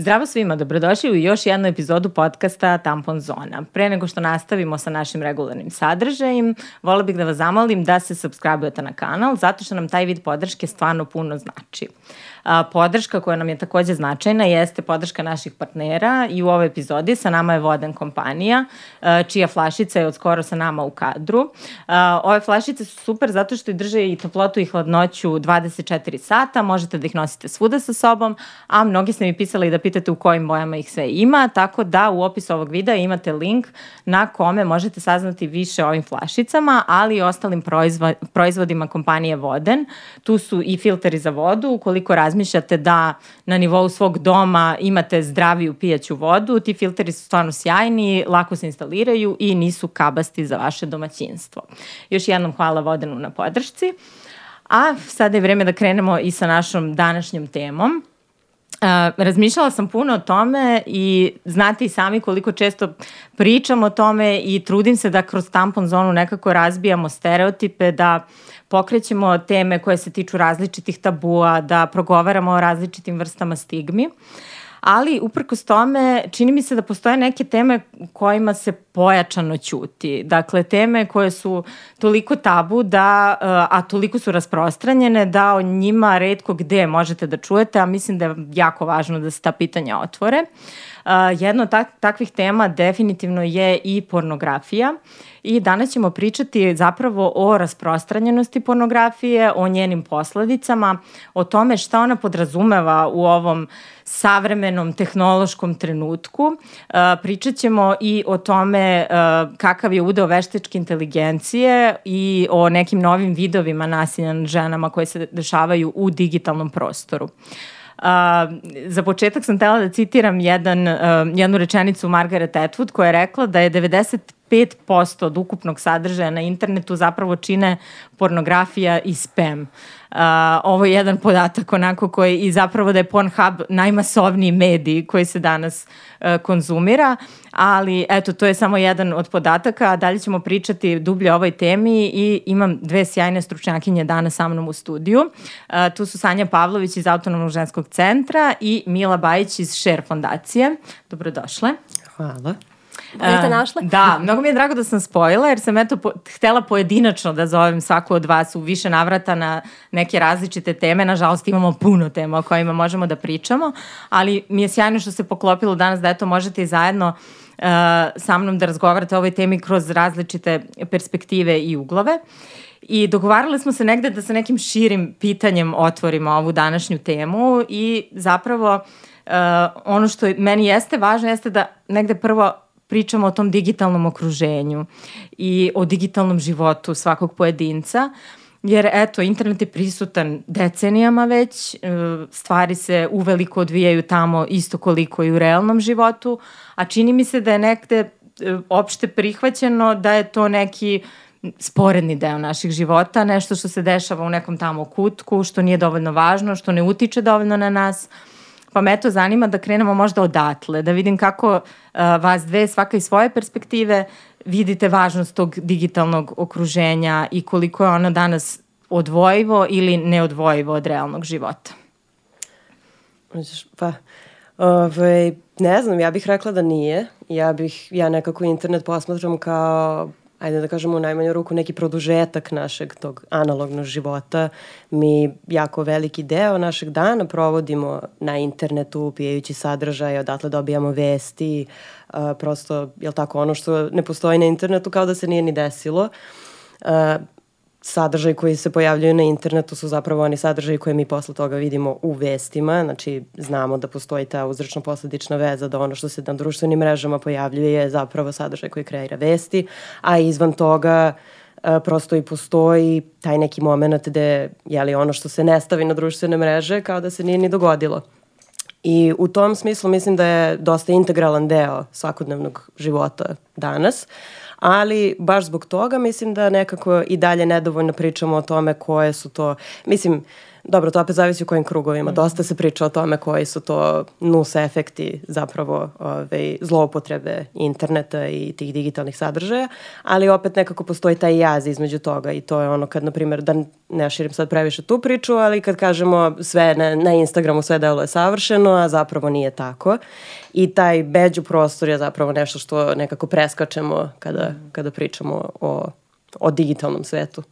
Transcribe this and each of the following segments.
Zdravo svima, dobrodošli u još jednu epizodu podcasta Tampon Zona. Pre nego što nastavimo sa našim regularnim sadržajem, vola bih da vas zamolim da se subscribe-ujete na kanal, zato što nam taj vid podrške stvarno puno znači. A, podrška koja nam je takođe značajna jeste podrška naših partnera i u ovoj epizodi sa nama je Voden kompanija, čija flašica je od skoro sa nama u kadru. Ove flašice su super zato što drže i toplotu i hladnoću 24 sata, možete da ih nosite svuda sa sobom, a mnogi ste mi pisali da pitate u kojim bojama ih sve ima, tako da u opisu ovog videa imate link na kome možete saznati više o ovim flašicama, ali i ostalim proizvodima kompanije Voden. Tu su i filteri za vodu, ukoliko razmišljate da na nivou svog doma imate zdraviju pijaću vodu, ti filteri su stvarno sjajni, lako se instaliraju i nisu kabasti za vaše domaćinstvo. Još jednom hvala Vodenu na podršci. A sada je vreme da krenemo i sa našom današnjom temom. Uh, razmišljala sam puno o tome i znate i sami koliko često pričam o tome i trudim se da kroz tampon zonu nekako razbijamo stereotipe, da pokrećemo teme koje se tiču različitih tabua, da progovaramo o različitim vrstama stigmi. Ali uprkos tome čini mi se da postoje neke teme kojima se pojačano ćuti. Dakle, teme koje su toliko tabu da, eh, a toliko su rasprostranjene da o njima redko gde možete da čujete, a mislim da je jako važno da se ta pitanja otvore. Uh, jedno od tak takvih tema definitivno je i pornografija i danas ćemo pričati zapravo o rasprostranjenosti pornografije, o njenim posledicama, o tome šta ona podrazumeva u ovom savremenom tehnološkom trenutku. Pričat ćemo i o tome kakav je udeo veštačke inteligencije i o nekim novim vidovima nasilja nad ženama koje se dešavaju u digitalnom prostoru. Uh, za početak sam tela da citiram jedan, uh, jednu rečenicu Margaret Atwood koja je rekla da je 95% od ukupnog sadržaja na internetu zapravo čine pornografija i spam. Uh, ovo je jedan podatak onako koji i zapravo da je Pornhub najmasovniji medij koji se danas uh, konzumira, ali eto to je samo jedan od podataka, a dalje ćemo pričati dublje o ovoj temi i imam dve sjajne stručnjakinje danas sa mnom u studiju. Uh, tu su Sanja Pavlović iz Autonomnog ženskog centra i Mila Bajić iz Share fondacije. Dobrodošle. Hvala. Bolje te našla? Da, mnogo mi je drago da sam spojila jer sam eto po, htela pojedinačno da zovem svaku od vas u više navrata na neke različite teme. Nažalost imamo puno tema o kojima možemo da pričamo, ali mi je sjajno što se poklopilo danas da eto možete i zajedno uh, sa mnom da razgovarate o ovoj temi kroz različite perspektive i uglove. I dogovarali smo se negde da sa nekim širim pitanjem otvorimo ovu današnju temu i zapravo uh, ono što meni jeste važno jeste da negde prvo pričamo o tom digitalnom okruženju i o digitalnom životu svakog pojedinca. Jer eto, internet je prisutan decenijama već, e, stvari se uveliko odvijaju tamo isto koliko i u realnom životu, a čini mi se da je nekde e, opšte prihvaćeno da je to neki sporedni deo naših života, nešto što se dešava u nekom tamo kutku, što nije dovoljno važno, što ne utiče dovoljno na nas. Pa me to zanima da krenemo možda odatle, da vidim kako uh, vas dve, svaka iz svoje perspektive, vidite važnost tog digitalnog okruženja i koliko je ono danas odvojivo ili neodvojivo od realnog života. Pa, ovaj, ne znam, ja bih rekla da nije. Ja bih, ja nekako internet posmatram kao ajde da kažemo u najmanju ruku neki produžetak našeg tog analognog života. Mi jako veliki deo našeg dana provodimo na internetu, pijajući sadržaje, odatle dobijamo vesti, prosto, je tako, ono što ne postoji na internetu kao da se nije ni desilo. Uh, sadržaj koji se pojavljaju na internetu su zapravo oni sadržaji koje mi posle toga vidimo u vestima, znači znamo da postoji ta uzročno-posledična veza da ono što se na društvenim mrežama pojavljuje je zapravo sadržaj koji kreira vesti, a izvan toga a, prosto i postoji taj neki moment gde je li ono što se ne stavi na društvene mreže kao da se nije ni dogodilo. I u tom smislu mislim da je dosta integralan deo svakodnevnog života danas. Ali baš zbog toga mislim da nekako i dalje nedovoljno pričamo o tome koje su to, mislim, Dobro, to opet zavisi u kojim krugovima. Mm. Dosta se priča o tome koji su to nus efekti zapravo ove, zloupotrebe interneta i tih digitalnih sadržaja, ali opet nekako postoji taj jaz između toga i to je ono kad, na primjer, da ne širim sad previše tu priču, ali kad kažemo sve na, na Instagramu sve delo je savršeno, a zapravo nije tako. I taj beđu prostor je zapravo nešto što nekako preskačemo kada, mm. kada pričamo o, o digitalnom svetu.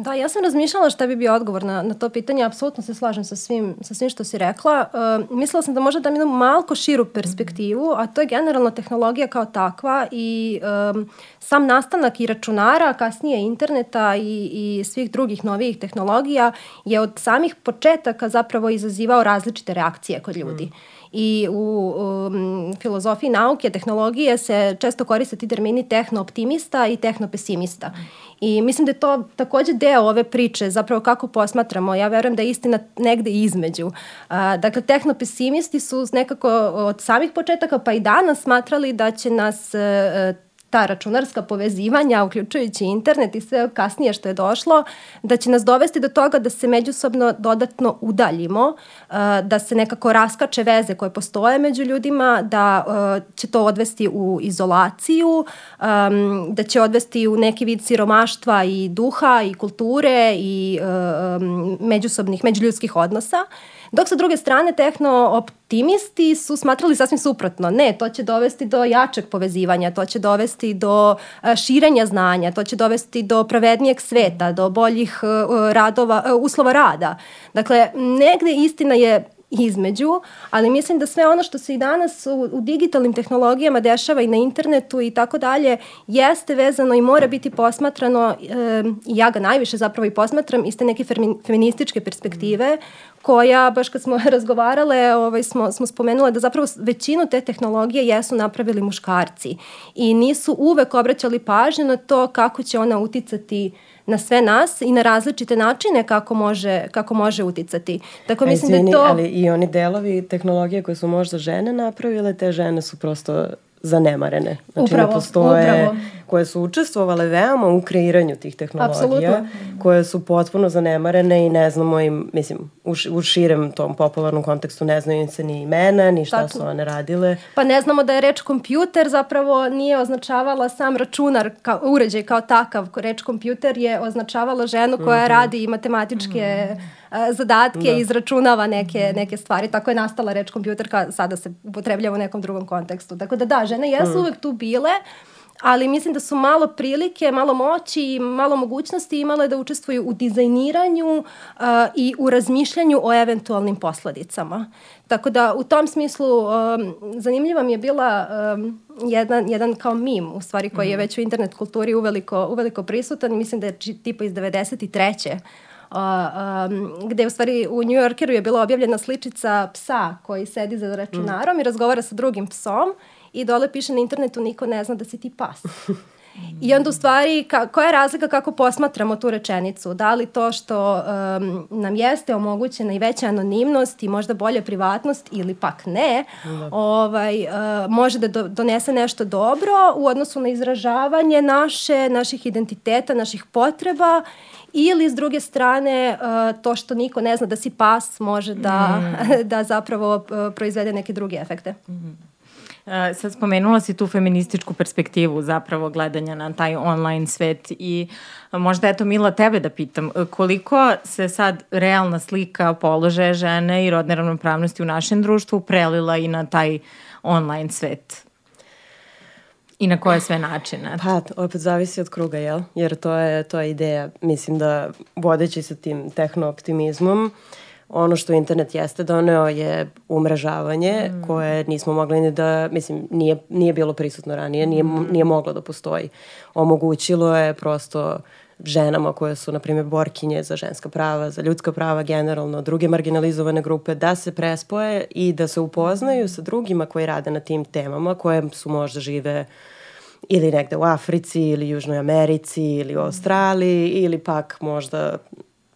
Da, ja sam razmišljala šta bi bio odgovor na, na to pitanje, apsolutno se slažem sa svim, sa svim što si rekla. Uh, mislila sam da možda dam jednu malko širu perspektivu, a to je generalno tehnologija kao takva i um, sam nastanak i računara, kasnije interneta i, i svih drugih novijih tehnologija je od samih početaka zapravo izazivao različite reakcije kod ljudi. Mm i u um, filozofiji nauke, tehnologije se često koriste ti termini tehnooptimista i tehnopesimista. I mislim da je to takođe deo ove priče, zapravo kako posmatramo. Ja verujem da je istina negde između. A, dakle, tehnopesimisti su nekako od samih početaka pa i danas smatrali da će nas e, ta računarska povezivanja, uključujući internet i sve kasnije što je došlo, da će nas dovesti do toga da se međusobno dodatno udaljimo, uh, da se nekako raskače veze koje postoje među ljudima, da uh, će to odvesti u izolaciju, da će odvesti u neki vid siromaštva i duha i kulture i uh, um, međusobnih, međuljudskih odnosa. Dok sa druge strane tehno-optimisti su smatrali sasvim suprotno. Ne, to će dovesti do jačeg povezivanja, to će dovesti do e, širenja znanja, to će dovesti do pravednijeg sveta, do boljih e, radova, e, uslova rada. Dakle, negde istina je između, ali mislim da sve ono što se i danas u, u digitalnim tehnologijama dešava i na internetu i tako dalje, jeste vezano i mora biti posmatrano, e, ja ga najviše zapravo i posmatram, iste neke feminističke perspektive, koja, baš kad smo razgovarale, ovaj, smo, smo spomenule da zapravo većinu te tehnologije jesu napravili muškarci i nisu uvek obraćali pažnju na to kako će ona uticati na sve nas i na različite načine kako može, kako može uticati. Tako mislim Izvini, da to... ali i oni delovi tehnologije koje su možda žene napravile, te žene su prosto zanemarene. Znači upravo, ne postoje, upravo. Koje su učestvovale veoma u kreiranju tih tehnologija, Apsolutno. koje su potpuno zanemarene i ne znamo im, mislim, u, u širem tom popularnom kontekstu ne znaju im se ni imena, ni šta Tako. su one radile. Pa ne znamo da je reč kompjuter zapravo nije označavala sam računar, kao, uređaj kao takav. Reč kompjuter je označavala ženu koja mm -hmm. radi matematičke mm -hmm zadatke da. i izračunava neke, neke stvari. Tako je nastala reč kompjuterka, sada se upotrebljava u nekom drugom kontekstu. Tako da da, žene jesu mm. uvek tu bile, ali mislim da su malo prilike, malo moći i malo mogućnosti imale da učestvuju u dizajniranju uh, i u razmišljanju o eventualnim posledicama. Tako da u tom smislu um, zanimljiva mi je bila um, jedan, jedan kao mim u stvari koji je mhm. već u internet kulturi uveliko, uveliko prisutan. Mislim da je tipa iz 93 um, gde u stvari u New Yorkeru je bila objavljena sličica psa koji sedi za računarom mm. i razgovara sa drugim psom i dole piše na internetu niko ne zna da si ti pas. I onda u stvari, ka, koja je razlika kako posmatramo tu rečenicu? Da li to što um, nam jeste omogućena i veća anonimnost i možda bolja privatnost ili pak ne, da. ovaj, uh, može da do, donese nešto dobro u odnosu na izražavanje naše, naših identiteta, naših potreba ili s druge strane uh, to što niko ne zna da si pas može da, mm. da zapravo uh, proizvede neke druge efekte. Mm. Uh, sad spomenula si tu feminističku perspektivu zapravo gledanja na taj online svet i možda eto Mila tebe da pitam koliko se sad realna slika položaja žene i rodne ravnopravnosti u našem društvu prelila i na taj online svet? I na koje sve načine? Pa, opet zavisi od kruga, jel? Jer to je, to je ideja. Mislim da vodeći sa tim tehnooptimizmom, ono što internet jeste doneo je umrežavanje mm. koje nismo mogli ni da, mislim, nije, nije bilo prisutno ranije, nije, mm. nije moglo da postoji. Omogućilo je prosto ženama koje su, na primjer, borkinje za ženska prava, za ljudska prava generalno, druge marginalizovane grupe, da se prespoje i da se upoznaju sa drugima koji rade na tim temama, koje su možda žive ili negde u Africi ili Južnoj Americi ili u Australiji ili pak možda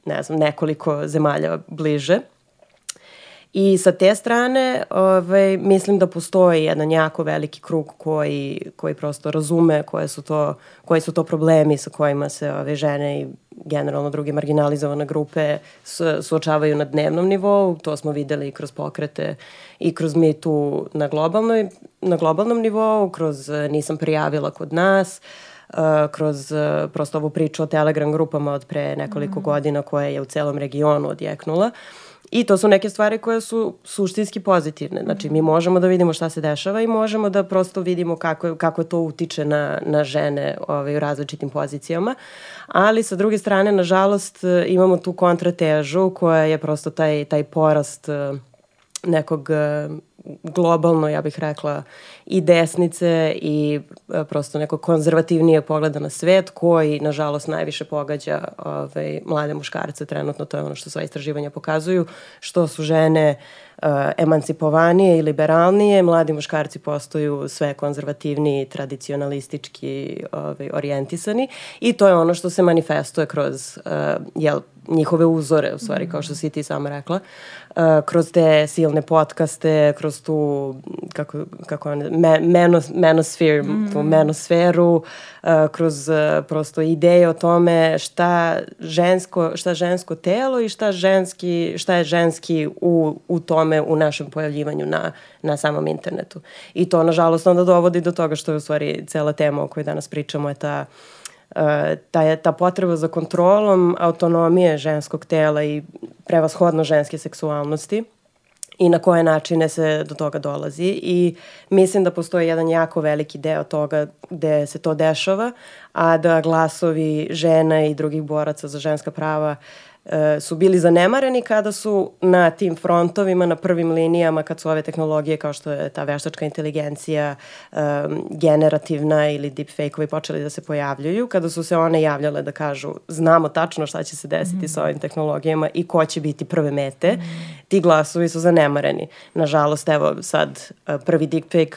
ne znam, nekoliko zemalja bliže. I sa te strane ovaj, mislim da postoji jedan jako veliki krug koji, koji prosto razume koje su to, koji su to problemi sa kojima se ove žene i generalno druge marginalizovane grupe suočavaju na dnevnom nivou. To smo videli i kroz pokrete i kroz mi tu na, globalnoj, na globalnom nivou, kroz Nisam prijavila kod nas, uh, kroz uh, prosto ovu priču o Telegram grupama od pre nekoliko mm. godina koja je u celom regionu odjeknula. I to su neke stvari koje su suštinski pozitivne. Znači, mi možemo da vidimo šta se dešava i možemo da prosto vidimo kako, kako to utiče na, na žene ovaj, u različitim pozicijama. Ali, sa druge strane, nažalost, imamo tu kontratežu koja je prosto taj, taj porast eh, nekog eh, globalno, ja bih rekla, i desnice i e, prosto neko konzervativnije pogleda na svet koji, nažalost, najviše pogađa ovaj, mlade muškarce trenutno, to je ono što sva istraživanja pokazuju, što su žene uh, emancipovanije i liberalnije, mladi muškarci postaju sve konzervativniji, tradicionalistički ovaj, orijentisani. I to je ono što se manifestuje kroz uh, jel, njihove uzore, u stvari, kao što si ti sama rekla, uh, kroz te silne podcaste, kroz tu, kako, kako on, me, menos, menosfere, mm. tu menosferu, uh, kroz uh, prosto ideje o tome šta žensko, šta žensko telo i šta ženski, šta je ženski u, u tome, u našem pojavljivanju na, na samom internetu. I to, nažalost, onda dovodi do toga što je u stvari cela tema o kojoj danas pričamo je ta uh, ta, ta potreba za kontrolom autonomije ženskog tela i prevashodno ženske seksualnosti i na koje načine se do toga dolazi. I mislim da postoji jedan jako veliki deo toga gde se to dešava, a da glasovi žena i drugih boraca za ženska prava su bili zanemareni kada su na tim frontovima, na prvim linijama, kad su ove tehnologije kao što je ta veštačka inteligencija, um, generativna ili deepfake-ovi počeli da se pojavljuju, kada su se one javljale da kažu znamo tačno šta će se desiti mm. sa ovim tehnologijama i ko će biti prve mete, mm. ti glasovi su zanemareni. Nažalost, evo sad e, prvi deepfake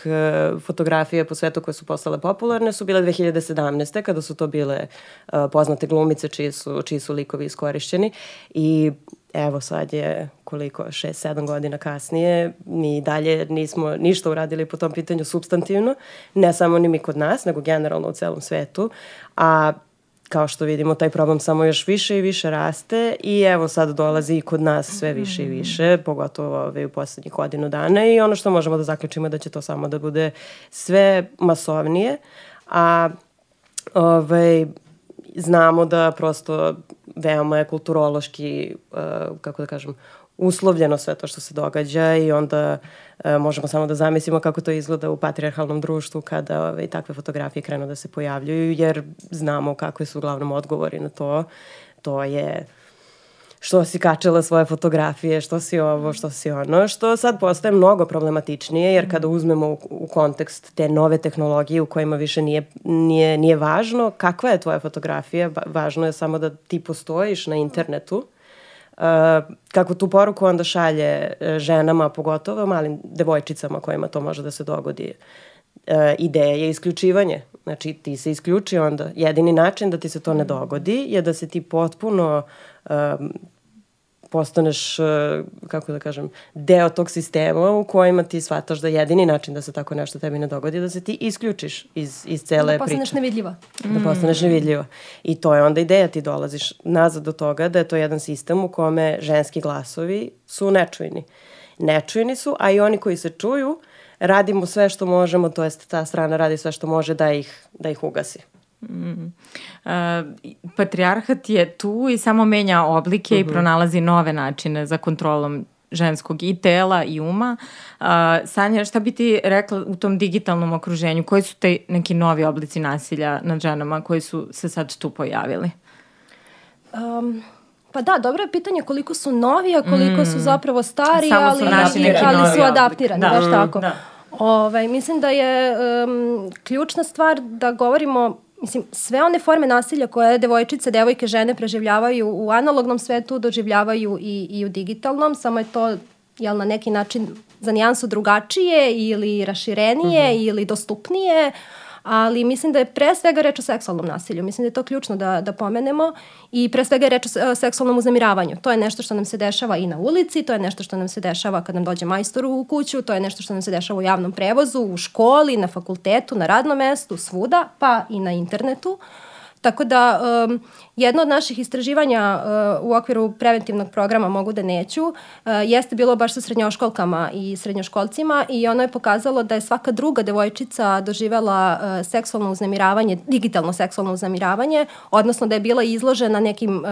fotografije po svetu koje su postale popularne su bile 2017. kada su to bile uh, poznate glumice čiji su, čiji su likovi iskorišćeni i evo sad je koliko, 6-7 godina kasnije, mi dalje nismo ništa uradili po tom pitanju substantivno, ne samo ni mi kod nas, nego generalno u celom svetu, a kao što vidimo, taj problem samo još više i više raste i evo sad dolazi i kod nas sve više i više, pogotovo ove, u poslednjih godinu dana i ono što možemo da zaključimo je da će to samo da bude sve masovnije, a ovaj, znamo da prosto veoma je kulturološki, uh, kako da kažem, uslovljeno sve to što se događa i onda uh, možemo samo da zamislimo kako to izgleda u patriarhalnom društvu kada ove, takve fotografije krenu da se pojavljuju jer znamo kakve su uglavnom odgovori na to. To je što si kačela svoje fotografije, što si ovo, što si ono, što sad postaje mnogo problematičnije, jer kada uzmemo u, u kontekst te nove tehnologije u kojima više nije, nije, nije važno kakva je tvoja fotografija, važno je samo da ti postojiš na internetu, Uh, kako tu poruku onda šalje uh, ženama, pogotovo malim devojčicama kojima to može da se dogodi. Uh, ideja je isključivanje. Znači ti se isključi onda. Jedini način da ti se to ne dogodi je da se ti potpuno um, postaneš, uh, kako da kažem, deo tog sistema u kojima ti shvataš da jedini način da se tako nešto tebi ne dogodi je da se ti isključiš iz, iz cele priče. Da postaneš priče. nevidljiva. Da postaneš nevidljiva. I to je onda ideja, ti dolaziš nazad do toga da je to jedan sistem u kome ženski glasovi su nečujni. Nečujni su, a i oni koji se čuju, radimo sve što možemo, to jest ta strana radi sve što može da ih, da ih ugasi. Mm. Uh, patrijarhat je tu i samo menja oblike uh -huh. i mhm. pronalazi nove načine za kontrolom ženskog i tela i uma. Uh, Sanja, šta bi ti rekla u tom digitalnom okruženju? Koji su te neki novi oblici nasilja nad ženama koji su se sad tu pojavili? Um, Pa da, dobro je pitanje koliko su novi, a koliko mm. su zapravo stari, Samo ali, su ali, ali su adaptirani, da. baš tako. Da. Ovaj, mislim da je um, ključna stvar da govorimo mislim, sve one forme nasilja koje devojčice, devojke, žene preživljavaju u analognom svetu, doživljavaju i, i u digitalnom, samo je to jel, na neki način za nijansu drugačije ili raširenije mm -hmm. ili dostupnije, ali mislim da je pre svega reč o seksualnom nasilju. Mislim da je to ključno da, da pomenemo i pre svega je reč o seksualnom uznemiravanju. To je nešto što nam se dešava i na ulici, to je nešto što nam se dešava kad nam dođe majstor u kuću, to je nešto što nam se dešava u javnom prevozu, u školi, na fakultetu, na radnom mestu, svuda, pa i na internetu. Uh, Tako da um, jedno od naših istraživanja uh, u okviru preventivnog programa Mogu da neću uh, jeste bilo baš sa srednjoškolkama i srednjoškolcima i ono je pokazalo da je svaka druga devojčica doživela uh, seksualno uznemiravanje, digitalno seksualno uznemiravanje, odnosno da je bila izložena nekim uh,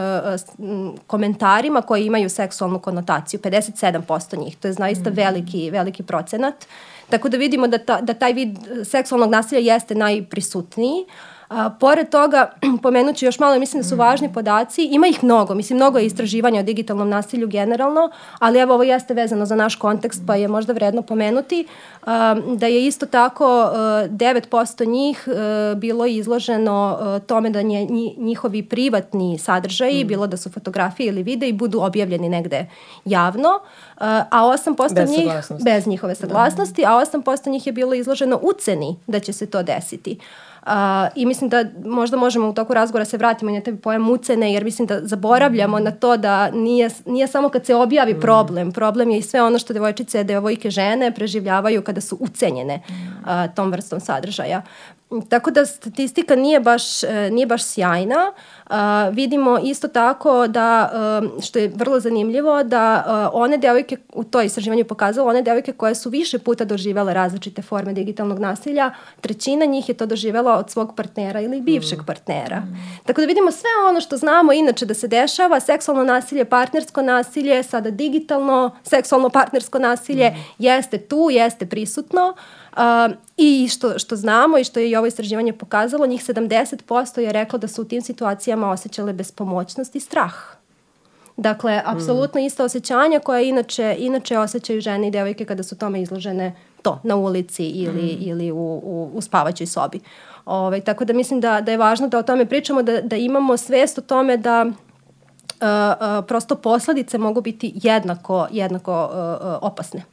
uh komentarima koji imaju seksualnu konotaciju, 57% njih, to je zaista mm. veliki, veliki procenat. Tako da vidimo da, ta, da taj vid seksualnog nasilja jeste najprisutniji, A, pored toga, pomenuću još malo, mislim da su važni podaci, ima ih mnogo, mislim mnogo je istraživanja o digitalnom nasilju generalno, ali evo ovo jeste vezano za naš kontekst pa je možda vredno pomenuti, a, da je isto tako a, 9% njih a, bilo izloženo a, tome da nje, njihovi privatni sadržaji, mm. bilo da su fotografije ili videi, budu objavljeni negde javno, a 8% bez njih bez njihove saglasnosti, da. a 8% njih je bilo izloženo uceni da će se to desiti. Uh, I mislim da možda možemo u toku razgovora se vratimo na taj pojam ucene, jer mislim da zaboravljamo na to da nije, nije samo kad se objavi mm. problem, problem je i sve ono što devojčice, devojke, žene preživljavaju kada su ucenjene uh, tom vrstom sadržaja. Tako da statistika nije baš, e, nije baš sjajna. Uh, vidimo isto tako da, uh, što je vrlo zanimljivo, da one devojke, u to istraživanju pokazalo, one devojke koje su više puta doživele različite forme digitalnog nasilja, trećina njih je to doživela od svog partnera ili bivšeg mm. partnera. Mm. Tako da vidimo sve ono što znamo inače da se dešava, seksualno nasilje, partnersko nasilje, sada digitalno, seksualno partnersko nasilje, mm. jeste tu, jeste prisutno. Uh, I što, što znamo i što je i ovo istraživanje pokazalo, njih 70% je reklo da su u tim situacijama osjećale bespomoćnost i strah. Dakle, apsolutno mm. ista osjećanja koja inače, inače osjećaju žene i devojke kada su tome izložene to, na ulici ili, mm. ili u, u, u spavaćoj sobi. Ove, ovaj, tako da mislim da, da je važno da o tome pričamo, da, da imamo svest o tome da Uh, uh, prosto posledice mogu biti jednako, jednako uh, uh, opasne.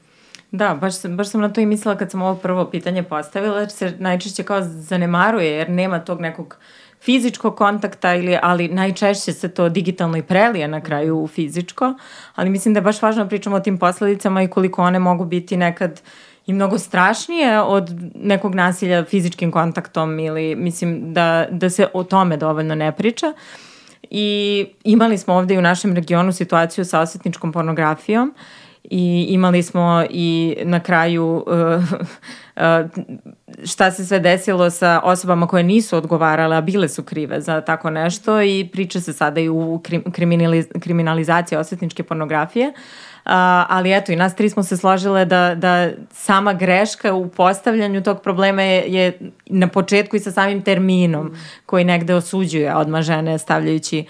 Da, baš sam, baš sam na to i mislila kad sam ovo prvo pitanje postavila, jer se najčešće kao zanemaruje, jer nema tog nekog fizičkog kontakta, ili, ali najčešće se to digitalno i prelije na kraju u fizičko, ali mislim da je baš važno da pričamo o tim posledicama i koliko one mogu biti nekad i mnogo strašnije od nekog nasilja fizičkim kontaktom ili mislim da, da se o tome dovoljno ne priča. I imali smo ovde i u našem regionu situaciju sa osvetničkom pornografijom i imali smo i na kraju uh, uh, šta se sve desilo sa osobama koje nisu odgovarale, a bile su krive za tako nešto i priča se sada i u kriminaliz kriminalizaciji osvetničke pornografije. Uh, ali eto, i nas tri smo se složile da, da sama greška u postavljanju tog problema je, je na početku i sa samim terminom koji negde osuđuje odma žene stavljajući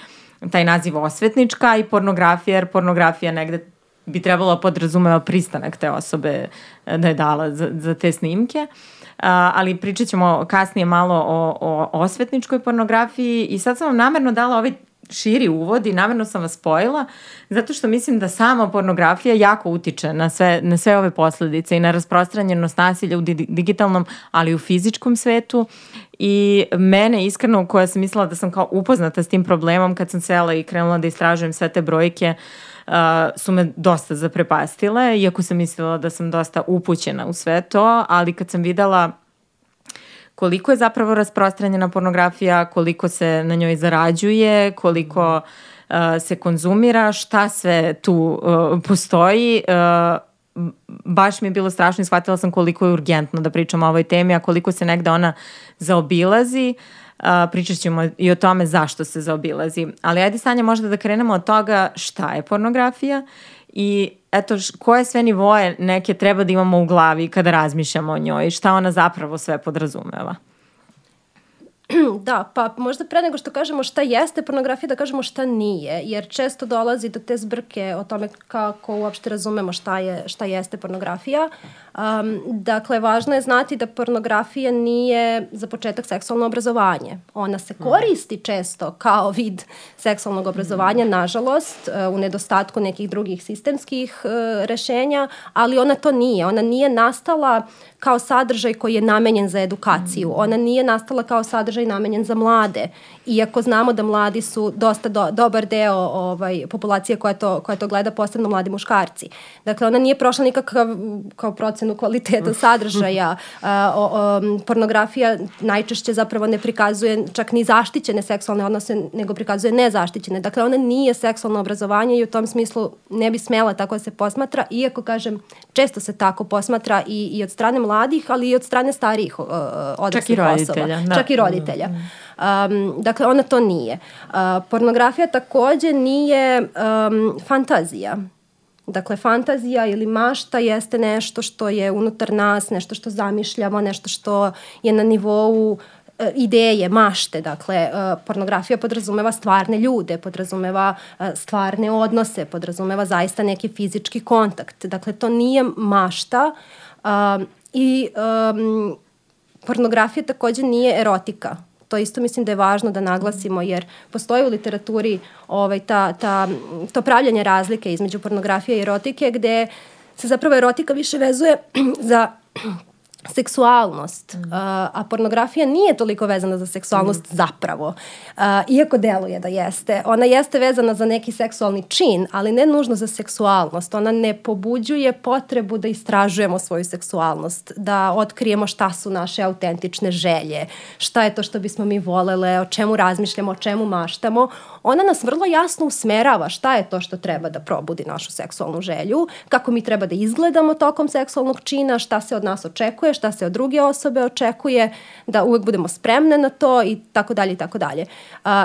taj naziv osvetnička i pornografija, jer pornografija negde bi trebalo podrazumeva pristanak te osobe eh, da je dala za, za te snimke. Uh, ali pričat ćemo kasnije malo o, o osvetničkoj pornografiji i sad sam vam namerno dala ovaj širi uvod i namerno sam vas spojila zato što mislim da sama pornografija jako utiče na sve, na sve ove posledice i na rasprostranjenost nasilja u di digitalnom, ali i u fizičkom svetu i mene iskreno koja sam mislila da sam kao upoznata s tim problemom kad sam sela i krenula da istražujem sve te brojke uh, su me dosta zaprepastile, iako sam mislila da sam dosta upućena u sve to, ali kad sam videla koliko je zapravo rasprostranjena pornografija, koliko se na njoj zarađuje, koliko uh, se konzumira, šta sve tu uh, postoji, uh, baš mi je bilo strašno i shvatila sam koliko je urgentno da pričam o ovoj temi, a koliko se negde ona zaobilazi. Uh, Uh, pričat ćemo i o tome zašto se zaobilazi. Ali ajde Sanja možda da krenemo od toga šta je pornografija i eto koje sve nivoje neke treba da imamo u glavi kada razmišljamo o njoj, šta ona zapravo sve podrazumeva. da, pa možda pre nego što kažemo šta jeste pornografija, da kažemo šta nije, jer često dolazi do te zbrke o tome kako uopšte razumemo šta, je, šta jeste pornografija. Um, dakle, važno je znati da pornografija nije za početak seksualno obrazovanje. Ona se mhm. koristi često kao vid seksualnog obrazovanja, nažalost, uh, u nedostatku nekih drugih sistemskih uh, rešenja, ali ona to nije. Ona nije nastala kao sadržaj koji je namenjen za edukaciju. Mhm. Ona nije nastala kao sadržaj namenjen za mlade. Iako znamo da mladi su dosta do, dobar deo ovaj, populacije koja to, koja to gleda, posebno mladi muškarci. Dakle, ona nije prošla nikakav kao procenu kvaliteta sadržaja. A, o, o, pornografija najčešće zapravo ne prikazuje čak ni zaštićene seksualne odnose, nego prikazuje nezaštićene. Dakle, ona nije seksualno obrazovanje i u tom smislu ne bi smela tako da se posmatra, iako, kažem, često se tako posmatra i, i od strane mladih, ali i od strane starijih uh, odraslih osoba. Da. Čak i roditelja. Um, dakle, ona to nije. Uh, pornografija takođe nije um, fantazija. Dakle, fantazija ili mašta jeste nešto što je unutar nas, nešto što zamišljamo, nešto što je na nivou ideje, mašte, dakle, e, pornografija podrazumeva stvarne ljude, podrazumeva e, stvarne odnose, podrazumeva zaista neki fizički kontakt. Dakle, to nije mašta i pornografija takođe nije erotika to isto mislim da je važno da naglasimo jer postoji u literaturi ovaj, ta, ta, to pravljanje razlike između pornografije i erotike gde se zapravo erotika više vezuje za seksualnost, mm. uh, a pornografija nije toliko vezana za seksualnost mm. zapravo, uh, iako deluje da jeste. Ona jeste vezana za neki seksualni čin, ali ne nužno za seksualnost. Ona ne pobuđuje potrebu da istražujemo svoju seksualnost, da otkrijemo šta su naše autentične želje, šta je to što bismo mi volele, o čemu razmišljamo, o čemu maštamo. Ona nas vrlo jasno usmerava šta je to što treba da probudi našu seksualnu želju, kako mi treba da izgledamo tokom seksualnog čina, šta se od nas očekuje, šta se od druge osobe očekuje, da uvek budemo spremne na to i tako dalje i tako dalje.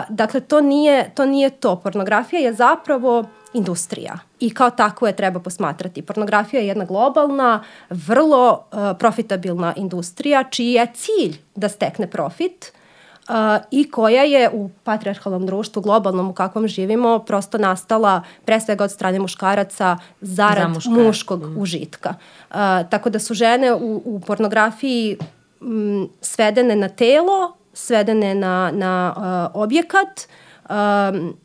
Dakle, to nije, to nije to. Pornografija je zapravo industrija i kao takvo je treba posmatrati. Pornografija je jedna globalna, vrlo uh, profitabilna industrija čiji je cilj da stekne profit uh, i koja je u patriarhalnom društvu, globalnom u kakvom živimo, prosto nastala pre svega od strane muškaraca zarad Za muškog mm. užitka. Uh, tako da su žene u, u pornografiji m, svedene na telo, svedene na, na uh, objekat, um,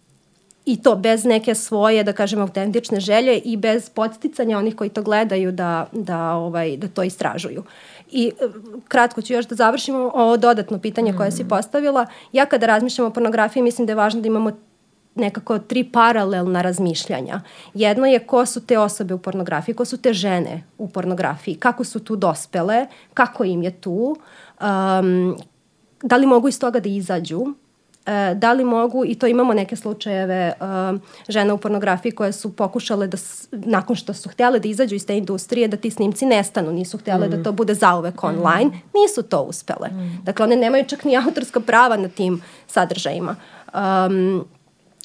i to bez neke svoje, da kažem, autentične želje i bez podsticanja onih koji to gledaju da, da, ovaj, da to istražuju. I e, kratko ću još da završimo ovo dodatno pitanje koje si mm. postavila. Ja kada razmišljam o pornografiji mislim da je važno da imamo nekako tri paralelna razmišljanja. Jedno je ko su te osobe u pornografiji, ko su te žene u pornografiji, kako su tu dospele, kako im je tu, um, da li mogu iz toga da izađu, e, da li mogu, i to imamo neke slučajeve e, žena u pornografiji koje su pokušale da, nakon što su htjele da izađu iz te industrije, da ti snimci nestanu, nisu htjele da mm. da to bude zauvek online, mm. nisu to uspele. Mm. Dakle, one nemaju čak ni autorska prava na tim sadržajima. Um,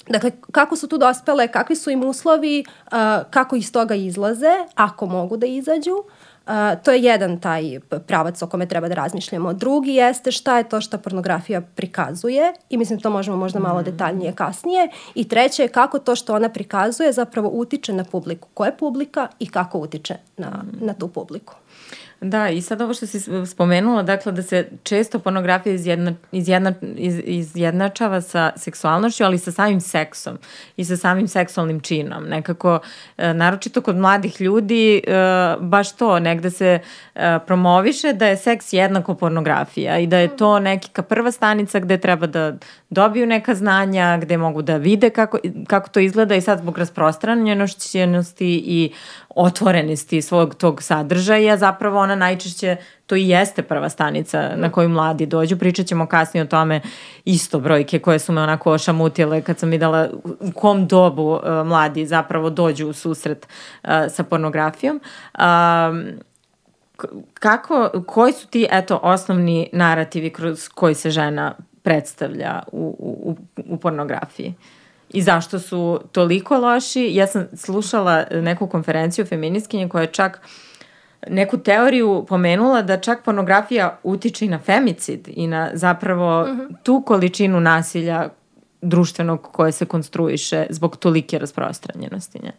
Dakle, kako su tu dospele, kakvi su im uslovi, uh, kako iz toga izlaze, ako mogu da izađu. Uh, to je jedan taj pravac o kome treba da razmišljamo. Drugi jeste šta je to što pornografija prikazuje i mislim to možemo možda malo mm. detaljnije kasnije. I treće je kako to što ona prikazuje zapravo utiče na publiku. Ko je publika i kako utiče na, mm. na tu publiku. Da, i sad ovo što si spomenula, dakle da se često pornografija izjedna, izjedna, iz, izjednačava sa seksualnošću, ali sa samim seksom i sa samim seksualnim činom. Nekako, e, naročito kod mladih ljudi, e, baš to, negde se e, promoviše da je seks jednako pornografija i da je to neka prva stanica gde treba da dobiju neka znanja, gde mogu da vide kako, kako to izgleda i sad zbog rasprostranjenosti i otvorenosti svog tog sadržaja, zapravo ona najčešće to i jeste prva stanica na koju mladi dođu. Pričat ćemo kasnije o tome isto brojke koje su me onako ošamutile kad sam videla u kom dobu uh, mladi zapravo dođu u susret uh, sa pornografijom. Um, kako, koji su ti eto osnovni narativi kroz koji se žena predstavlja u, u, u pornografiji? I zašto su toliko loši. Ja sam slušala neku konferenciju feministkinje koja je čak neku teoriju pomenula da čak pornografija utiče i na femicid i na zapravo uh -huh. tu količinu nasilja društvenog koje se konstruiše zbog tolike rasprostranjenosti njene.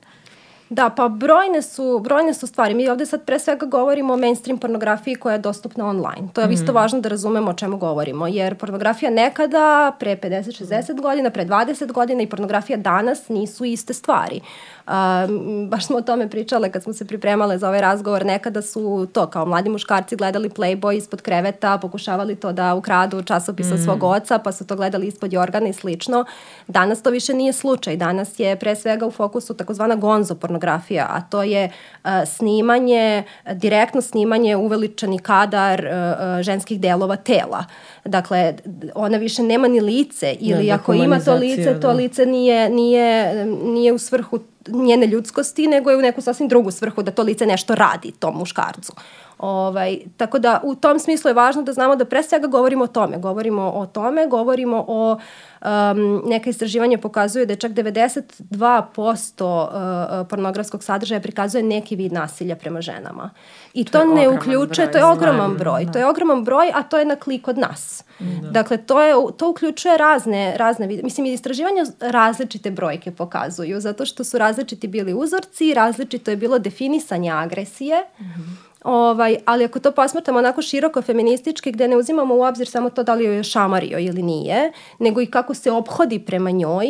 Da, pa brojne su, brojne su stvari. Mi ovde sad pre svega govorimo o mainstream pornografiji koja je dostupna online. To je mm. isto važno da razumemo o čemu govorimo, jer pornografija nekada, pre 50-60 godina, pre 20 godina i pornografija danas nisu iste stvari. Um, baš smo o tome pričale kad smo se pripremale za ovaj razgovor. Nekada su to kao mladi muškarci gledali Playboy ispod kreveta, pokušavali to da ukradu časopisa mm. svog oca, pa su to gledali ispod jorgana i slično. Danas to više nije slučaj. Danas je pre svega u fokusu takozvana gonzo pornografija, a to je uh, snimanje, direktno snimanje uveličani kadar uh, uh, ženskih delova tela. Dakle, ona više nema ni lice ili ne, ako ima to lice, to da. lice nije, nije, nije u svrhu njene ljudskosti, nego je u neku sasvim drugu svrhu da to lice nešto radi tom muškarcu. Ovaj, tako da u tom smislu je važno da znamo da pre svega govorimo o tome. Govorimo o tome, govorimo o um, neka istraživanja pokazuju da je čak 92% uh, pornografskog sadržaja prikazuje neki vid nasilja prema ženama. I to, to ne uključuje, to je ogroman broj, da. to je ogroman broj, a to je na klik od nas. Da. Dakle, to, je, to uključuje razne, razne vide. Mislim, istraživanja različite brojke pokazuju, zato što su različiti bili uzorci, različito je bilo definisanje agresije, mm -hmm Ovaj, ali ako to posmatramo onako široko feministički gde ne uzimamo u obzir samo to da li joj je šamario ili nije, nego i kako se obhodi prema njoj,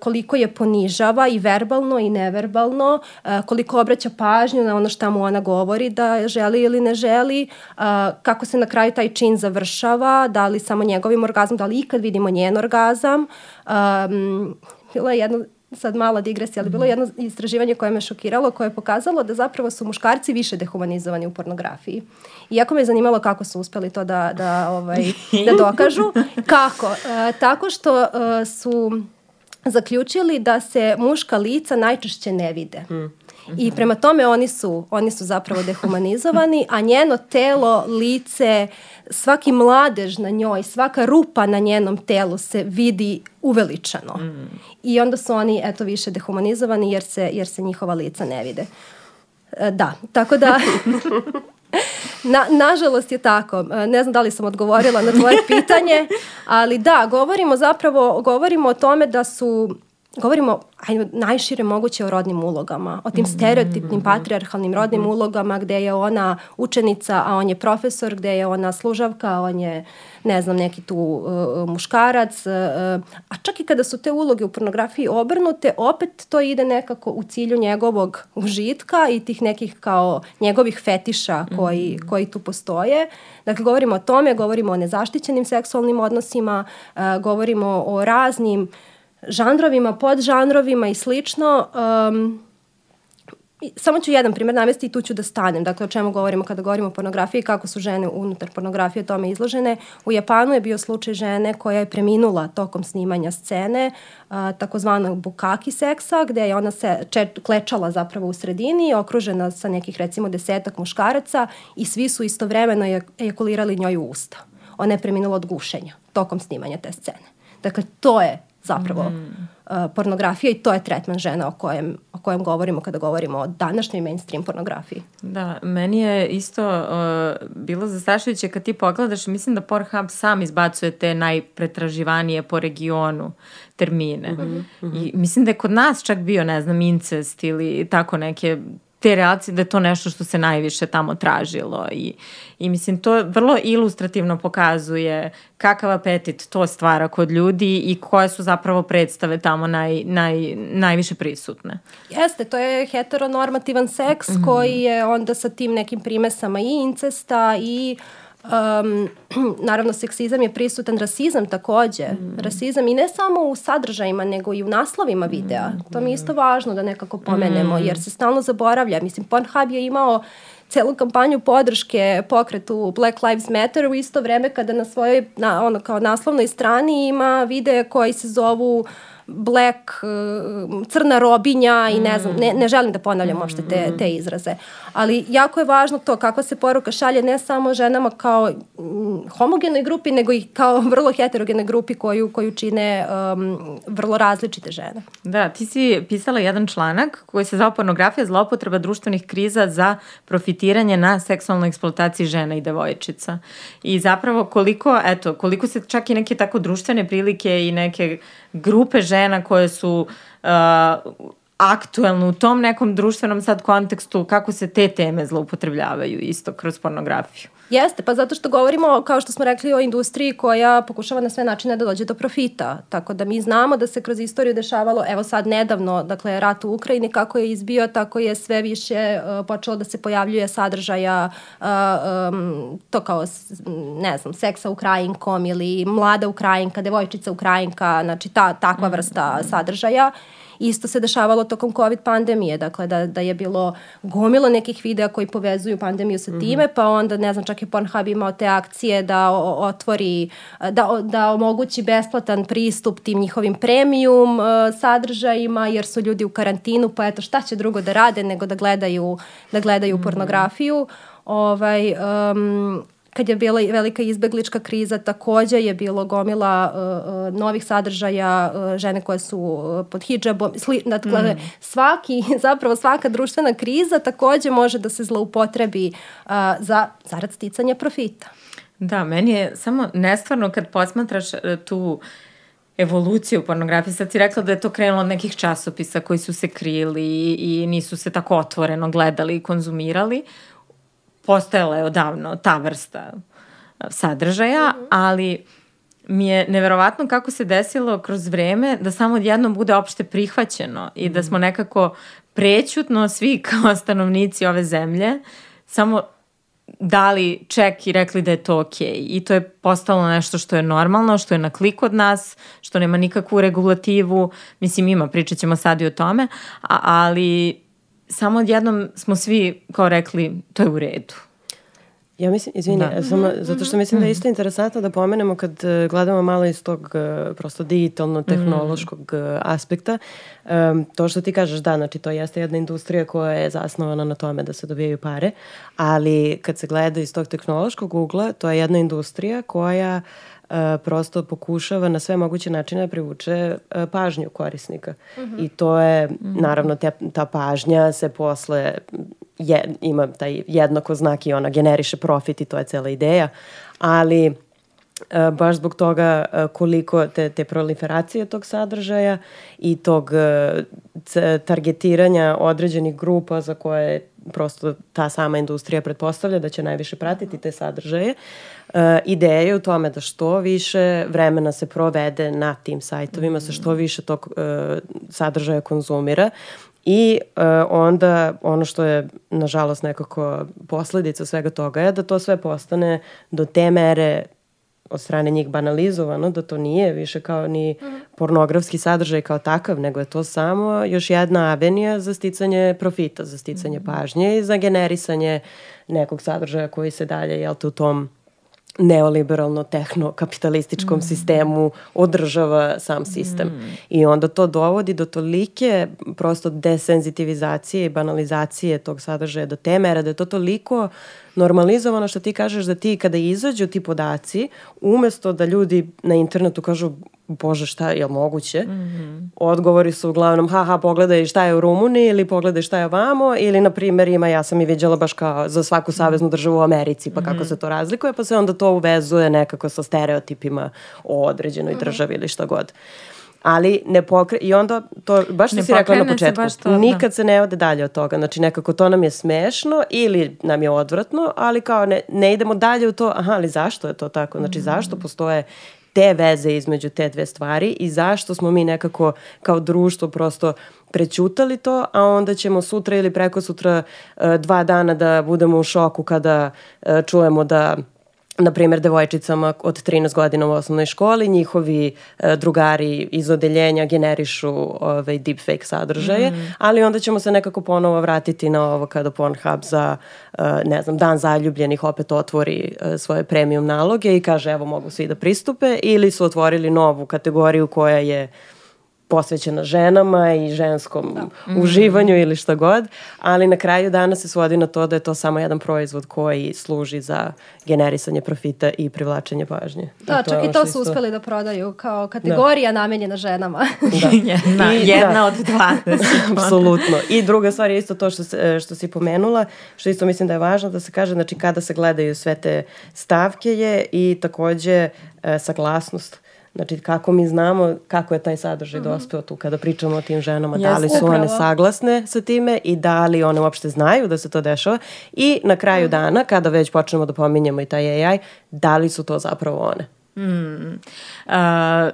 koliko je ponižava i verbalno i neverbalno, koliko obraća pažnju na ono šta mu ona govori da želi ili ne želi, kako se na kraju taj čin završava, da li samo njegovim orgazmom, da li ikad vidimo njen orgazam. Um, bila je jedna sad mala digresija, ali bilo je jedno istraživanje koje me šokiralo, koje je pokazalo da zapravo su muškarci više dehumanizovani u pornografiji. Iako me je zanimalo kako su uspeli to da, da, ovaj, da dokažu. Kako? E, tako što e, su zaključili da se muška lica najčešće ne vide. Mm. I prema tome oni su, oni su zapravo dehumanizovani, a njeno telo, lice, svaki mladež na njoj, svaka rupa na njenom telu se vidi uveličano. Mm. I onda su oni eto više dehumanizovani jer se, jer se njihova lica ne vide. E, da, tako da Na, nažalost je tako. E, ne znam da li sam odgovorila na tvoje pitanje, ali da, govorimo zapravo, govorimo o tome da su govorimo ajde, najšire moguće o rodnim ulogama, o tim mhm. stereotipnim patriarhalnim rodnim mhm. ulogama gde je ona učenica, a on je profesor, gde je ona služavka, a on je ne znam, neki tu uh, muškarac, uh, a čak i kada su te uloge u pornografiji obrnute, opet to ide nekako u cilju njegovog užitka i tih nekih kao njegovih fetiša koji, mm. koji tu postoje. Dakle, govorimo o tome, govorimo o nezaštićenim seksualnim odnosima, uh, govorimo o raznim uh, žanrovima, podžanrovima i slično. Um, samo ću jedan primjer navesti i tu ću da stanem. Dakle, o čemu govorimo kada govorimo o pornografiji, kako su žene unutar pornografije tome izložene. U Japanu je bio slučaj žene koja je preminula tokom snimanja scene, a, takozvanog bukaki seksa, gde je ona se če, klečala zapravo u sredini, okružena sa nekih recimo desetak muškaraca i svi su istovremeno ejakulirali njoj u usta. Ona je preminula od gušenja tokom snimanja te scene. Dakle, to je zapravo mm. uh, pornografija i to je tretman žena o kojem, o kojem govorimo kada govorimo o današnjoj mainstream pornografiji. Da, meni je isto uh, bilo zastrašujuće kad ti pogledaš, mislim da Pornhub sam izbacuje te najpretraživanije po regionu termine. Mm -hmm. I mislim da je kod nas čak bio, ne znam, incest ili tako neke te reakcije da je to nešto što se najviše tamo tražilo i, i mislim to vrlo ilustrativno pokazuje kakav apetit to stvara kod ljudi i koje su zapravo predstave tamo naj, naj, najviše prisutne. Jeste, to je heteronormativan seks mm -hmm. koji je onda sa tim nekim primesama i incesta i uh, Um, naravno, seksizam je prisutan, rasizam takođe. Mm. Rasizam i ne samo u sadržajima, nego i u naslovima videa. Mm. To mi je isto važno da nekako pomenemo, mm. jer se stalno zaboravlja. Mislim, Pornhub je imao celu kampanju podrške pokretu Black Lives Matter u isto vreme kada na svojoj, na, ono, kao naslovnoj strani ima videe koji se zovu black, uh, crna robinja i ne znam, ne, ne želim da ponavljam mm. uopšte te, te izraze. Ali jako je važno to kako se poruka šalje ne samo ženama kao mm, homogenoj grupi, nego i kao vrlo heterogenoj grupi koju, koju čine um, vrlo različite žene. Da, ti si pisala jedan članak koji se zove pornografija zloupotreba društvenih kriza za profitiranje na seksualnoj eksploataciji žena i devojčica. I zapravo koliko, eto, koliko se čak i neke tako društvene prilike i neke grupe žena koje su uh, aktuelno u tom nekom društvenom sad kontekstu, kako se te teme zloupotrebljavaju isto kroz pornografiju. Jeste, pa zato što govorimo, kao što smo rekli, o industriji koja pokušava na sve načine da dođe do profita. Tako da mi znamo da se kroz istoriju dešavalo, evo sad nedavno, dakle, rat u Ukrajini, kako je izbio, tako je sve više uh, počelo da se pojavljuje sadržaja, uh, um, to kao, ne znam, seksa Ukrajinkom ili mlada Ukrajinka, devojčica Ukrajinka, znači ta, takva vrsta sadržaja. Isto se dešavalo tokom COVID pandemije, dakle da, da je bilo gomilo nekih videa koji povezuju pandemiju sa mhm. time, mm -hmm. pa onda ne znam čak je Pornhub imao te akcije da otvori, da, da omogući besplatan pristup tim njihovim premium uh, sadržajima jer su ljudi u karantinu, pa eto šta će drugo da rade nego da gledaju, da gledaju mm -hmm. pornografiju. Ovaj, um, kad je bila velika izbeglička kriza, takođe je bilo gomila uh, uh, novih sadržaja, uh, žene koje su uh, pod hijabom, sli, dakle, mm. svaki, zapravo svaka društvena kriza takođe može da se zloupotrebi uh, za zarad sticanja profita. Da, meni je samo nestvarno kad posmatraš uh, tu evoluciju pornografije. Sad si rekla da je to krenulo od nekih časopisa koji su se krili i, i nisu se tako otvoreno gledali i konzumirali. Uh, postojala je odavno ta vrsta sadržaja, mm -hmm. ali mi je neverovatno kako se desilo kroz vreme da samo odjednom bude opšte prihvaćeno i da smo mhm. nekako prećutno svi kao stanovnici ove zemlje samo dali ček i rekli da je to okej. Okay. I to je postalo nešto što je normalno, što je na klik od nas, što nema nikakvu regulativu. Mislim, ima, pričat ćemo sad i o tome, a, ali samo odjednom smo svi kao rekli to je u redu. Ja mislim, izvini, da. samo, mhm, zato što mislim da je mhm. isto interesantno da pomenemo kad e, gledamo malo iz tog e, prosto digitalno-tehnološkog mm. aspekta, um, to što ti kažeš, da, znači to jeste jedna industrija koja je zasnovana na tome da se dobijaju pare, ali kad se gleda iz tog tehnološkog ugla, to je jedna industrija koja uh, prosto pokušava na sve moguće načine da privuče pažnju korisnika. Mm -hmm. I to je, naravno, te, ta pažnja se posle je, ima taj jednako znak i ona generiše profit i to je cela ideja, ali baš zbog toga koliko te, te proliferacije tog sadržaja i tog targetiranja određenih grupa za koje prosto ta sama industrija pretpostavlja da će najviše pratiti te sadržaje. E, ideja je u tome da što više vremena se provede na tim sajtovima, mm. sa što više tog e, sadržaja konzumira I e, onda ono što je nažalost nekako posledica svega toga je da to sve postane do te mere od strane njih banalizovano, da to nije više kao ni mm -hmm. pornografski sadržaj kao takav, nego je to samo još jedna avenija za sticanje profita, za sticanje mm -hmm. pažnje i za generisanje nekog sadržaja koji se dalje, jel te, u tom neoliberalno tehno-kapitalističkom mm. sistemu održava sam sistem. Mm. I onda to dovodi do tolike prosto desenzitivizacije i banalizacije tog sadržaja do te mere da je to toliko normalizovano što ti kažeš da ti kada izađu ti podaci, umesto da ljudi na internetu kažu bože šta je moguće, mm -hmm. odgovori su uglavnom haha pogledaj šta je u Rumuniji ili pogledaj šta je vamo ili na primjer ima ja sam i vidjela baš kao za svaku saveznu državu u Americi pa mm -hmm. kako mhm. se to razlikuje pa se onda to uvezuje nekako sa stereotipima o određenoj mm -hmm. državi ili šta god. Ali ne pokre... I onda, to, baš što si rekla na početku, se to, da. nikad da. se ne ode dalje od toga. Znači nekako to nam je smešno ili nam je odvratno, ali kao ne, ne idemo dalje u to, aha, ali zašto je to tako? Znači mm zašto postoje te veze između te dve stvari i zašto smo mi nekako kao društvo prosto prećutali to, a onda ćemo sutra ili preko sutra e, dva dana da budemo u šoku kada e, čujemo da na primjer, devojčicama od 13 godina u osnovnoj školi, njihovi e, drugari iz odeljenja generišu ovaj, deepfake sadržaje, mm. ali onda ćemo se nekako ponovo vratiti na ovo kada Pornhub za, e, ne znam, dan zaljubljenih opet otvori e, svoje premium naloge i kaže evo mogu svi da pristupe ili su otvorili novu kategoriju koja je posvećena ženama i ženskom da. Mm. uživanju ili šta god, ali na kraju dana se svodi na to da je to samo jedan proizvod koji služi za generisanje profita i privlačenje pažnje. Da, I čak i to su isto... uspeli da prodaju kao kategorija da. namenjena ženama. Da. jedna, I, jedna da. od 20. Apsolutno. I druga stvar je isto to što, se, što si pomenula, što isto mislim da je važno da se kaže, znači kada se gledaju sve te stavke je i takođe e, saglasnost Znači, kako mi znamo kako je taj sadržaj mm -hmm. dospeo tu kada pričamo o tim ženama, yes, da li su upravo. one saglasne sa time i da li one uopšte znaju da se to dešava i na kraju mm. dana, kada već počnemo da pominjemo i taj AI, da li su to zapravo one. Mm. Uh,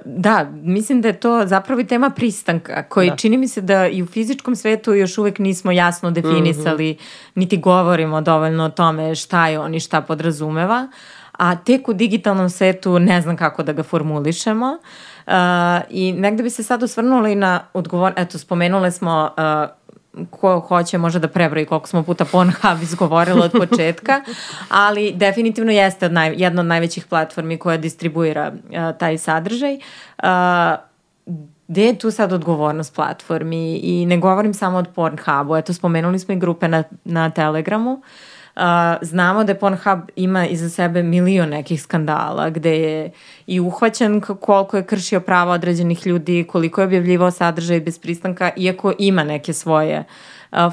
da, mislim da je to zapravo i tema pristanka, koji da. čini mi se da i u fizičkom svetu još uvek nismo jasno definisali, mm -hmm. niti govorimo dovoljno o tome šta je on i šta podrazumeva. Uh, a tek u digitalnom svetu ne znam kako da ga formulišemo. Uh, I negde bi se sad osvrnuli na odgovor, eto, spomenule smo uh, ko hoće može da prebroji koliko smo puta Pornhub izgovorila od početka, ali definitivno jeste od naj, jedna od najvećih platformi koja distribuira uh, taj sadržaj. Uh, gde je tu sad odgovornost platformi i ne govorim samo od Pornhubu, eto spomenuli smo i grupe na, na Telegramu, uh, Znamo da Pornhub ima iza sebe milion nekih skandala gde je i uhvaćen koliko je kršio prava određenih ljudi, koliko je objavljivao sadržaj bez pristanka, iako ima neke svoje uh,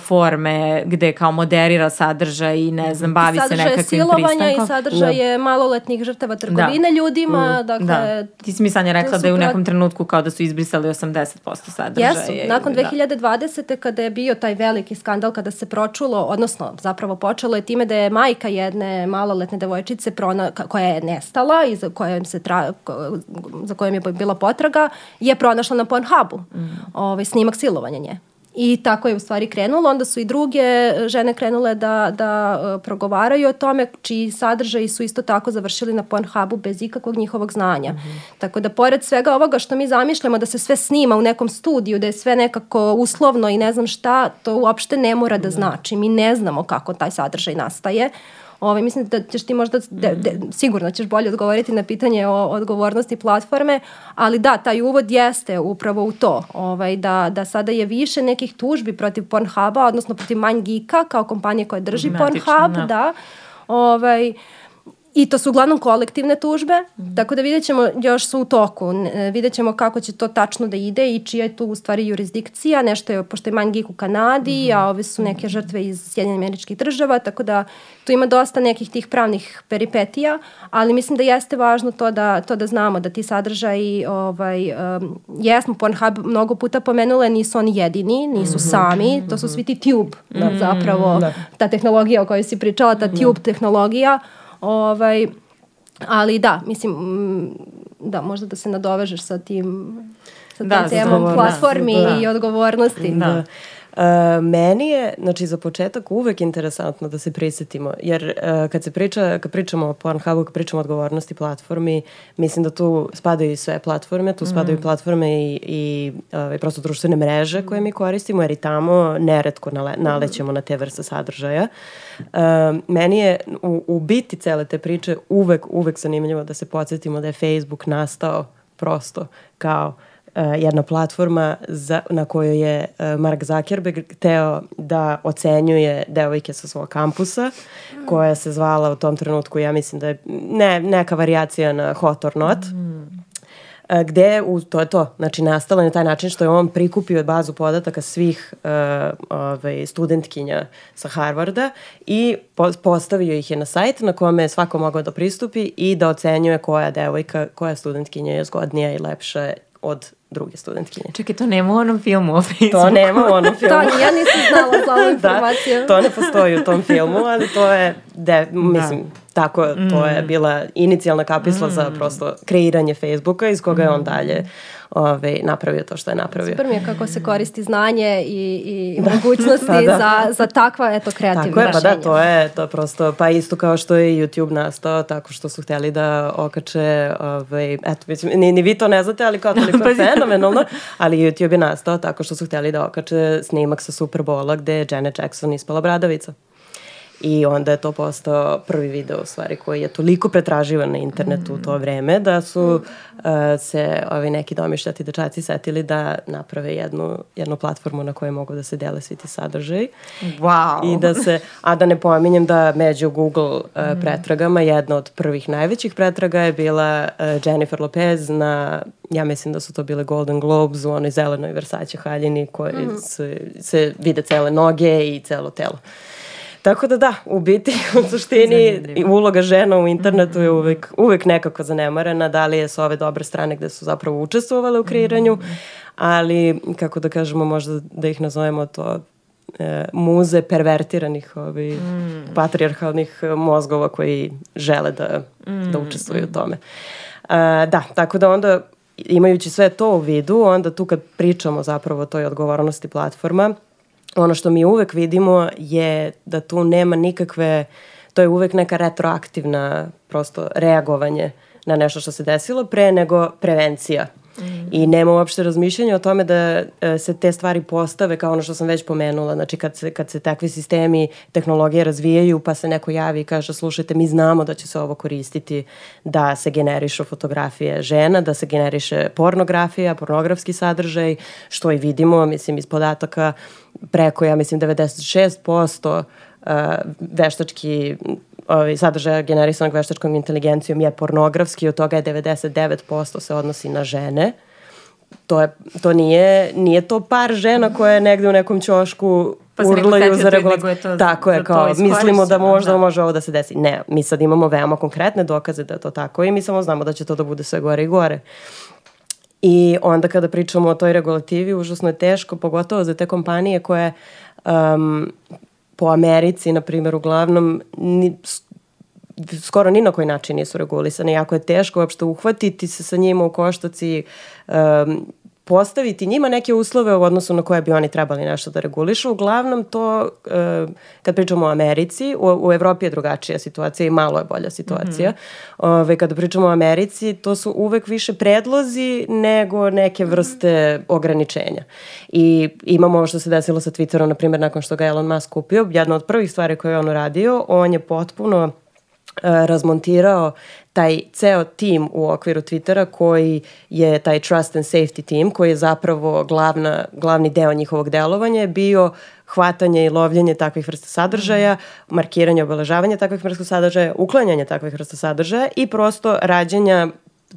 forme gde kao moderira sadržaj i ne znam, bavi se nekakvim pristankom. Sadržaj silovanja i sadržaj da. maloletnih žrtava trgovine da. ljudima. Mm. Dakle, da. Ti si mi Sanja rekla da je u nekom trenutku kao da su izbrisali 80% sadržaja. Jesu, nakon 2020. Da. kada je bio taj veliki skandal, kada se pročulo, odnosno zapravo počelo je time da je majka jedne maloletne devojčice prona, koja je nestala i za kojom, se tra, za kojom je bila potraga, je pronašla na Pornhubu mm. ovaj, snimak silovanja nje. I tako je u stvari krenulo. Onda su i druge žene krenule da, da uh, progovaraju o tome, čiji sadržaji su isto tako završili na Pornhubu bez ikakvog njihovog znanja. Mm -hmm. Tako da pored svega ovoga što mi zamišljamo da se sve snima u nekom studiju, da je sve nekako uslovno i ne znam šta, to uopšte ne mora da znači. Mi ne znamo kako taj sadržaj nastaje. Ovaj, mislim da ćeš ti možda, de, de, sigurno ćeš bolje odgovoriti na pitanje o odgovornosti platforme, ali da, taj uvod jeste upravo u to, ovaj, da, da sada je više nekih tužbi protiv Pornhuba, odnosno protiv MindGeeka kao kompanije koja drži Matično, Pornhub, da. da ovaj, I to su uglavnom kolektivne tužbe, mm. tako da vidjet ćemo, još su u toku, vidjet ćemo kako će to tačno da ide i čija je tu u stvari jurisdikcija, nešto je, pošto je Mangik u Kanadi, mm. a ove su neke žrtve iz Sjedinjenih američkih država, tako da tu ima dosta nekih tih pravnih peripetija, ali mislim da jeste važno to da, to da znamo, da ti sadržaji, ovaj, um, jesmo Pornhub mnogo puta pomenule, nisu oni jedini, nisu mm -hmm. sami, to su svi ti tube, mm -hmm. zapravo, da. ta tehnologija o kojoj si pričala, ta tube da. tehnologija, Ovaj, ali da, mislim, mm, da, možda da se nadovežeš sa tim sa da, temom platformi da. i odgovornosti. Da. da. Uh, meni je, znači za početak uvek interesantno da se prisetimo, jer uh, kad se priča, kad pričamo o Pornhubu, kad pričamo o odgovornosti platformi, mislim da tu spadaju i sve platforme, tu spadaju mm. platforme i, i uh, prosto društvene mreže koje mi koristimo, jer i tamo neretko nale, nalećemo na te vrste sadržaja. Uh, meni je u, u biti cele te priče uvek, uvek zanimljivo da se podsjetimo da je Facebook nastao prosto kao uh, jedna platforma za, na kojoj je uh, Mark Zuckerberg teo da ocenjuje devojke sa svog kampusa, koja se zvala u tom trenutku, ja mislim da je ne, neka variacija na Hot or Not. Mm gde u, to je to, znači nastalo na taj način što je on prikupio bazu podataka svih uh, ovaj, studentkinja sa Harvarda i po, postavio ih je na sajt na kome je svako mogao da pristupi i da ocenjuje koja devojka, koja studentkinja je zgodnija i lepša od druge studentkinje. Čekaj, to nema u onom filmu o Facebooku. To nema u onom filmu. Da, ni ja nisam znala za ovu informaciju. da, to ne postoji u tom filmu, ali to je, de, mislim, tako, to je bila inicijalna kapisla za prosto kreiranje Facebooka iz koga je on dalje ove, napravio to što je napravio. Super mi je kako se koristi znanje i, i mogućnosti Pa da. za, za takva, eto, kreativna Tako je, pa da, to je to je prosto, pa isto kao što je YouTube nastao, tako što su htjeli da okače, ovaj, eto, mislim, ni, ni vi to ne znate, ali kao toliko je Pazi. Fenomenalno, ali YouTube je nastao tako što su htjeli da okače snimak sa Superbola gde je Janet Jackson ispala bradavica. I onda je to postao prvi video u stvari koji je toliko pretraživan na internetu u to vreme da su uh, se ovi neki domišljati dečaci setili da naprave jednu, jednu platformu na kojoj mogu da se dele svi ti sadržaji. Wow. I da se, a da ne pominjem da među Google uh, pretragama jedna od prvih najvećih pretraga je bila uh, Jennifer Lopez na, ja mislim da su to bile Golden Globes u onoj zelenoj Versace haljini koji se, se vide cele noge i celo telo. Tako da da, u biti, u suštini Zanimljivo. uloga žena u internetu je uvek, uvek nekako zanemarena, da li je s ove dobre strane gde su zapravo učestvovale u kreiranju, ali kako da kažemo možda da ih nazovemo to e, muze pervertiranih ovi, patrijarhalnih e, mozgova koji žele da, da učestvuju u tome. E, da, tako da onda imajući sve to u vidu, onda tu kad pričamo zapravo o toj odgovornosti platforma, ono što mi uvek vidimo je da tu nema nikakve, to je uvek neka retroaktivna prosto reagovanje na nešto što se desilo pre nego prevencija. I nema uopšte razmišljanja o tome da e, se te stvari postave kao ono što sam već pomenula. Znači kad se, kad se takvi sistemi tehnologije razvijaju pa se neko javi i kaže slušajte mi znamo da će se ovo koristiti da se generišu fotografije žena, da se generiše pornografija, pornografski sadržaj, što i vidimo, mislim iz podataka preko, ja mislim 96% uh, veštački ovaj, sadržaja generisanog veštačkom inteligencijom je pornografski, od toga je 99% se odnosi na žene. To, je, to nije, nije to par žena koje je negde u nekom ćošku Pa urlaju za je to Tako je, kao mislimo da iskorišćeno, možda da. može ovo da se desi. Ne, mi sad imamo veoma konkretne dokaze da je to tako i mi samo znamo da će to da bude sve gore i gore. I onda kada pričamo o toj regulativi, užasno je teško, pogotovo za te kompanije koje um, po Americi, na primjer, uglavnom ni, skoro ni na koji način nisu regulisane. Jako je teško uopšte uhvatiti se sa njima u koštac i um, postaviti njima neke uslove u odnosu na koje bi oni trebali nešto da regulišu. Uglavnom to, e, kad pričamo o Americi, u, u Evropi je drugačija situacija i malo je bolja situacija. Ove, kada pričamo o Americi, to su uvek više predlozi nego neke vrste ograničenja. I imamo ovo što se desilo sa Twitterom, na primjer, nakon što ga Elon Musk kupio. Jedna od prvih stvari koje je on uradio, on je potpuno razmontirao taj ceo tim u okviru Twittera koji je taj trust and safety team koji je zapravo glavna, glavni deo njihovog delovanja je bio hvatanje i lovljenje takvih vrsta sadržaja, markiranje, obeležavanje takvih vrsta sadržaja, uklanjanje takvih vrsta sadržaja i prosto rađenja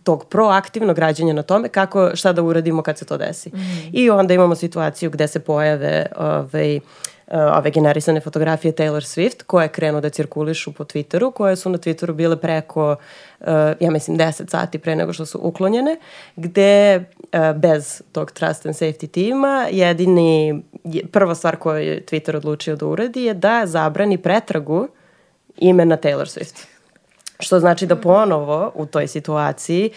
tog proaktivnog rađenja na tome kako, šta da uradimo kad se to desi. I onda imamo situaciju gde se pojave ovaj, uh, ove generisane fotografije Taylor Swift koje krenu da cirkulišu po Twitteru, koje su na Twitteru bile preko, uh, ja mislim, 10 sati pre nego što su uklonjene, gde uh, bez tog trust and safety tima jedini, je- prva stvar koju je Twitter odlučio da uradi je da zabrani pretragu imena Taylor Swift. Što znači da ponovo u toj situaciji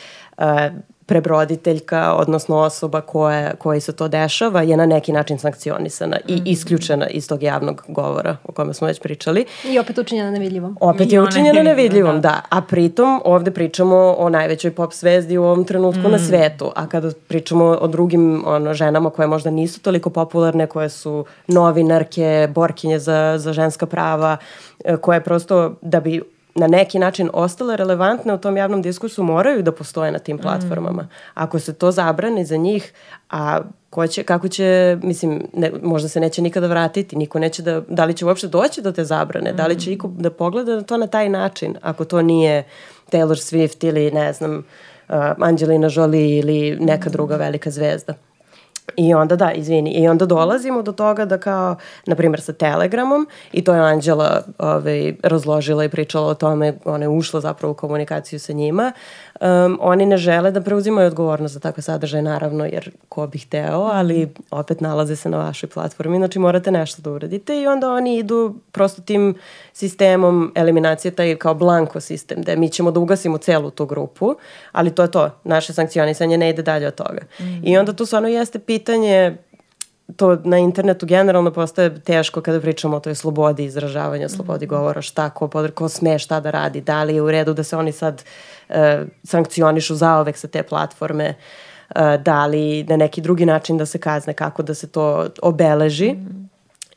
prebroditeljka, odnosno osoba koja, koji se to dešava, je na neki način sankcionisana i isključena iz tog javnog govora o kome smo već pričali. I opet učinjena nevidljivom. Opet I je je nevidljivom, nevidljiva, da. A pritom ovde pričamo o najvećoj pop zvezdi u ovom trenutku na svetu. A kada pričamo o drugim ono, ženama koje možda nisu toliko popularne, koje su novinarke, borkinje za, za ženska prava, e, koje prosto da bi na neki način ostale relevantne u tom javnom diskursu moraju da postoje na tim platformama. Ako se to zabrani za njih, a ko će, kako će, mislim, ne, možda se neće nikada vratiti, niko neće da, da li će uopšte doći do te zabrane, da li će iko da pogleda na to na taj način, ako to nije Taylor Swift ili, ne znam, uh, Angelina Jolie ili neka druga velika zvezda. I onda da, izvini, i onda dolazimo do toga da kao, na primjer sa Telegramom, i to je Anđela ovaj, razložila i pričala o tome, ona je ušla zapravo u komunikaciju sa njima, um, oni ne žele da preuzimaju odgovornost za takve sadržaje, naravno, jer ko bi hteo, ali opet nalaze se na vašoj platformi, znači morate nešto da uradite i onda oni idu prosto tim sistemom eliminacije, taj kao blanko sistem, gde mi ćemo da ugasimo celu tu grupu, ali to je to, naše sankcionisanje ne ide dalje od toga. Mm. I onda tu stvarno jeste pitanje to na internetu generalno postaje teško kada pričamo o toj slobodi izražavanja, slobodi mhm. govora, šta, ko, ko sme šta da radi, da li je u redu da se oni sad uh, sankcionišu zaovek sa te platforme, uh, da li na neki drugi način da se kazne, kako da se to obeleži. Mm.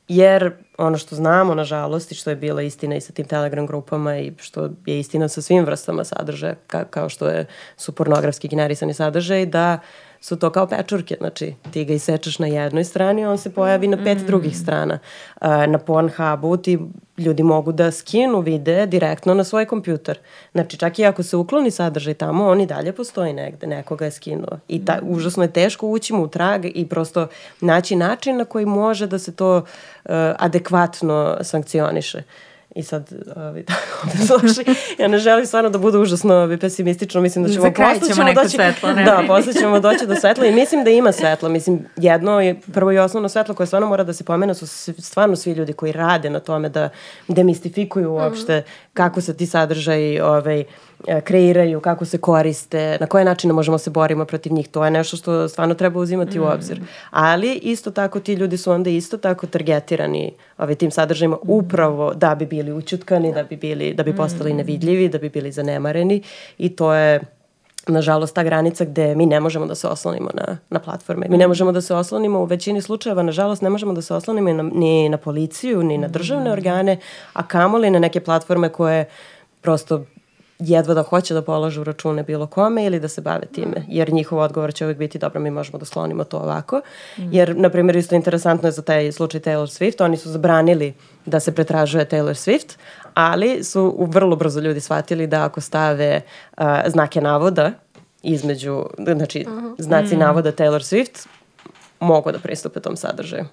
Jer ono što znamo, nažalost, i što je bila istina i sa tim telegram grupama i što je istina sa svim vrstama sadržaja, ka, kao što je, su pornografski generisani sadržaj, da uh, su to kao pečurke, znači ti ga isečeš na jednoj strani, on se pojavi na pet mm. drugih strana. Uh, na Pornhubu ti ljudi mogu da skinu vide direktno na svoj kompjuter. Znači čak i ako se ukloni sadržaj tamo, on i dalje postoji negde, nekoga je skinuo. I ta, užasno je teško ući mu u trag i prosto naći način na koji može da se to uh, adekvatno sankcioniše. Uh, I sad, ovi, slušaj, ja ne želim stvarno da bude užasno ovi, pesimistično, mislim da ćemo, posle ćemo doći, svetlo, ne? Da, posle ćemo doći do svetla i mislim da ima svetla, mislim, jedno je, prvo i osnovno svetlo koje stvarno mora da se pomene su stvarno svi ljudi koji rade na tome da demistifikuju uopšte mm. kako se ti sadržaji ovaj, kreiraju, kako se koriste, na koje načine možemo se borimo protiv njih. To je nešto što stvarno treba uzimati mm. u obzir. Ali isto tako ti ljudi su onda isto tako targetirani ovaj, tim sadržajima mm. upravo da bi bili učutkani, da bi, bili, da bi postali mm. nevidljivi, da bi bili zanemareni i to je nažalost ta granica gde mi ne možemo da se oslonimo na, na platforme. Mi ne možemo da se oslonimo u većini slučajeva, nažalost ne možemo da se oslonimo ni na, ni na policiju, ni na državne organe, a kamoli na neke platforme koje prosto jedva da hoće da polažu račune bilo kome ili da se bave time, jer njihov odgovor će uvijek biti dobro, mi možemo da sklonimo to ovako. Mm. Jer, na primjer, isto interesantno je za taj slučaj Taylor Swift, oni su zabranili da se pretražuje Taylor Swift, ali su vrlo brzo ljudi shvatili da ako stave uh, znake navoda između, znači, mm -hmm. znaci mm. navoda Taylor Swift, mogu da pristupe tom sadržaju.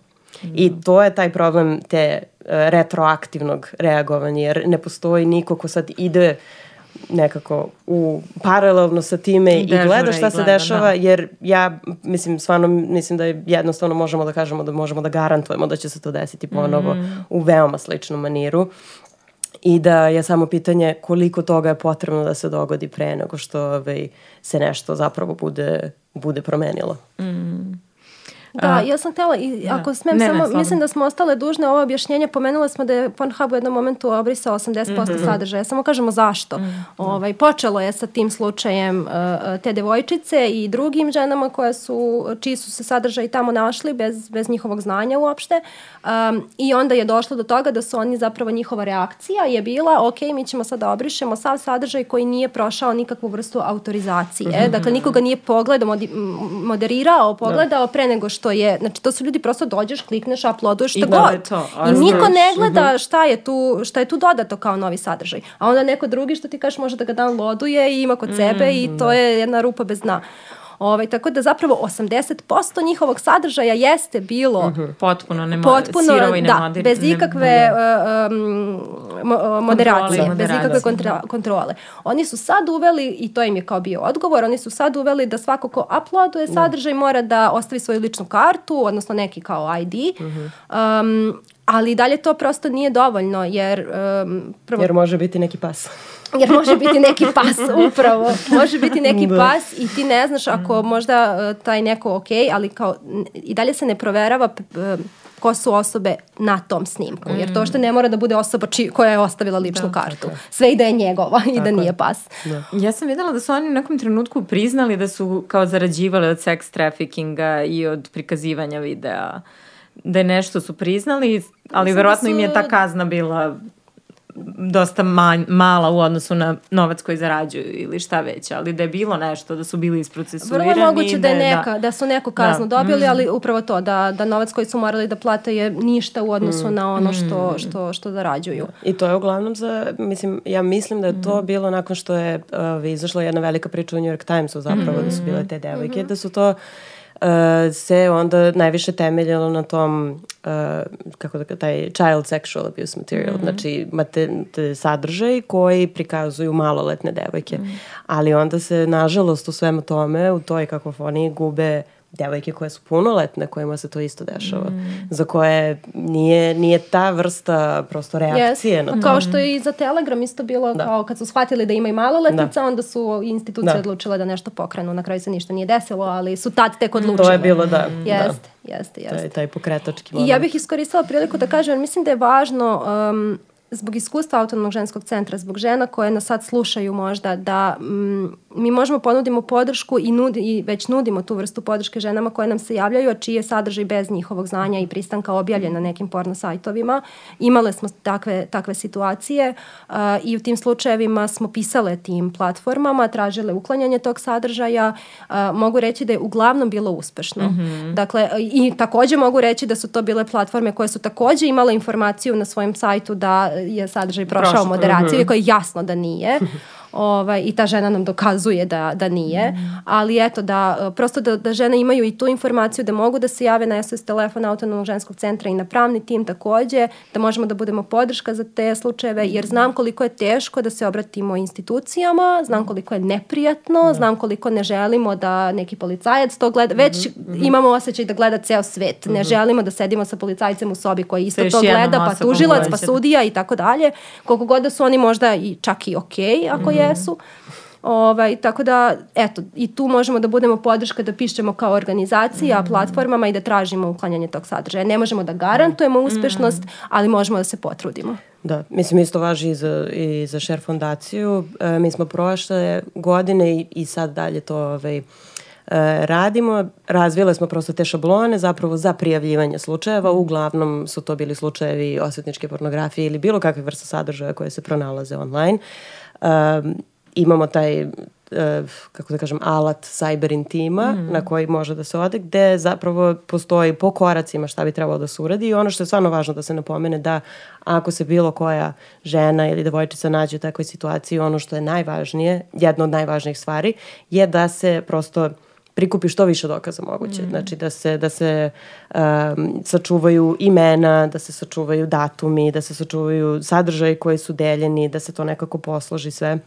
Mm. I to je taj problem te uh, retroaktivnog reagovanja, jer ne postoji niko ko sad ide uh, nekako u paralelno sa time i, i gleda šta i gleda, se dešava, da. jer ja mislim, stvarno mislim da je jednostavno možemo da kažemo da možemo da garantujemo da će se to desiti ponovo mm. u veoma sličnom maniru i da je samo pitanje koliko toga je potrebno da se dogodi pre nego što ovaj, se nešto zapravo bude, bude promenilo. Mm. Da, ja sam htjela, i da. ako smem ne, samo, ne, mislim da smo ostale dužne ovo objašnjenje, pomenula smo da je Pornhub u jednom momentu obrisao 80% mm -hmm. sadržaja, samo kažemo zašto. Mm -hmm. ovaj, počelo je sa tim slučajem uh, te devojčice i drugim ženama koje su, čiji su se sadržaji tamo našli bez, bez njihovog znanja uopšte um, i onda je došlo do toga da su oni zapravo njihova reakcija je bila, ok, mi ćemo sada da obrišemo sav sadržaj koji nije prošao nikakvu vrstu autorizacije. Mm -hmm. Dakle, nikoga nije pogledao, moderirao, pogledao da. pre nego što što je, znači to su ljudi prosto dođeš, klikneš, uploaduješ šta I god. To, I niko ne gleda mhm. šta je tu, šta je tu dodato kao novi sadržaj. A onda neko drugi što ti kažeš može da ga downloaduje i ima kod sebe mm, i to da. je jedna rupa bez dna. Ovaj, tako da zapravo 80% njihovog sadržaja jeste bilo uh mhm. -huh. potpuno, ne potpuno sirovo i da, bez ikakve um, moderacije, kontrole, bez ikakve kontra, kontrole. Oni su sad uveli, i to im je kao bio odgovor, oni su sad uveli da svako ko uploaduje da. sadržaj mora da ostavi svoju ličnu kartu, odnosno neki kao ID, uh -huh. um, ali dalje to prosto nije dovoljno, jer... Um, prvo, jer može biti neki pas. Jer može biti neki pas upravo. Može biti neki da. pas i ti ne znaš ako možda uh, taj neko ok, ali kao i dalje se ne proverava ko su osobe na tom snimku. Jer to što ne mora da bude osoba či, koja je ostavila ličnu da, kartu. Tako. Sve i da je njegova i da nije pas. Da. Ja sam videla da su oni u nekom trenutku priznali da su kao zarađivali od sex traffickinga i od prikazivanja videa da je nešto su priznali, ali da verovatno su... im je ta kazna bila dosta manj, mala u odnosu na novac koji zarađuju ili šta već, ali da je bilo nešto, da su bili isprocesuirani. Vrlo moguće da, je da- neka, da, da su neku kaznu da. dobili, mm. ali upravo to, da, da novac koji su morali da plate je ništa u odnosu mm. na ono što, mm. što, što zarađuju. I to je uglavnom za, mislim, ja mislim da je to mm. bilo nakon što je uh, izašla jedna velika priča u New York Timesu zapravo, mm. da su bile te devojke, mm -hmm. da su to se onda najviše temeljilo na tom uh, kako da taj child sexual abuse material, mm -hmm. znači mate, te sadržaj koji prikazuju maloletne devojke. Mm -hmm. Ali onda se, nažalost, u svemu tome, u toj kakofoniji gube devojke koje su punoletne, kojima se to isto dešava. Mm. Za koje nije, nije ta vrsta prosto reakcije yes. na to. Kao što je i za Telegram isto bilo, da. kao kad su shvatili da ima i maloletnica, da. onda su institucije da. odlučile da nešto pokrenu. Na kraju se ništa nije desilo, ali su tad tek odlučile. To je bilo, da. Jeste, da. jeste, jeste. Taj, taj pokretački moment. I ja bih iskoristila priliku da kažem, mislim da je važno um, zbog iskustva autonomnog ženskog centra, zbog žena koje nas sad slušaju možda, da mm, mi možemo ponudimo podršku i, nudi, i već nudimo tu vrstu podrške ženama koje nam se javljaju, a čiji je sadržaj bez njihovog znanja i pristanka objavljen na nekim porno sajtovima. Imale smo takve, takve situacije uh, i u tim slučajevima smo pisale tim platformama, tražile uklanjanje tog sadržaja. Uh, mogu reći da je uglavnom bilo uspešno. Mm -hmm. Dakle, i takođe mogu reći da su to bile platforme koje su takođe imale informaciju na svojim sajtu da je sadržaj prošao Prošlo. moderaciju, mm -hmm. koje je jasno da nije. ovaj, i ta žena nam dokazuje da, da nije, mm. ali eto da prosto da, da žene imaju i tu informaciju da mogu da se jave na SOS telefon autonomnog ženskog centra i na pravni tim takođe, da možemo da budemo podrška za te slučajeve, jer znam koliko je teško da se obratimo institucijama, znam koliko je neprijatno, mm. znam koliko ne želimo da neki policajac to gleda, već mm -hmm. imamo osjećaj da gleda ceo svet, ne mm -hmm. želimo da sedimo sa policajcem u sobi koji isto to gleda, pa tužilac, pa sudija i tako dalje, koliko god da su oni možda i čak i okej okay, ako mm -hmm jesu. Ovaj, tako da, eto, i tu možemo da budemo podrška da pišemo kao organizacija, mm. platformama i da tražimo uklanjanje tog sadržaja. Ne možemo da garantujemo uspešnost, mm. ali možemo da se potrudimo. Da, mislim isto važi i za, i za Share fondaciju. E, mi smo prošle godine i, i sad dalje to ovaj, radimo. Razvile smo prosto te šablone zapravo za prijavljivanje slučajeva. Uglavnom su to bili slučajevi osvetničke pornografije ili bilo kakve vrste sadržaja koje se pronalaze online. Um, imamo taj uh, kako da kažem, alat cyber intima mm. na koji može da se ode, gde zapravo postoji po koracima šta bi trebalo da se uradi i ono što je stvarno važno da se napomene da ako se bilo koja žena ili devojčica nađe u takvoj situaciji, ono što je najvažnije, jedna od najvažnijih stvari, je da se prosto prikupi što više dokaza moguće. Mm. Znači da se, da se um, sačuvaju imena, da se sačuvaju datumi, da se sačuvaju sadržaji koji su deljeni, da se to nekako posloži sve.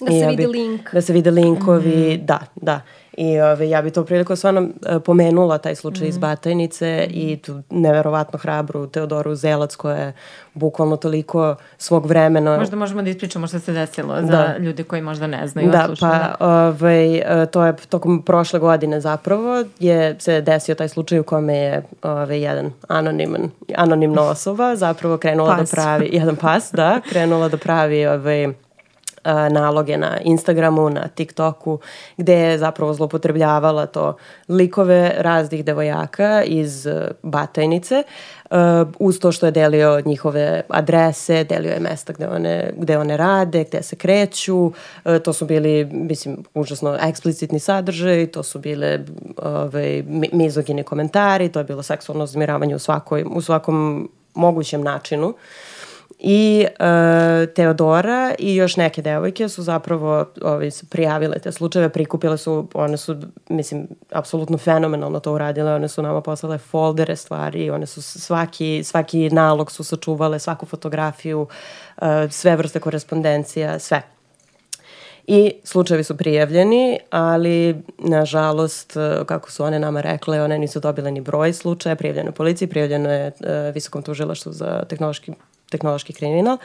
Da se vidi link. Da se vide linkovi, mm. da, da. I ove, ja bi to priliku stvarno uh, pomenula taj slučaj mm. iz Batajnice mm. i tu neverovatno hrabru Teodoru Zelac koja je bukvalno toliko svog vremena... Možda možemo da ispričamo što se desilo da. za ljude koji možda ne znaju. Da, pa ovaj, e, to je tokom prošle godine zapravo je se desio taj slučaj u kome je ovaj, jedan anoniman, anonimna osoba zapravo krenula da pas. da pravi, jedan pas, da, krenula da pravi ovaj, naloge na Instagramu, na TikToku, gde je zapravo zlopotrebljavala to likove raznih devojaka iz e, Batajnice, uh, uz to što je delio njihove adrese, delio je mesta gde one, gde one rade, gde se kreću, uh, to su bili, mislim, užasno eksplicitni sadržaj, to su bile ove, mizogini komentari, to je bilo seksualno uzmiravanje u, svakoj, u svakom mogućem načinu. Uh, I uh, Teodora i još neke devojke su zapravo ovaj, su prijavile te slučajeve, prikupile su, one su, mislim, apsolutno fenomenalno to uradile, one su nama poslale foldere stvari, one su svaki, svaki nalog su sačuvale, svaku fotografiju, uh, sve vrste korespondencija, sve. I slučajevi su prijavljeni, ali nažalost, kako su one nama rekle, one nisu dobile ni broj slučaja, prijavljeno je policiji, prijavljeno je uh, Visokom tužilaštvu za tehnološki tehnološki kriminal.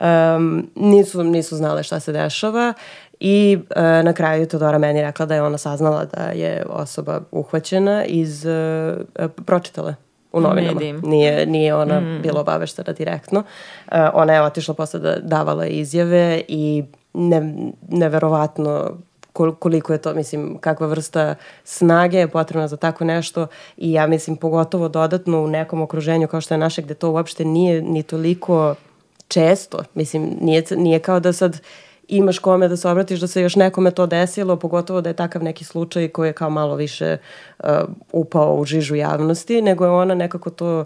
Um, nisu, nisu znale šta se dešava i uh, na kraju Todora meni rekla da je ona saznala da je osoba uhvaćena iz, uh, pročitale u novinama. Medijim. Nije, nije ona mm. bila obaveštena direktno. Uh, ona je otišla posle da davala izjave i ne, neverovatno koliko je to, mislim, kakva vrsta snage je potrebna za tako nešto i ja mislim pogotovo dodatno u nekom okruženju kao što je naše gde to uopšte nije ni toliko često. Mislim, nije, nije kao da sad imaš kome da se obratiš da se još nekome to desilo, pogotovo da je takav neki slučaj koji je kao malo više uh, upao u žižu javnosti, nego je ona nekako to,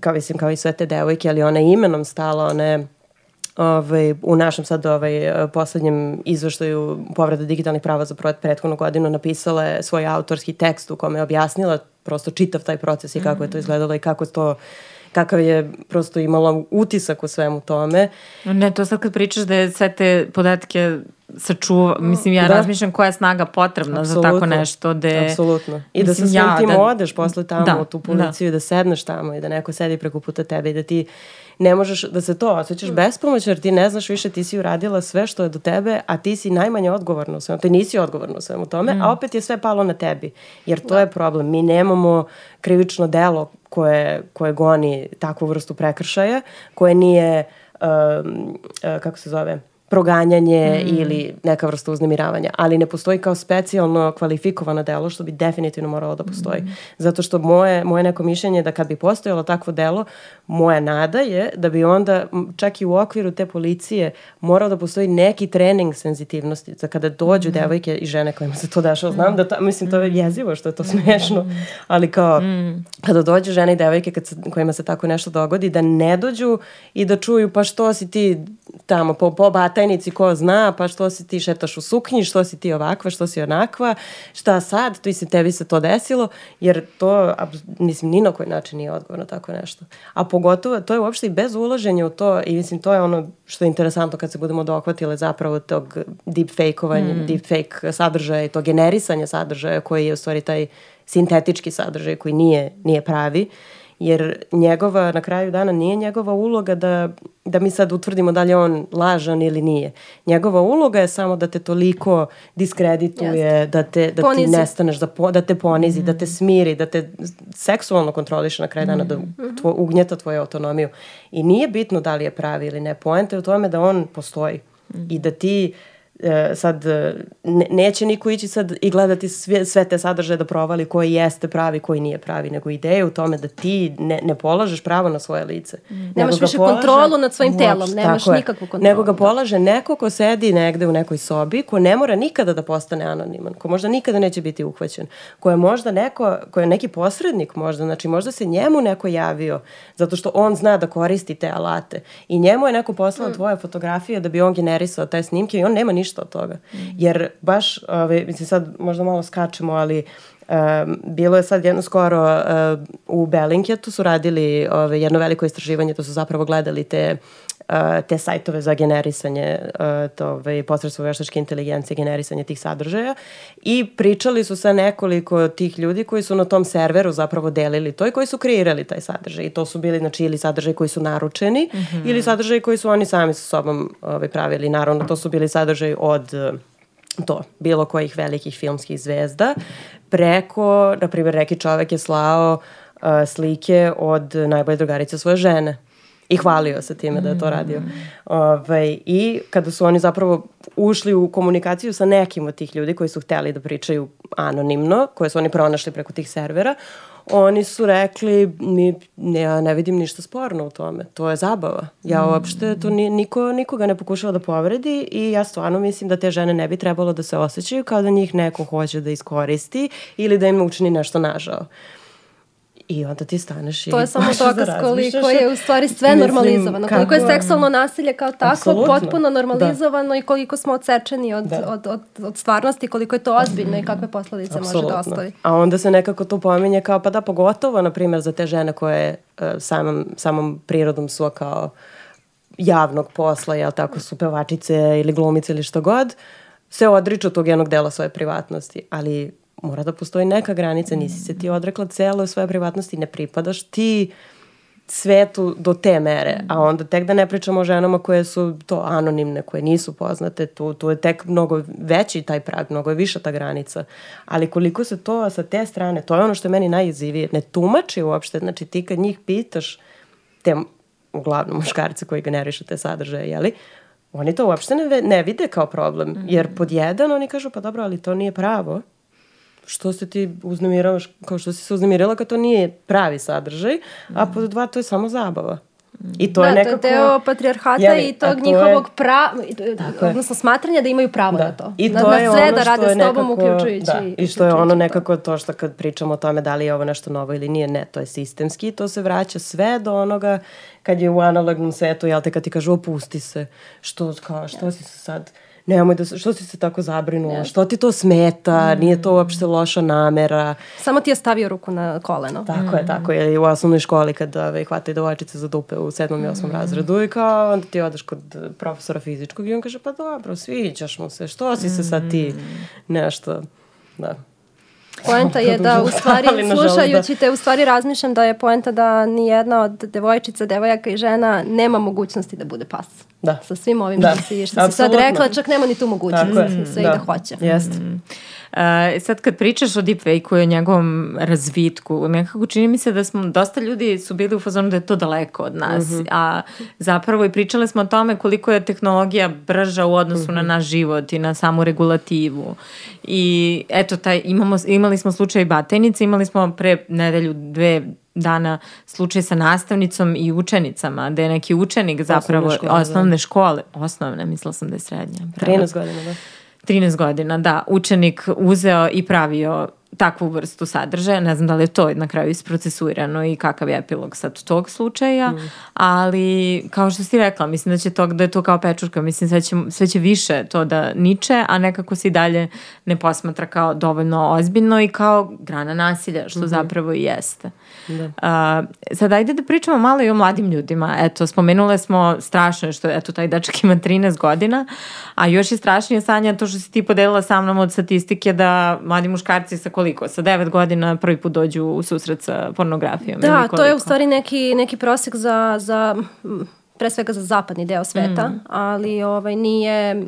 kao mislim, kao i sve te devojke, ali ona imenom stala, ona je ovaj, u našem sad ovaj, poslednjem izveštaju povreda digitalnih prava za prethodnu godinu napisala je svoj autorski tekst u kome je objasnila prosto čitav taj proces i kako je to mhm. izgledalo i kako to kakav je prosto imala utisak u svemu tome. Ne, to sad kad pričaš da je sve te podatke sačuva, mislim ja da. razmišljam koja je snaga potrebna Absolutno. za tako nešto. De, Apsolutno. I da sa svim ja, tim da, odeš posle tamo da, u tu policiju da. da sedneš tamo i da neko sedi preko puta tebe i da ti ne možeš da se to osjećaš bespomoćno jer ti ne znaš više, ti si uradila sve što je do tebe, a ti si najmanje odgovorna u svemu, ti nisi odgovorna u svemu tome, mm. a opet je sve palo na tebi, jer to da. je problem. Mi nemamo krivično delo koje, koje goni takvu vrstu prekršaja, koje nije, um, uh, kako se zove, proganjanje mm. ili neka vrsta uznemiravanja, ali ne postoji kao specijalno kvalifikovano delo što bi definitivno moralo da postoji. Mm. Zato što moje, moje neko mišljenje je da kad bi postojalo takvo delo, moja nada je da bi onda čak i u okviru te policije morao da postoji neki trening senzitivnosti za kada dođu mm. devojke i žene kojima se to dešava. Znam da to, mislim to je jezivo što je to smešno, ali kao mm. kada dođu žene i devojke kad se, kojima se tako nešto dogodi da ne dođu i da čuju pa što si ti tamo po, po batajnici ko zna, pa što si ti šetaš u suknji, što si ti ovakva, što si onakva, šta sad, tu se tebi se to desilo, jer to, mislim, ni na koji način nije odgovor na tako nešto. A pogotovo, to je uopšte i bez ulaženja u to, i mislim, to je ono što je interesantno kad se budemo dohvatile zapravo tog deepfake-ovanja, mm. deepfake sadržaja i to generisanja sadržaja koji je u stvari taj sintetički sadržaj koji nije, nije pravi. Uh, jer njegova, na kraju dana, nije njegova uloga da, da mi sad utvrdimo da li je on lažan ili nije. Njegova uloga je samo da te toliko diskredituje, da, te, da ti nestaneš, da, po, da te ponizi, mm da te mhm. smiri, da te seksualno kontroliše na kraju dana, mm da mhm. tvo, ugnjeta tvoju autonomiju. I nije bitno da li je pravi ili ne. Poenta je u tome da on postoji mm i da ti uh, e, sad e, ne, neće niko ići sad i gledati sve, sve te sadržaje da provali koji jeste pravi, koji nije pravi, nego ideja u tome da ti ne, ne polažeš pravo na svoje lice. Mm. Nemaš više polaže, kontrolu nad svojim telom, nemaš nikakvu kontrolu. Nego ga polaže neko ko sedi negde u nekoj sobi, ko ne mora nikada da postane anoniman, ko možda nikada neće biti uhvaćen, ko je možda neko, ko je neki posrednik možda, znači možda se njemu neko javio zato što on zna da koristi te alate i njemu je neko poslao mm. tvoje fotografije da bi on generisao te snimke i on nema ništa ništa od toga. Mm. Jer baš, ove, mislim sad možda malo skačemo, ali Um, bilo je sad jedno skoro uh, u Bellinghetu su radili ove, jedno veliko istraživanje, to su zapravo gledali te te sajtove za generisanje uh, to, ove, posredstvo veštačke inteligencije, generisanje tih sadržaja i pričali su sa nekoliko tih ljudi koji su na tom serveru zapravo delili to i koji su kreirali taj sadržaj i to su bili znači ili sadržaj koji su naručeni mm -hmm. ili sadržaj koji su oni sami sa sobom ove, pravili. Naravno, to su bili sadržaj od to, bilo kojih velikih filmskih zvezda, preko, na primjer, neki čovek je slao uh, slike od najbolje drugarice svoje žene i hvalio se time da je to radio. Ove, ovaj, I kada su oni zapravo ušli u komunikaciju sa nekim od tih ljudi koji su hteli da pričaju anonimno, koje su oni pronašli preko tih servera, oni su rekli, mi, ja ne vidim ništa sporno u tome, to je zabava. Ja mm. uopšte, to ni, niko, nikoga ne pokušava da povredi i ja stvarno mislim da te žene ne bi trebalo da se osjećaju kao da njih neko hoće da iskoristi ili da im učini nešto nažao. I onda ti staneš i... To je samo dokaz da koliko je u stvari sve Mislim, normalizovano. Koliko je seksualno nasilje kao takvo potpuno normalizovano da. i koliko smo odsečeni od, da. od, od, od stvarnosti, koliko je to ozbiljno i kakve posledice Absolutno. može da ostavi. A onda se nekako to pominje kao, pa da, pogotovo, na primjer, za te žene koje uh, samom, samom prirodom su kao javnog posla, jel tako, su pevačice ili glumice ili što god, se odriču tog jednog dela svoje privatnosti, ali mora da postoji neka granica, nisi se ti odrekla celo svoje privatnosti, ne pripadaš ti svetu do te mere, a onda tek da ne pričamo o ženama koje su to anonimne, koje nisu poznate, tu, tu je tek mnogo veći taj prag, mnogo je viša ta granica. Ali koliko se to sa te strane, to je ono što je meni najizivije, ne tumači uopšte, znači ti kad njih pitaš, te uglavnom muškarce koji generišu te sadržaje, jeli, oni to uopšte ne, ne vide kao problem, jer pod jedan oni kažu pa dobro, ali to nije pravo, što se ti uznemiravaš, kao što si se uznemirala kad to nije pravi sadržaj, mm. a pod dva to je samo zabava. I to da, je nekako... to je deo patrijarhata Jeli, i tog to njihovog je- je. odnosno smatranja da imaju pravo Da. na to. I na, to na je sve ono da rade je s tobom nekako- uključujući. Da, I što je ono nekako to što kad pričamo o tome da li je ovo nešto novo ili nije, ne, to je sistemski, to se vraća sve do onoga kad je u analognom svetu, jel te, kad ti kažu opusti se, što, kao, što si se sad, nemoj da, što si se tako zabrinula, što ti to smeta, Mm. nije to uopšte loša namera, Samo ti je stavio ruku na koleno. Tako je, tako je. I u osnovnoj školi kad ove, hvataju devojčice za dupe u sedmom i osmom razredu i kao onda ti odeš kod profesora fizičkog i on kaže pa dobro, sviđaš mu se, što si se sad ti nešto, da. Poenta je da u stvari, nažalost, slušajući te, u stvari razmišljam da je poenta da ni jedna od devojčica, devojaka i žena nema mogućnosti da bude pas. Da. Sa svim ovim Da. što si, što si sad rekla, čak nema ni tu mogućnost. Sve i da hoće. Jeste. Uh, sad kad pričaš o deepfake-u i o njegovom razvitku, nekako čini mi se da smo, dosta ljudi su bili u fazonu da je to daleko od nas, a zapravo i pričale smo o tome koliko je tehnologija brža u odnosu na naš život i na samu regulativu. I eto, taj, imamo, imali smo slučaj batajnice, imali smo pre nedelju, dve dana slučaj sa nastavnicom i učenicama, da je neki učenik zapravo škole, da. osnovne škole, osnovne, mislila sam da je srednja. pravo. 13 godina, da. 13 godina, da, učenik uzeo i pravio takvu vrstu sadržaja, ne znam da li je to na kraju isprocesuirano i kakav je epilog sad tog slučaja, ali kao što si rekla, mislim da će to, da je to kao pečurka, mislim sve će, sve će više to da niče, a nekako se i dalje ne posmatra kao dovoljno ozbiljno i kao grana nasilja, što zapravo i jeste. A, sad ajde da pričamo malo i o mladim ljudima. Eto, spomenule smo strašno što eto, taj dečak ima 13 godina, a još je strašnije Sanja to što si ti podelila sa mnom od statistike da mladi muškarci sa koliko? Sa 9 godina prvi put dođu u susret sa pornografijom. Da, to je u stvari neki, neki prosek za, za pre svega za zapadni deo sveta, ali ovaj nije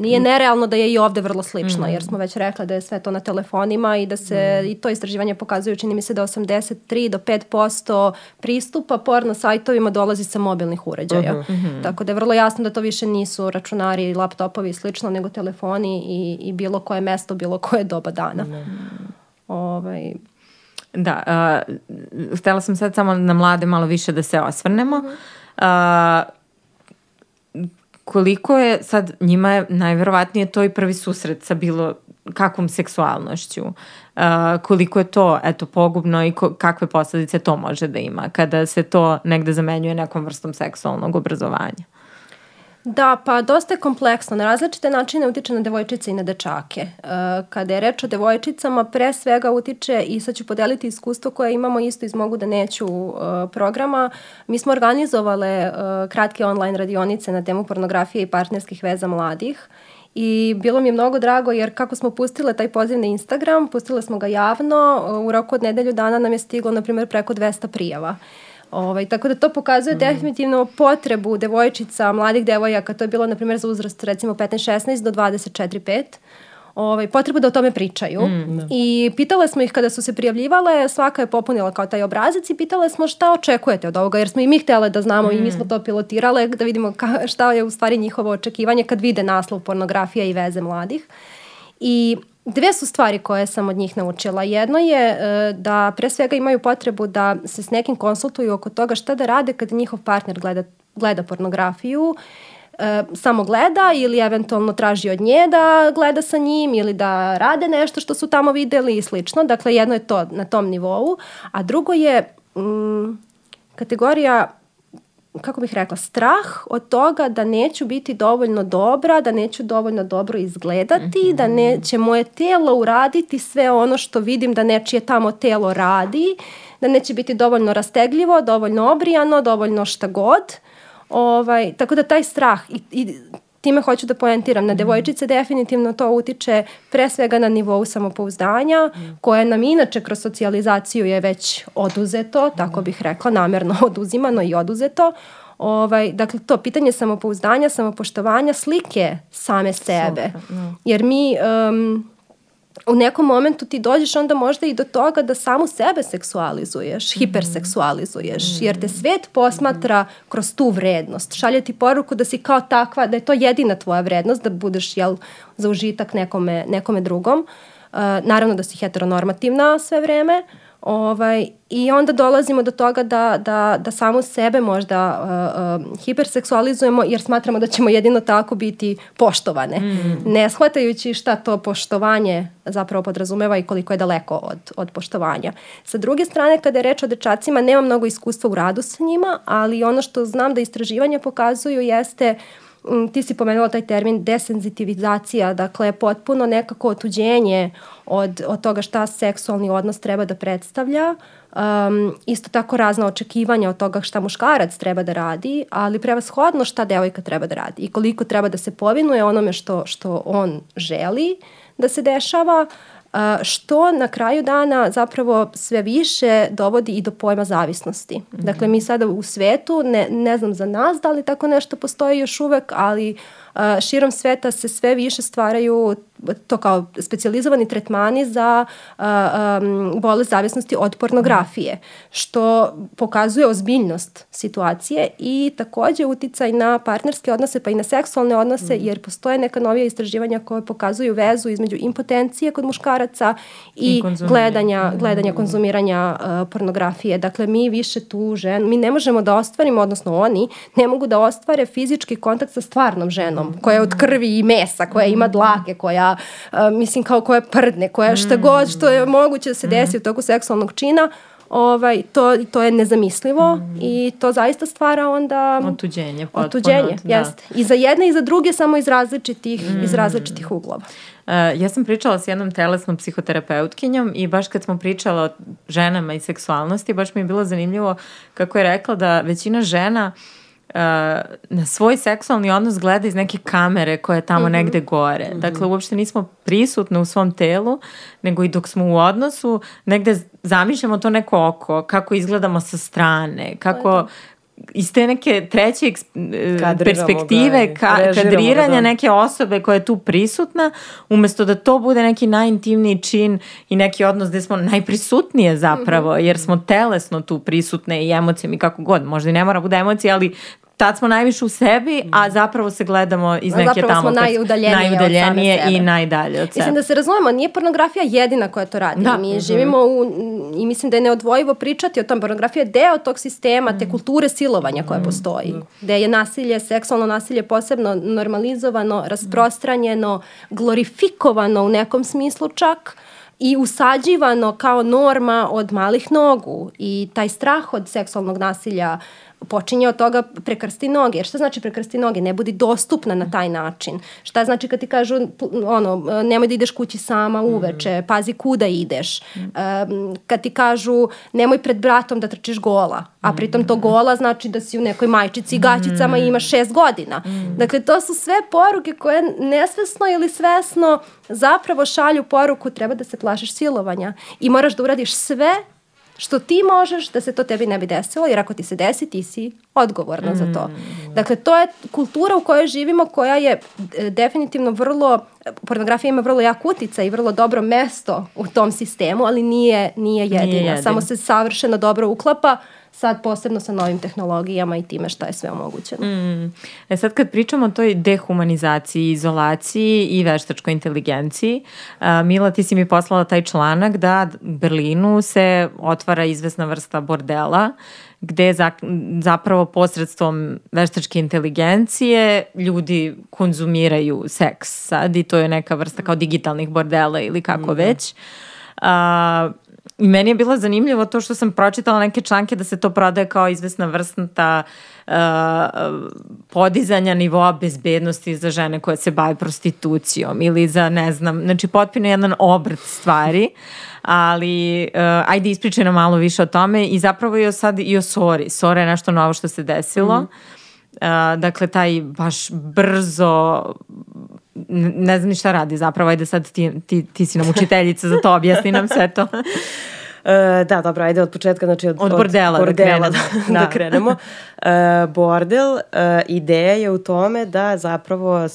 nije nerealno da je i ovde vrlo slično, jer smo već rekli da je sve to na telefonima i da se i to istraživanje pokazuje, čini mi se da 83 do 5% pristupa porno sajtovima dolazi sa mobilnih uređaja. Tako da je vrlo jasno da to više nisu računari, laptopovi i slično, nego telefoni i, i bilo koje mesto, bilo koje doba dana. Ovaj, Da, uh, htela sam sad samo na mlade malo više da se osvrnemo. Uh, koliko je sad, njima je najverovatnije to i prvi susret sa bilo kakvom seksualnošću. Uh, koliko je to eto pogubno i ko, kakve posledice to može da ima kada se to negde zamenjuje nekom vrstom seksualnog obrazovanja. Da, pa dosta je kompleksno. Na različite načine utiče na devojčice i na dečake. E, kada je reč o devojčicama, pre svega utiče i sad ću podeliti iskustvo koje imamo isto iz Mogu da neću e, programa. Mi smo organizovale e, kratke online radionice na temu pornografije i partnerskih veza mladih. I bilo mi je mnogo drago jer kako smo pustile taj poziv na Instagram, pustile smo ga javno, u roku od nedelju dana nam je stiglo, na primjer, preko 200 prijava. Ovaj, tako da to pokazuje Mm. definitivno potrebu devojčica, mladih devojaka, to je bilo na primjer za uzrast recimo 15-16 do 24-5, ovaj, potrebu da o tome pričaju. Mm, I pitale smo ih kada su se prijavljivale, svaka je popunila kao taj obrazac i pitale smo šta očekujete od ovoga, jer smo i mi htjele da znamo i mi Mm. smo to pilotirale, da vidimo ka, šta je u stvari njihovo očekivanje kad vide naslov pornografija i veze mladih. I dve su stvari koje sam od njih naučila. Jedno je e, da pre svega imaju potrebu da se s nekim konsultuju oko toga šta da rade kada njihov partner gleda, gleda pornografiju, e, samo gleda ili eventualno traži od nje da gleda sa njim ili da rade nešto što su tamo videli i slično. Dakle, jedno je to na tom nivou, a drugo je mm, kategorija kako bih rekla, strah od toga da neću biti dovoljno dobra, da neću dovoljno dobro izgledati, da neće moje telo uraditi sve ono što vidim da nečije tamo telo radi, da neće biti dovoljno rastegljivo, dovoljno obrijano, dovoljno šta god. Ovaj, tako da taj strah i, i time hoću da poentiram. Na devojčice definitivno to utiče pre svega na nivou samopouzdanja, koje nam inače kroz socijalizaciju je već oduzeto, tako bih rekla, namjerno oduzimano i oduzeto. Ovaj, dakle, to pitanje samopouzdanja, samopoštovanja, slike same sebe. Jer mi... em, u nekom momentu ti dođeš onda možda i do toga da samu sebe seksualizuješ, hiperseksualizuješ, jer te svet posmatra kroz tu vrednost. Šalje ti poruku da si kao takva, da je to jedina tvoja vrednost, da budeš jel, za užitak nekome, nekome drugom. Uh, naravno da si heteronormativna sve vreme, Ovaj, I onda dolazimo do toga da, da, da samo sebe možda uh, uh, hiperseksualizujemo jer smatramo da ćemo jedino tako biti poštovane. Mm. Ne shvatajući šta to poštovanje zapravo podrazumeva i koliko je daleko od, od poštovanja. Sa druge strane, kada je reč o dečacima, nemam mnogo iskustva u radu sa njima, ali ono što znam da istraživanja pokazuju jeste ti si pomenula taj termin desenzitivizacija, dakle potpuno nekako otuđenje od, od toga šta seksualni odnos treba da predstavlja, um, isto tako razna očekivanja od toga šta muškarac treba da radi, ali prevashodno šta devojka treba da radi i koliko treba da se povinuje onome što, što on želi da se dešava, što na kraju dana zapravo sve više dovodi i do pojma zavisnosti. Mm -hmm. Dakle, mi sada u svetu, ne, ne znam za nas da li tako nešto postoji još uvek, ali uh, širom sveta se sve više stvaraju to kao specializovani tretmani za um, bolest zavisnosti od pornografije, što pokazuje ozbiljnost situacije i takođe uticaj na partnerske odnose pa i na seksualne odnose, mm. jer postoje neka novija istraživanja koje pokazuju vezu između impotencije kod muškaraca i, I gledanja, gledanja, konzumiranja uh, pornografije. Dakle, mi više tu žen, mi ne možemo da ostvarimo, odnosno oni ne mogu da ostvare fizički kontakt sa stvarnom ženom, koja je od krvi i mesa, koja ima dlake, koja mislim kao koje prdne, koja šta mm. god što je moguće da se desi mm. u toku seksualnog čina, ovaj, to, to je nezamislivo mm. i to zaista stvara onda... Otuđenje. Potpuno, otuđenje, da. jeste. I za jedne i za druge samo iz različitih, mm. iz različitih uglova. Uh, ja sam pričala s jednom telesnom psihoterapeutkinjom i baš kad smo pričala o ženama i seksualnosti, baš mi je bilo zanimljivo kako je rekla da većina žena uh, na svoj seksualni odnos gleda iz neke kamere koja je tamo mm -hmm. negde gore. Mm -hmm. Dakle, uopšte nismo prisutne u svom telu, nego i dok smo u odnosu, negde zamišljamo to neko oko, kako izgledamo sa strane, kako, iz te neke treće e, Kadriramo perspektive ka, kadriranja da. neke osobe koja je tu prisutna, umesto da to bude neki najintimniji čin i neki odnos gde smo najprisutnije zapravo, mm -hmm. jer smo telesno tu prisutne i emocijama i kako god, možda i ne mora bude emocija, ali tad smo najviše u sebi, a mhm. zapravo se gledamo iz neke zapravo tamo. Zapravo smo najudaljenije, najudaljenije i najdalje od sebe. Mislim da se razumemo, nije pornografija jedina koja to radi. Da. Mi mm -hmm. živimo u, i mislim da je neodvojivo pričati o tom. Pornografija je deo tog sistema, te mhm. kulture silovanja koja -hmm. postoji. Gde je nasilje, seksualno nasilje posebno normalizovano, rasprostranjeno, glorifikovano u nekom smislu čak i usađivano kao norma od malih nogu i taj strah od seksualnog nasilja počinje od toga prekrsti noge. Jer šta znači prekrsti noge? Ne budi dostupna na taj način. Šta znači kad ti kažu ono, nemoj da ideš kući sama uveče, pazi kuda ideš. Um, kad ti kažu nemoj pred bratom da trčiš gola, a pritom to gola znači da si u nekoj majčici i gaćicama i imaš šest godina. Dakle, to su sve poruke koje nesvesno ili svesno zapravo šalju poruku treba da se plašiš silovanja i moraš da uradiš sve što ti možeš da se to tebi ne bi desilo, jer ako ti se desi, ti si odgovorna mm. za to. Mm. Dakle, to je kultura u kojoj živimo koja je e, definitivno vrlo, pornografija ima vrlo jak utica i vrlo dobro mesto u tom sistemu, ali nije, nije jedina. Nije jedin. Samo se savršeno dobro uklapa sad posebno sa novim tehnologijama i time šta je sve omogućeno. Mm. E sad kad pričamo o toj dehumanizaciji, izolaciji i veštačkoj inteligenciji, a, Mila ti si mi poslala taj članak da u Berlinu se otvara izvesna vrsta bordela gde za, zapravo posredstvom veštačke inteligencije ljudi konzumiraju seks sad i to je neka vrsta kao digitalnih bordela ili kako mm. već. A, meni je bilo zanimljivo to što sam pročitala neke članke da se to prodaje kao izvesna vrsta uh, podizanja nivoa bezbednosti za žene koje se bave prostitucijom ili za, ne znam, znači potpuno jedan obrt stvari, ali uh, ajde ispričaj nam malo više o tome i zapravo i o sad i o Sori. Sora je nešto novo što se desilo. Mm -hmm. uh, dakle, taj baš brzo ne znam ni šta radi zapravo, ajde sad ti, ti, ti si nam učiteljica za to, objasni nam sve to. Uh, da, dobro, ajde od početka, znači od, od bordela, od bordela da krenemo. Da, da krenemo. Uh, bordel, uh, ideja je u tome da zapravo,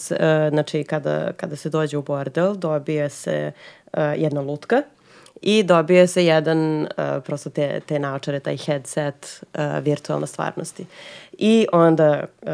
znači kada, kada se dođe u bordel, dobije se jedna lutka i dobije se jedan, uh, prosto te, te naočare, taj headset uh, virtualne stvarnosti. I onda uh,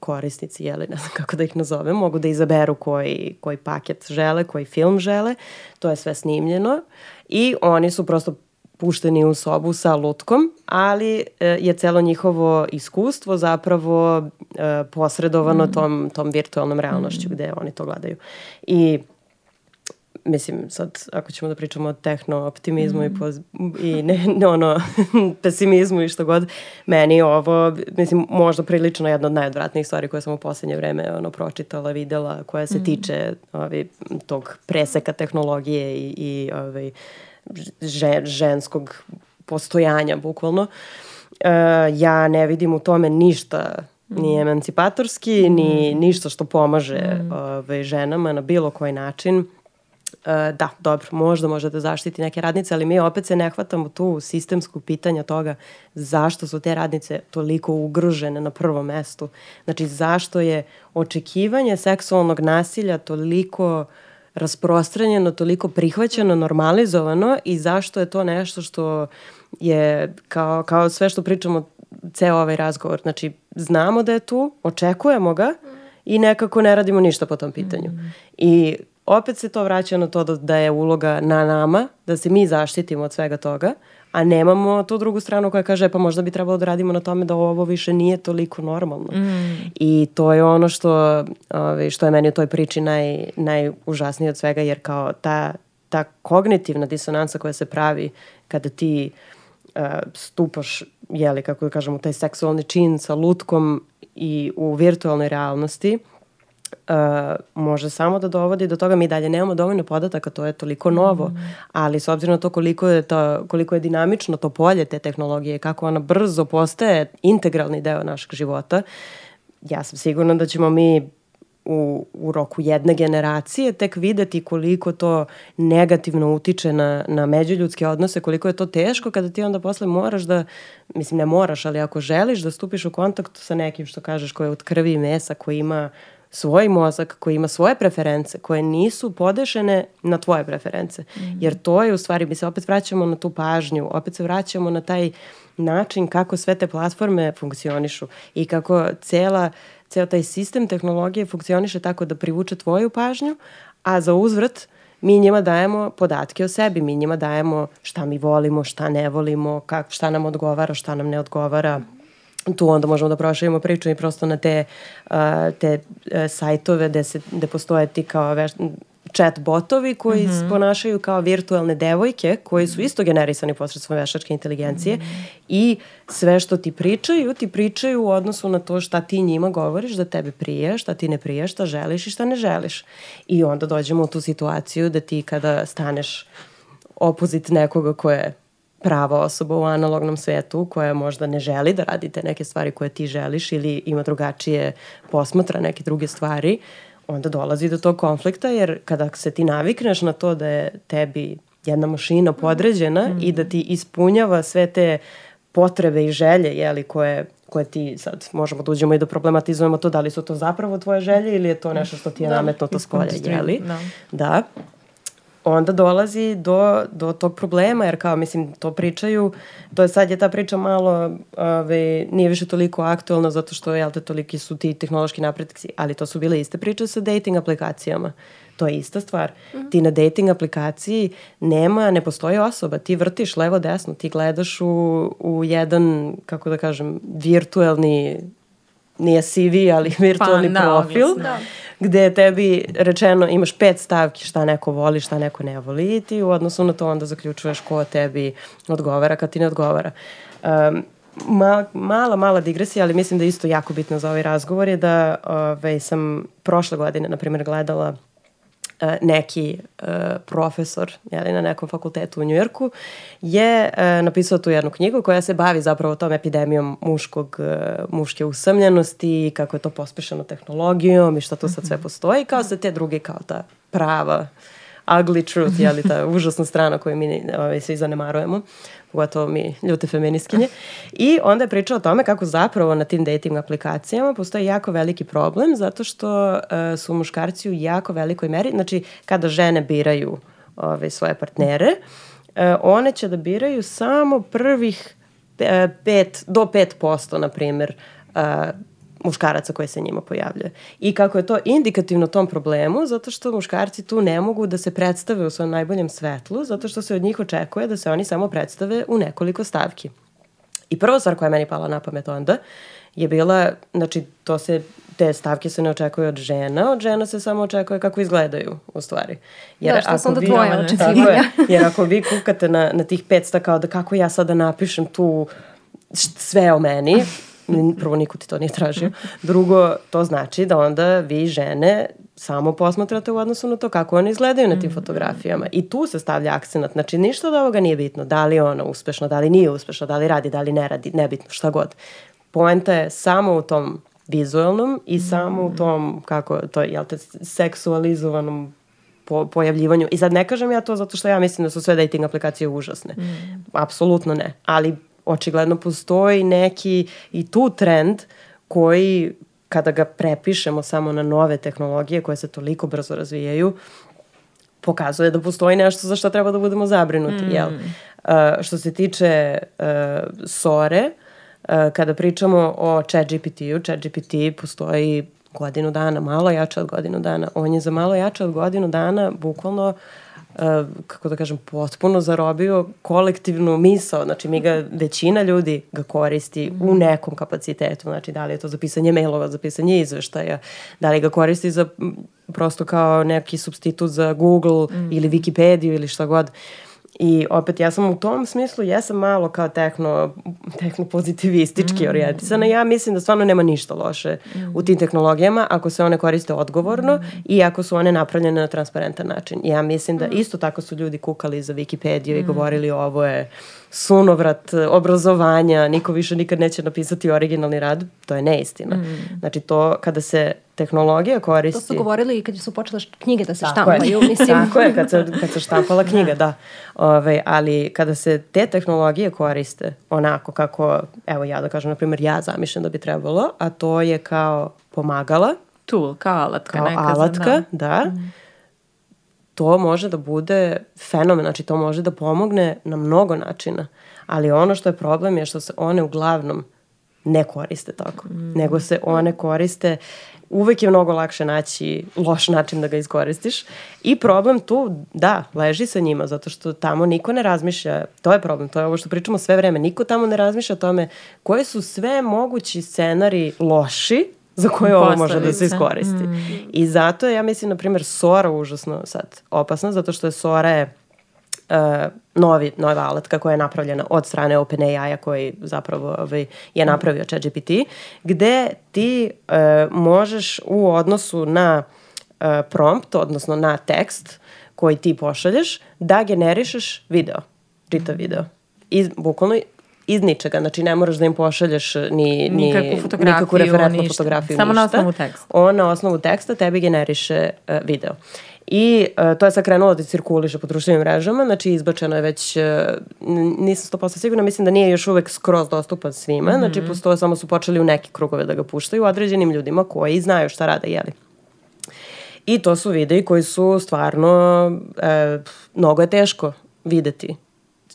korisnici, jeli, ne znam kako da ih nazovem, mogu da izaberu koji, koji paket žele, koji film žele, to je sve snimljeno i oni su prosto pušteni u sobu sa lutkom, ali e, je celo njihovo iskustvo zapravo e, posredovano mm. tom, tom virtualnom realnošću mm. gde oni to gledaju. I mislim, sad, ako ćemo da pričamo o tehno-optimizmu mm. i, poz, i ne, ne, ono, pesimizmu i što god, meni ovo, mislim, možda prilično jedna od najodvratnijih stvari koje sam u poslednje vreme ono, pročitala, videla, koja se mm. tiče ovi, tog preseka tehnologije i, i ovaj, žen, ženskog postojanja, bukvalno. Uh, ja ne vidim u tome ništa ni mm. emancipatorski, mm. ni ništa što pomaže mm. ove, ženama na bilo koji način. E, da, dobro, možda može da zaštiti neke radnice, ali mi opet se ne hvatamo tu sistemsku pitanja toga zašto su te radnice toliko ugrožene na prvom mestu. Znači, zašto je očekivanje seksualnog nasilja toliko rasprostranjeno, toliko prihvaćeno, normalizovano i zašto je to nešto što je kao, kao sve što pričamo ceo ovaj razgovor. Znači, znamo da je tu, očekujemo ga i nekako ne radimo ništa po tom pitanju. Mm. I opet se to vraća na to da, da je uloga na nama, da se mi zaštitimo od svega toga, a nemamo tu drugu stranu koja kaže pa možda bi trebalo da radimo na tome da ovo više nije toliko normalno. Mm. I to je ono što, ovaj, što je meni u toj priči naj, najužasnije od svega jer kao ta, ta kognitivna disonanca koja se pravi kada ti uh, stupaš, jeli, kako da kažem, u taj seksualni čin sa lutkom i u virtualnoj realnosti, uh, može samo da dovodi do toga mi dalje nemamo dovoljno podataka, to je toliko novo, mm. ali s obzirom na to koliko je, to, koliko je dinamično to polje te tehnologije, kako ona brzo postaje integralni deo našeg života, ja sam sigurna da ćemo mi u, u roku jedne generacije tek videti koliko to negativno utiče na, na međuljudske odnose, koliko je to teško kada ti onda posle moraš da, mislim ne moraš, ali ako želiš da stupiš u kontakt sa nekim što kažeš koji je od krvi i mesa, koji ima svoj mozak koji ima svoje preference koje nisu podešene na tvoje preference. Mm. Jer to je u stvari, mi se opet vraćamo na tu pažnju, opet se vraćamo na taj način kako sve te platforme funkcionišu i kako cela, ceo taj sistem tehnologije funkcioniše tako da privuče tvoju pažnju, a za uzvrat mi njima dajemo podatke o sebi, mi njima dajemo šta mi volimo, šta ne volimo, kak, šta nam odgovara, šta nam ne odgovara, tu onda možemo da proširimo priču i prosto na te, uh, te uh, sajtove gde, se, gde postoje ti kao veš, chat botovi koji mm -hmm. ponašaju kao virtualne devojke koji su isto generisani posredstvom veštačke inteligencije mm -hmm. i sve što ti pričaju, ti pričaju u odnosu na to šta ti njima govoriš da tebe prije, šta ti ne prije, šta želiš i šta ne želiš. I onda dođemo u tu situaciju da ti kada staneš opozit nekoga ko je prava osoba u analognom svetu koja možda ne želi da radite neke stvari koje ti želiš ili ima drugačije posmatra neke druge stvari, onda dolazi do tog konflikta jer kada se ti navikneš na to da je tebi jedna mašina podređena mm. i da ti ispunjava sve te potrebe i želje jeli, koje, koje ti sad možemo da uđemo i da problematizujemo to da li su to zapravo tvoje želje ili je to nešto što ti je da, nametnuto s polja, jeli? Da. da onda dolazi do, do tog problema, jer kao, mislim, to pričaju, to je sad je ta priča malo, ove, nije više toliko aktualna zato što, jel te, toliki su ti tehnološki napredci, ali to su bile iste priče sa dating aplikacijama. To je ista stvar. Mm -hmm. Ti na dating aplikaciji nema, ne postoji osoba, ti vrtiš levo desno, ti gledaš u, u jedan, kako da kažem, virtuelni nije CV, ali virtualni pa, profil. Da gde je tebi rečeno imaš pet stavki šta neko voli, šta neko ne voli i ti u odnosu na to onda zaključuješ ko tebi odgovara kad ti ne odgovara. Um, ma, mala, mala digresija, ali mislim da je isto jako bitno za ovaj razgovor je da ove, ovaj, sam prošle godine, na primjer, gledala neki uh, profesor jeli, na nekom fakultetu u Njujorku je uh, napisao tu jednu knjigu koja se bavi zapravo tom epidemijom muškog, muške usamljenosti, kako je to pospešeno tehnologijom i šta tu sad sve mhm. postoji, kao se te druge kao ta prava ugly truth, jeli, ta užasna strana koju mi ovaj, svi zanemarujemo pogotovo mi ljute feminiskinje. I onda je pričao o tome kako zapravo na tim dating aplikacijama postoji jako veliki problem zato što uh, su muškarci u jako velikoj meri, znači kada žene biraju ove, svoje partnere, uh, one će da biraju samo prvih 5 uh, do 5% na primjer uh, muškaraca koji se njima pojavljuje. I kako je to indikativno tom problemu, zato što muškarci tu ne mogu da se predstave u svom najboljem svetlu, zato što se od njih očekuje da se oni samo predstave u nekoliko stavki. I prva stvar koja je meni pala na pamet onda je bila, znači to se, te stavke se ne očekuje od žena, od žena se samo očekuje kako izgledaju u stvari. Jer da, što su onda vi, tvoje očekivanja. Jer ako vi kukate na, na tih 500 kao da kako ja sada napišem tu sve o meni, prvo niko ti to nije tražio. Drugo, to znači da onda vi žene samo posmatrate u odnosu na to kako one izgledaju na tim mm. fotografijama. I tu se stavlja akcenat. Znači, ništa od ovoga nije bitno. Da li je ona uspešna, da li nije uspešna, da li radi, da li ne radi, nebitno, šta god. Poenta je samo u tom vizualnom i samo u tom, kako, to je, jel te, seksualizovanom po, pojavljivanju. I sad ne kažem ja to zato što ja mislim da su sve dating aplikacije užasne. Mm. Apsolutno ne. Ali očigledno postoji neki i tu trend koji kada ga prepišemo samo na nove tehnologije koje se toliko brzo razvijaju, pokazuje da postoji nešto za što treba da budemo zabrinuti. Mm. Jel? Uh, što se tiče uh, Sore, uh, kada pričamo o ChatGPT-u, ChatGPT postoji godinu dana, malo jače od godinu dana. On je za malo jače od godinu dana bukvalno uh, Uh, kako da kažem, potpuno zarobio kolektivnu misao. Znači, mi ga, većina ljudi ga koristi u mhm. nekom kapacitetu. Znači, da li je to za pisanje mailova, za pisanje izveštaja, da li ga koristi za prosto kao neki substitut za Google mm. ili Wikipediju ili šta god. Uh, I opet ja sam u tom smislu, ja sam malo kao tehno, tehno pozitivistički mm. orijentisana. Ja mislim da stvarno nema ništa loše mm. u tim tehnologijama ako se one koriste odgovorno mm. i ako su one napravljene na transparentan način. Ja mislim da mm. isto tako su ljudi kukali za Wikipediju mm. i govorili ovo je sunovrat obrazovanja, niko više nikad neće napisati originalni rad, to je neistina. Mm. Znači to kada se tehnologija koristi... To su govorili i kad su počele knjige da se Tako štampaju, je. mislim. Tako je, kad se, kad se štampala knjiga, da. Ove, ali kada se te tehnologije koriste onako kako, evo ja da kažem, na primjer, ja zamišljam da bi trebalo, a to je kao pomagala. Tool, kao alatka. Kao neka alatka, da. da. Mm to može da bude fenomen, znači to može da pomogne na mnogo načina. Ali ono što je problem je što se one uglavnom ne koriste tako. Mm. Nego se one koriste uvek je mnogo lakše naći loš način da ga iskoristiš. I problem tu, da, leži sa njima, zato što tamo niko ne razmišlja, to je problem, to je ovo što pričamo sve vreme, niko tamo ne razmišlja o tome koje su sve mogući scenari loši za koje ovo može da se iskoristi. Mm. I zato je, ja mislim, na primjer, Sora užasno sad opasna, zato što je Sora je uh, novi, nova alatka koja je napravljena od strane OpenAI-a koji zapravo ovaj, je napravio ChatGPT, gde ti uh, možeš u odnosu na uh, prompt, odnosno na tekst koji ti pošalješ, da generišeš video, čitav video. I bukvalno iz ničega, znači ne moraš da im pošalješ ni, ni nikakvu, fotografiju, nikakvu referentnu ništa. fotografiju, Samo ništa. na osnovu teksta. On na osnovu teksta tebi generiše uh, video. I uh, to je sad krenulo da cirkuliše po društvenim mrežama, znači izbačeno je već, uh, nisam 100% sigurna, mislim da nije još uvek skroz dostupan svima, mm -hmm. znači postoje, samo su počeli u neke krugove da ga puštaju određenim ljudima koji znaju šta rade, jeli. I to su videi koji su stvarno, e, mnogo je teško videti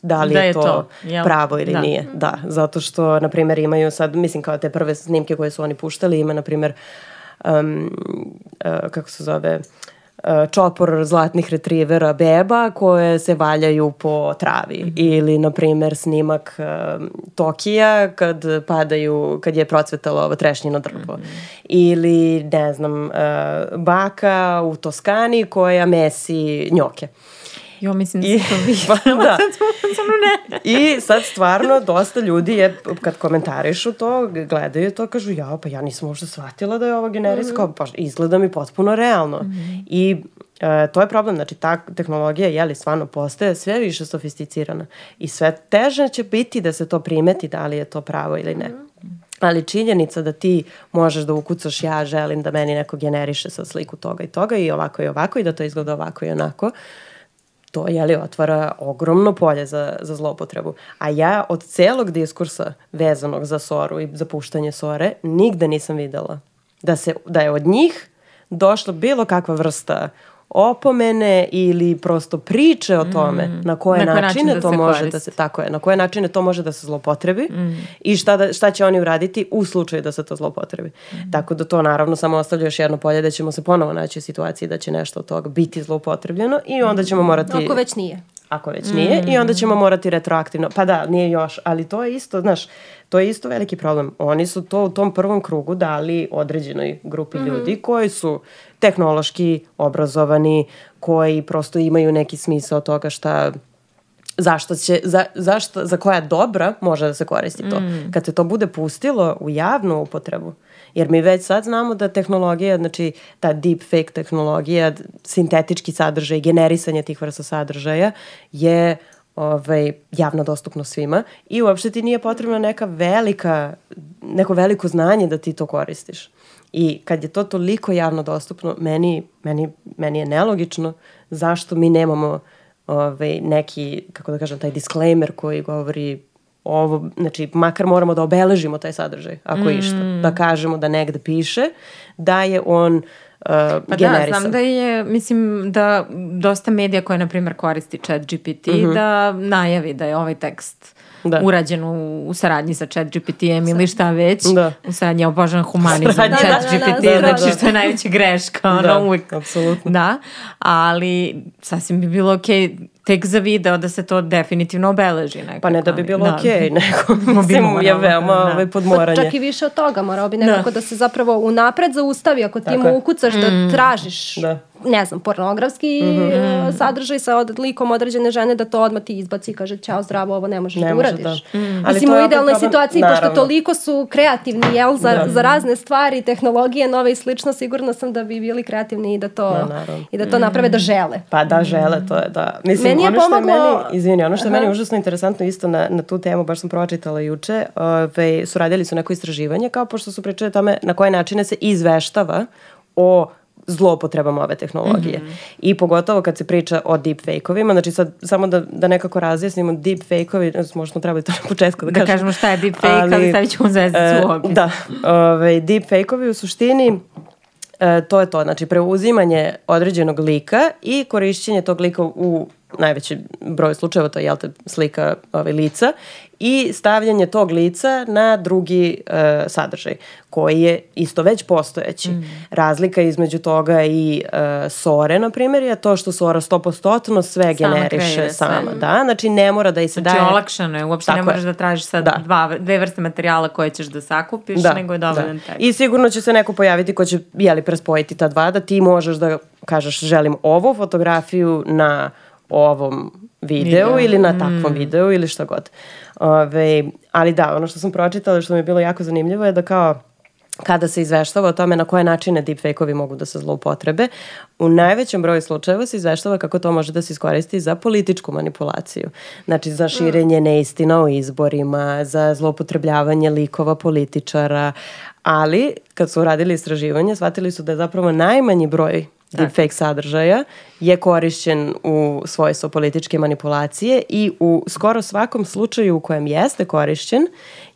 da li da je, to, to pravo ili da. nije. Da, zato što, na primjer, imaju sad, mislim kao te prve snimke koje su oni puštali, ima, na primjer, um, uh, kako se zove, uh, čopor zlatnih retrivera beba koje se valjaju po travi mm -hmm. ili na primjer snimak uh, Tokija kad padaju kad je procvetalo ovo trešnjino drvo mm -hmm. ili ne znam uh, baka u Toskani koja mesi njoke. Uh, Jo, mislim da I, to videla. Pa, da. ne. I sad stvarno dosta ljudi je, kad komentarišu to, gledaju to, kažu, ja, pa ja nisam možda shvatila da je ovo generisko, mm -hmm. pa izgleda mi potpuno realno. Mm -hmm. I E, to je problem, znači ta tehnologija je li stvarno postaje sve više sofisticirana i sve teže će biti da se to primeti da li je to pravo ili ne. Mm -hmm. Ali činjenica da ti možeš da ukucaš ja želim da meni neko generiše sa sliku toga i toga i ovako i ovako i da to izgleda ovako i onako. Uh, to je li otvara ogromno polje za, za zlopotrebu. A ja od celog diskursa vezanog za Soru i za puštanje Sore nigde nisam videla da, se, da je od njih došla bilo kakva vrsta opomene ili prosto priče o tome mm. na koje Na načine način da to može koristi. da se tako je, na koje načine to može da se zlopotrebi i šta, da, šta će oni uraditi u slučaju da se to zlopotrebi. Tako da to naravno samo ostavlja još jedno polje da ćemo se ponovo naći u situaciji da će nešto od toga biti zlopotrebljeno i onda ćemo morati... Ako već nije. Ako već nije i onda ćemo morati retroaktivno. Pa da, nije još, ali to je isto, znaš, to je isto veliki problem. Oni su to u tom prvom krugu dali određenoj grupi ljudi koji su tehnološki obrazovani, koji prosto imaju neki smisao toga šta zašto će, za, zašto, za koja dobra može da se koristi to. Kad se to bude pustilo u javnu upotrebu, jer mi već sad znamo da tehnologija, znači ta deep fake tehnologija, sintetički sadržaj, generisanje tih vrsta sadržaja je ovaj, javno dostupno svima i uopšte ti nije potrebna neka velika, neko veliko znanje da ti to koristiš. I kad je to toliko javno dostupno, meni, meni, meni je nelogično zašto mi nemamo ovaj, neki, kako da kažem, taj disclaimer koji govori ovo, znači makar moramo da obeležimo taj sadržaj, ako mm. išta. Da kažemo da negde piše da je on uh, Pa generisan. da, znam da je, mislim da dosta medija koja, na primjer, koristi chat GPT, da najavi da je ovaj tekst Da. urađen u, u saradnji sa chat GPT-em ili šta već. Da. U saradnji, ja obožavam humanizam Saradnja, chat da, da, da, GPT, da, da. znači što je najveća greška, ono Da, uvijek. apsolutno. Da, ali sasvim bi bilo okej tek za video da se to definitivno obeleži nekako. Pa ne da bi bilo Da. okej, nego bi mislim je moralo, veoma da. ovaj, Pa podmoranje. čak i više od toga, morao bi nekako da, se zapravo unapred zaustavi ako ti Tako mu je. ukucaš da tražiš Da. Ne znam, pornografski Mhm. e, sadržaj sa od, likom određene žene da to odmah ti izbaci i kaže ćao zdravo, ovo ne možeš Ne da može, uradiš. da. Mm. Ali Mislim, u je idealnoj problem- situaciji, pošto naravno. toliko su kreativni, jel, za, za razne stvari, tehnologije, nove i slično, sigurno sam da bi bili kreativni i da to, Da, naravno. i da to naprave da žele. Pa da, žele, to je da. Mislim, Meni je ono što je pomoglo- meni, izvini, ono što je Aha. meni užasno interesantno isto na, na tu temu, baš sam pročitala juče, ove, su radili su neko istraživanje, kao pošto su pričali o tome na koje načine se izveštava o zlopotrebama ove tehnologije. I pogotovo kad se priča o deepfake-ovima, znači sad samo da, da nekako razjasnimo deepfake-ovi, možda smo trebali to na početku da, Da kažemo šta je deepfake, ali stavit ćemo zvezdicu e, u opis. Da, ovaj, deepfake-ovi u suštini E, to je to, znači preuzimanje određenog lika i korišćenje tog lika u najveći broj slučajeva, to je jel te, slika ove, lica i stavljanje tog lica na drugi e, sadržaj koji je isto već postojeći. Razlika između toga i e, Sore, na primjer, je to što Sora 100% sve Sama generiše kreira sve. sama. Da, znači ne mora da i se Znači, daje... olakšano je, uopšte ne Tako je. moraš da tražiš sad Da. dva, dve vrste materijala koje ćeš da sakupiš, nego je dovoljan tekst. I sigurno će se neko pojaviti ko će, jeli, prespojiti ta dva, da ti možeš da kažeš želim ovu fotografiju na ovom videu Video. ili na takvom videu ili šta god. Ove, ali da, ono što sam pročitala što mi je bilo jako zanimljivo je da kao kada se izveštava o tome na koje načine deepfake-ovi mogu da se zloupotrebe, u najvećem broju slučajeva se izveštava kako to može da se iskoristi za političku manipulaciju. Znači za širenje neistina o izborima, za zloupotrebljavanje likova političara, ali kad su radili istraživanje, shvatili su da je zapravo najmanji broj deepfake sadržaja je korišćen u svojstvo političke manipulacije i u skoro svakom slučaju u kojem jeste korišćen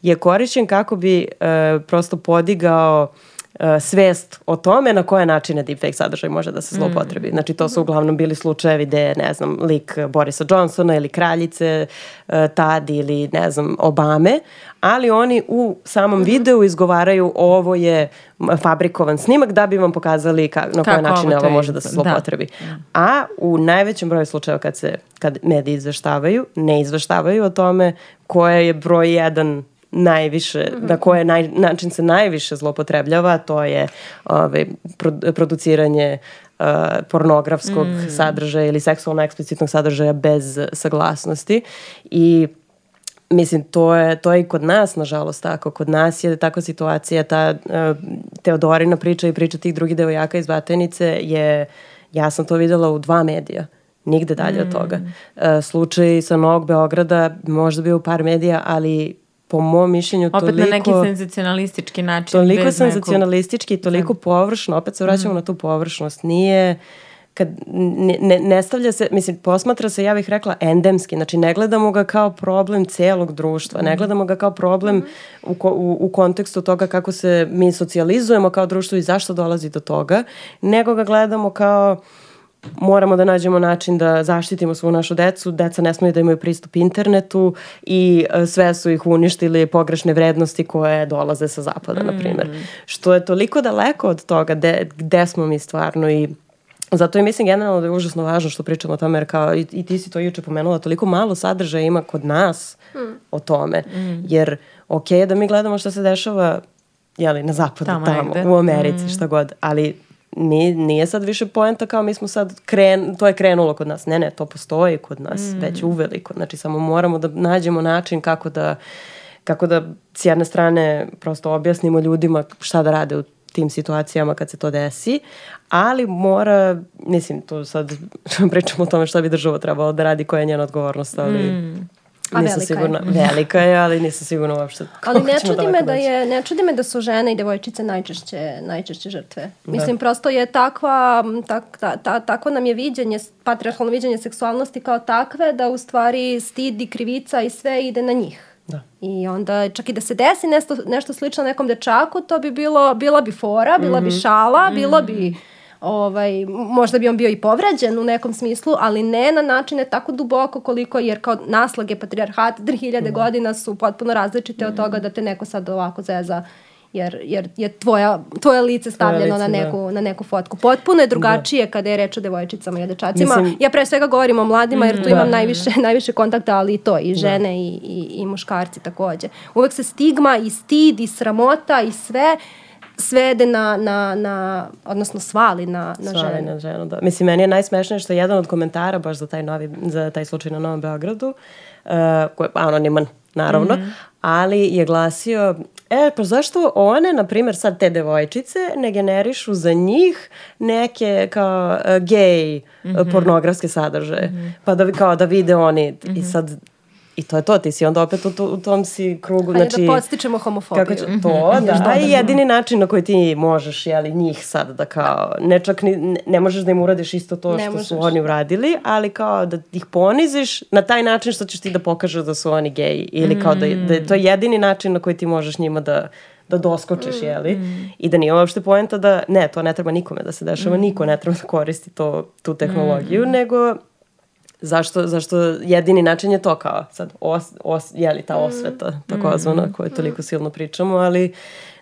je korišćen kako bi e, prosto podigao e, svest o tome na koje načine deepfake sadržaj može da se zlopotrebi. Znači to su uglavnom bili slučajevi gde, ne znam, lik Borisa Johnsona ili kraljice e, tad ili, ne znam, Obame, ali oni u samom videu izgovaraju ovo je fabrikovan snimak da bi vam pokazali ka, na koje Kako načine ovo može da se. Da. zlopotrebi. A u najvećem broju slučajeva kad se kad mediji izveštavaju, ne izveštavaju o tome koja je broj jedan najviše, na koje naj, način se najviše zlopotrebljava, to je ovaj, pro- produciranje uh, pornografskog sadržaja ili seksualno eksplicitnog sadržaja bez saglasnosti i Mislim, to je, to je i kod nas, nažalost, tako. Kod nas je takva situacija, ta uh, Teodorina priča i priča tih drugih devojaka iz Batajnice je, ja sam to videla u dva medija. Nigde dalje od toga. Uh, slučaj sa Novog Beograda možda bio u par medija, ali po mom mišljenju Opet toliko... na neki senzacionalistički način. Toliko bez nekog- senzacionalistički i toliko površno, opet se vraćamo na tu površnost. Nije, kad ne, ne, stavlja se, mislim, posmatra se, ja bih rekla, endemski. Znači, ne gledamo ga kao problem celog društva, ne gledamo ga kao problem u, ko- u, u kontekstu toga kako se mi socijalizujemo kao društvo i zašto dolazi do toga, nego ga gledamo kao moramo da nađemo način da zaštitimo svu našu decu, deca ne smiju da imaju pristup internetu i e, sve su ih uništili pogrešne vrednosti koje dolaze sa zapada, mm. na primjer. Što je toliko daleko od toga gde, gde smo mi stvarno i Zato i mislim generalno da je užasno važno što pričamo o tome, jer kao i, i ti si to juče pomenula, toliko malo sadržaja ima kod nas mm. o tome. Mm. Jer, ok da mi gledamo šta se dešava jeli, na zapadu, tamo, tamo u Americi, mm. šta god, ali mi, nije sad više poenta kao mi smo sad kren, to je krenulo kod nas. Ne, ne, to postoji kod nas mm. već uveliko. Znači samo moramo da nađemo način kako da kako da s jedne strane prosto objasnimo ljudima šta da rade u tim situacijama kad se to desi, ali mora, mislim, tu sad pričamo o tome šta bi država trebalo da radi, koja je njena odgovornost, ali... Mm. A nisam velika sigurna, je. velika je, ali nisam sigurna uopšte. Ali ne čudi me da je, ne čudi me da su žene i devojčice najčešće, najčešće žrtve. Da. Mislim, prosto je takva, tak, ta, ta, takvo nam je viđenje, patriarhalno viđenje seksualnosti kao takve, da u stvari stid i krivica i sve ide na njih. Da. I onda čak i da se desi nešto, nešto slično nekom dečaku, to bi bilo, bila bi fora, bila mm -hmm. bi šala, mm -hmm. bilo bi ovaj, možda bi on bio i povređen u nekom smislu, ali ne na načine tako duboko koliko, jer kao naslage patrijarhata 3000 mm. godina su potpuno različite mm. od toga da te neko sad ovako zeza jer, jer je tvoja, tvoje lice stavljeno lice, na, neku, da. na neku fotku. Potpuno je drugačije da. kada je reč o devojčicama i o dečacima. Mislim, ja pre svega govorim o mladima jer tu da, imam najviše, najviše kontakta, ali i to, i da. žene da. i, i, i muškarci takođe. Uvek se stigma i stid i sramota i sve svede na, na, na odnosno svali na, na svali ženu. na ženu, da. Mislim, meni je najsmešnije što je jedan od komentara baš za taj, novi, za taj slučaj na Novom Beogradu, uh, koji je anoniman, naravno, mm -hmm. ali je glasio, e, pa zašto one, na primjer, sad te devojčice ne generišu za njih neke kao uh, gej mm -hmm. pornografske sadržaje, mm -hmm. pa da, kao da vide oni, mm -hmm. i mhm. sad I to je to, ti si onda opet u, to, u tom si krugu, Hajde znači... da podstičemo homofobiju. Kako će, to, mm -hmm. da, i jedini način na koji ti možeš, jeli, njih sad da kao, ne čak ni, ne, ne možeš da im uradiš isto to ne što možeš. su oni uradili, ali kao da ih poniziš na taj način što ćeš ti da pokažeš da su oni geji. Ili kao da, da je to jedini način na koji ti možeš njima da da doskočiš, mm, jeli? Mm. I da nije uopšte poenta da, ne, to ne treba nikome da se dešava, mm. niko ne treba da koristi to, tu tehnologiju, mm. nego zašto, zašto jedini način je to kao sad os, os, jeli ta osveta mm. takozvana mm. koju toliko silno pričamo, ali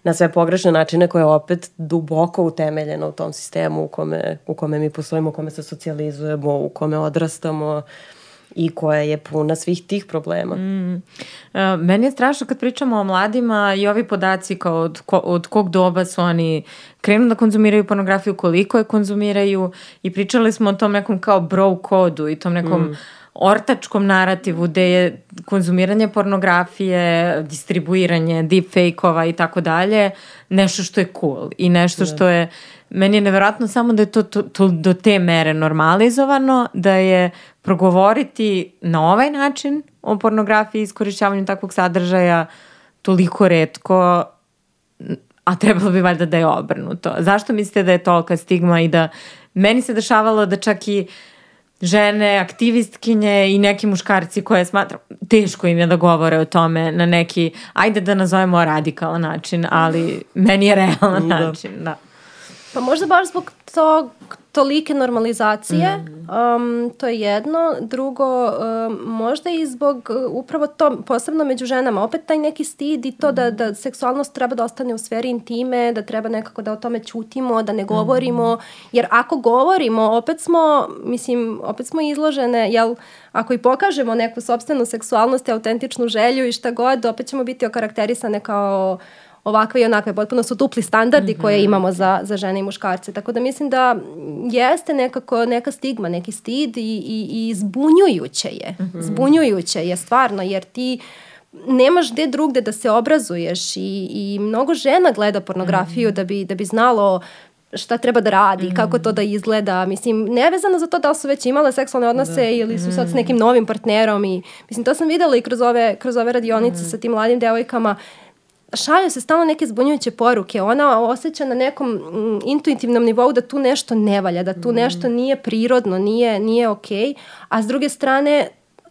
na sve pogrešne načine koje je opet duboko utemeljeno u tom sistemu u kome, u kome mi postojimo, u kome se socijalizujemo, u kome odrastamo. Uh, i koja je puna svih tih problema. Mm. Uh, meni je strašno kad pričamo o mladima i ovi podaci kao od, ko, od kog doba su oni krenu da konzumiraju pornografiju, koliko je konzumiraju i pričali smo o tom nekom kao bro kodu i tom nekom mm ortačkom narativu gde je konzumiranje pornografije, distribuiranje deepfake-ova i tako dalje nešto što je cool i nešto što da. je meni je neverovatno samo da je to, to, to do te mere normalizovano, da je progovoriti na ovaj način o pornografiji i iskorišćavanju takvog sadržaja toliko redko, a trebalo bi valjda da je obrnuto. Zašto mislite da je tolika stigma i da meni se dešavalo da čak i žene, aktivistkinje i neki muškarci koje smatram, teško im je da govore o tome na neki, ajde da nazovemo radikalan način, ali meni je realan da. način, da. Pa možda baš zbog tog tolike normalizacije, mm. um, to je jedno. Drugo, um, možda i zbog uh, upravo to, posebno među ženama, opet taj neki stid i to mm. da, da seksualnost treba da ostane u sferi intime, da treba nekako da o tome ćutimo, da ne govorimo, mm. jer ako govorimo, opet smo, mislim, opet smo izložene, jel, ako i pokažemo neku sobstvenu seksualnost i autentičnu želju i šta god, opet ćemo biti okarakterisane kao ovakve i onakve. Potpuno su dupli standardi mm -hmm. koje mhm. imamo za, za žene i muškarce. Tako da mislim da jeste nekako neka stigma, neki stid i, i, i zbunjujuće je. Mm -hmm. Zbunjujuće je stvarno jer ti nemaš gde drugde da se obrazuješ i, i mnogo žena gleda pornografiju mm -hmm. da, bi, da bi znalo šta treba da radi, mm. kako to da izgleda. Mislim, nevezano za to da li su već imale seksualne odnose da. ili su sad s nekim novim partnerom i mislim, to sam videla i kroz ove, kroz ove radionice mm. sa tim mladim devojkama šalju se stalno neke zbunjujuće poruke. Ona osjeća na nekom mm, intuitivnom nivou da tu nešto ne valja, da tu mm. nešto nije prirodno, nije, nije okej. Okay. A s druge strane,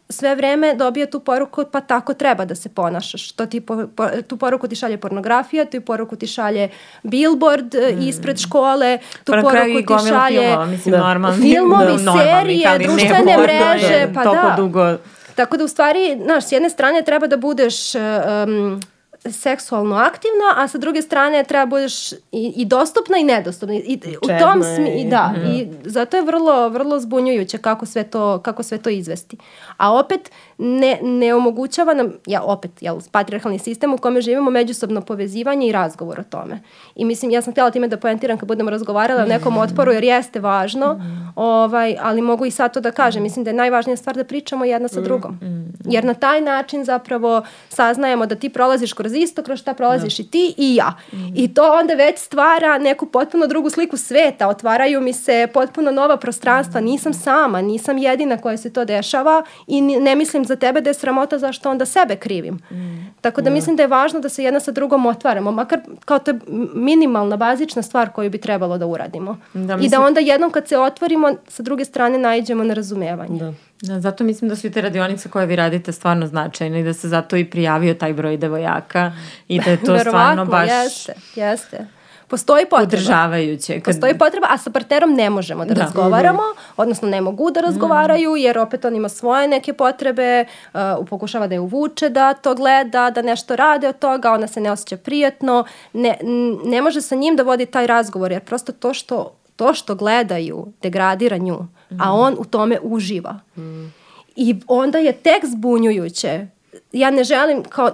sve vreme dobija tu poruku pa tako treba da se ponašaš. To ti po, po, tu poruku ti šalje pornografija, tu poruku ti šalje billboard mm. ispred škole, tu pa poruku ti šalje filmova, mislim, da. normalni, filmovi, da, serije, društvene mreže, pa da. Dugo... Tako da u stvari, znaš, s jedne strane treba da budeš um, seksualno aktivna, a sa druge strane treba budeš i, i dostupna i nedostupna. I, u tom smi, i, da, mm. i zato je vrlo, vrlo zbunjujuće kako sve to, kako sve to izvesti. A opet ne, ne omogućava nam, ja opet, jel, patriarhalni sistem u kome živimo međusobno povezivanje i razgovor o tome. I mislim, ja sam htjela time da poentiram kad budemo razgovarali o nekom otporu, jer jeste važno, mm. ovaj, ali mogu i sad to da kažem. Mislim da je najvažnija stvar da pričamo jedna sa drugom. Mm. Jer na taj način zapravo saznajemo da ti prolaziš kroz isto, kroz šta prolaziš da. i ti i ja. I to onda već stvara neku potpuno drugu sliku sveta. Otvaraju mi se potpuno nova prostranstva. Nisam sama, nisam jedina koja se to dešava i ne mislim za tebe da je sramota zašto onda sebe krivim. Mm. Tako da, da mislim da je važno da se jedna sa drugom otvaramo, makar kao to je minimalna, bazična stvar koju bi trebalo da uradimo. Da, mislim... I da onda jednom kad se otvorimo, sa druge strane najđemo na razumevanje. Da. Da, zato mislim da su i te radionice koje vi radite stvarno značajne i da se zato i prijavio taj broj devojaka i da je to stvarno baš... jeste, jeste postoji potreba. Podržavajuće. Kad... Postoji potreba, a sa partnerom ne možemo da, da. razgovaramo, odnosno ne mogu da razgovaraju, jer opet on ima svoje neke potrebe, uh, pokušava da je uvuče da to gleda, da nešto rade od toga, ona se ne osjeća prijatno, ne, ne može sa njim da vodi taj razgovor, jer prosto to što, to što gledaju degradira nju, mm. a on u tome uživa. Mm. I onda je tek zbunjujuće ja ne želim, kao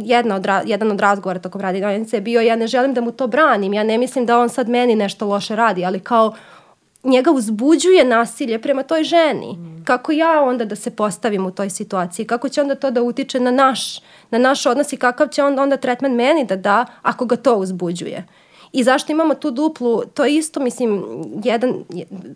jedna od, jedan od razgovora tokom radionice je bio, ja ne želim da mu to branim, ja ne mislim da on sad meni nešto loše radi, ali kao njega uzbuđuje nasilje prema toj ženi. Mm. Kako ja onda da se postavim u toj situaciji? Kako će onda to da utiče na naš, na naš odnos i kakav će onda, onda tretman meni da da ako ga to uzbuđuje? I zašto imamo tu duplu, to je isto, mislim, jedan,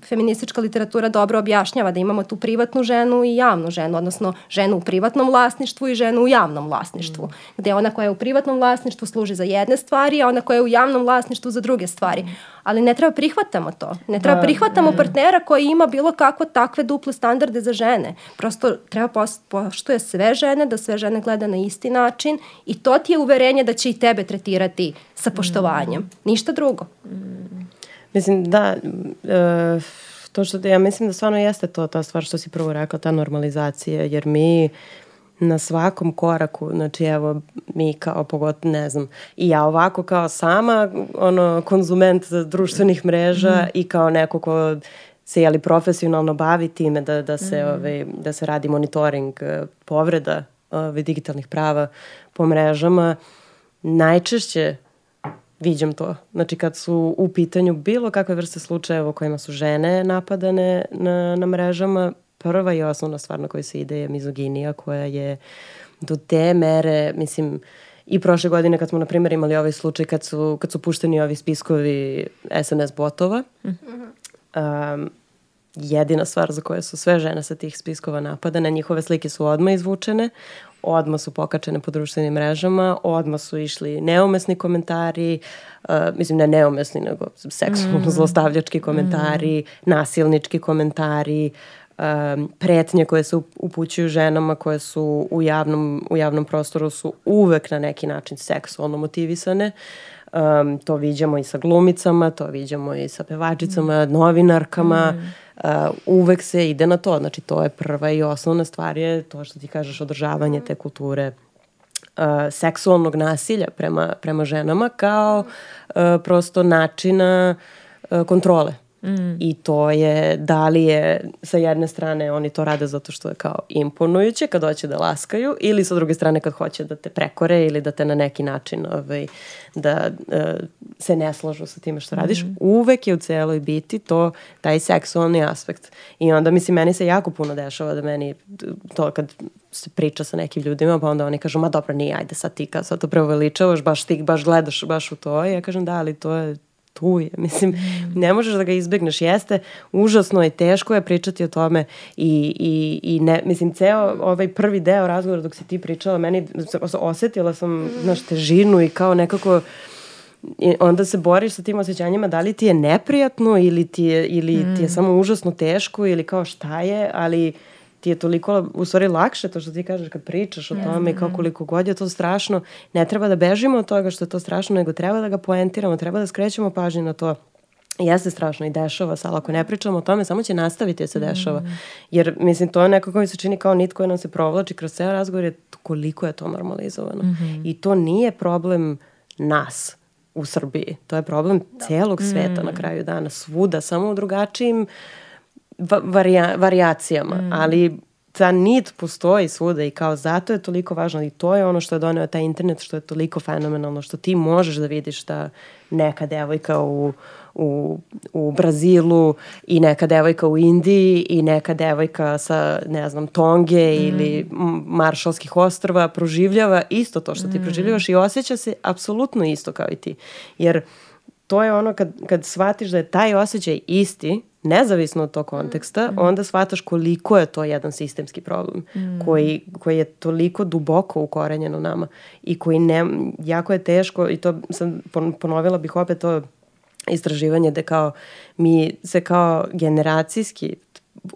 feministička literatura dobro objašnjava da imamo tu privatnu ženu i javnu ženu, odnosno ženu u privatnom vlasništvu i ženu u javnom vlasništvu, mm. gde ona koja je u privatnom vlasništvu služi za jedne stvari, a ona koja je u javnom vlasništvu za druge stvari. Mm ali ne treba prihvatamo to. Ne treba da, prihvatamo ne. partnera koji ima bilo kako takve duple standarde za žene. Prosto treba poštuje sve žene, da sve žene gleda na isti način i to ti je uverenje da će i tebe tretirati sa poštovanjem. Mm. Ništa drugo. Mm. Mislim, da, e, to što ja mislim da stvarno jeste to, ta stvar što si prvo rekla, ta normalizacija, jer mi na svakom koraku, znači evo mi kao pogotovo, ne znam, i ja ovako kao sama ono, konzument društvenih mreža mm. i kao neko ko se jeli profesionalno bavi time da, da, se, mm. ovaj, da se radi monitoring eh, povreda ovaj, digitalnih prava po mrežama, najčešće viđam to. Znači kad su u pitanju bilo kakve vrste slučajeva u kojima su žene napadane na, na mrežama, prva i osnovna stvar na kojoj se ide je mizoginija koja je do te mere, mislim, i prošle godine kad smo, na primjer, imali ovaj slučaj kad su, kad su pušteni ovi spiskovi SNS botova, mm -hmm. um, jedina stvar za koje su sve žene sa tih spiskova napadane, njihove slike su odmah izvučene, odmah su pokačene po društvenim mrežama, odmah su išli neumesni komentari, uh, mislim ne neumesni, nego seksualno mm. zlostavljački komentari, mm. nasilnički komentari, uh, um, pretnje koje se upućuju ženama koje su u javnom, u javnom prostoru su uvek na neki način seksualno motivisane. Um, to viđamo i sa glumicama, to viđamo i sa pevačicama, mm. novinarkama. Mm. Uh, uvek se ide na to. Znači, to je prva i osnovna stvar je to što ti kažeš održavanje te kulture uh, seksualnog nasilja prema, prema ženama kao uh, prosto načina uh, kontrole Mm. I to je, da li je sa jedne strane oni to rade zato što je kao imponujuće kad hoće da laskaju ili sa druge strane kad hoće da te prekore ili da te na neki način ovaj, da uh, se ne slažu sa time što radiš. Mm. Uvek je u celoj biti to taj seksualni aspekt. I onda mislim meni se jako puno dešava da meni to kad se priča sa nekim ljudima, pa onda oni kažu, ma dobro, nije, ajde sad ti kad sad to preveličavaš, baš ti baš gledaš baš u to. I ja kažem, da, ali to je tu je. Mislim, mm. ne možeš da ga izbegneš. Jeste, užasno je, teško je pričati o tome i, i, i ne, mislim, ceo ovaj prvi deo razgovora dok si ti pričala, meni osetila sam, mm. znaš, težinu i kao nekako i onda se boriš sa tim osjećanjima da li ti je neprijatno ili ti je, ili mm. ti je samo užasno teško ili kao šta je, ali ti je toliko, u stvari lakše to što ti kažeš kad pričaš o tome i kao koliko god je to strašno, ne treba da bežimo od toga što je to strašno, nego treba da ga poentiramo, treba da skrećemo pažnju na to Jeste strašno i dešava se, ali ako ne pričamo o tome, samo će nastaviti da se dešava. Jer, mislim, to je nekako mi se čini kao nit koji nam se provlači kroz ceo razgovor, je koliko je to normalizovano. Mm -hmm. I to nije problem nas u Srbiji. To je problem da. celog sveta mm. na kraju dana, svuda, samo u drugačijim va varija, varijacijama. Mm. Ali ta nit postoji svuda i kao zato je toliko važno i to je ono što je doneo taj internet što je toliko fenomenalno, što ti možeš da vidiš da neka devojka u u, u Brazilu i neka devojka u Indiji i neka devojka sa, ne znam, Tonge mm. ili Maršalskih ostrava proživljava isto to što ti mm. proživljavaš i osjeća se apsolutno isto kao i ti. Jer to je ono kad, kad shvatiš da je taj osjećaj isti, nezavisno od tog konteksta, mm. onda shvataš koliko je to jedan sistemski problem mm. koji, koji je toliko duboko ukorenjen u nama i koji ne, jako je teško i to sam ponovila bih opet to istraživanje da kao mi se kao generacijski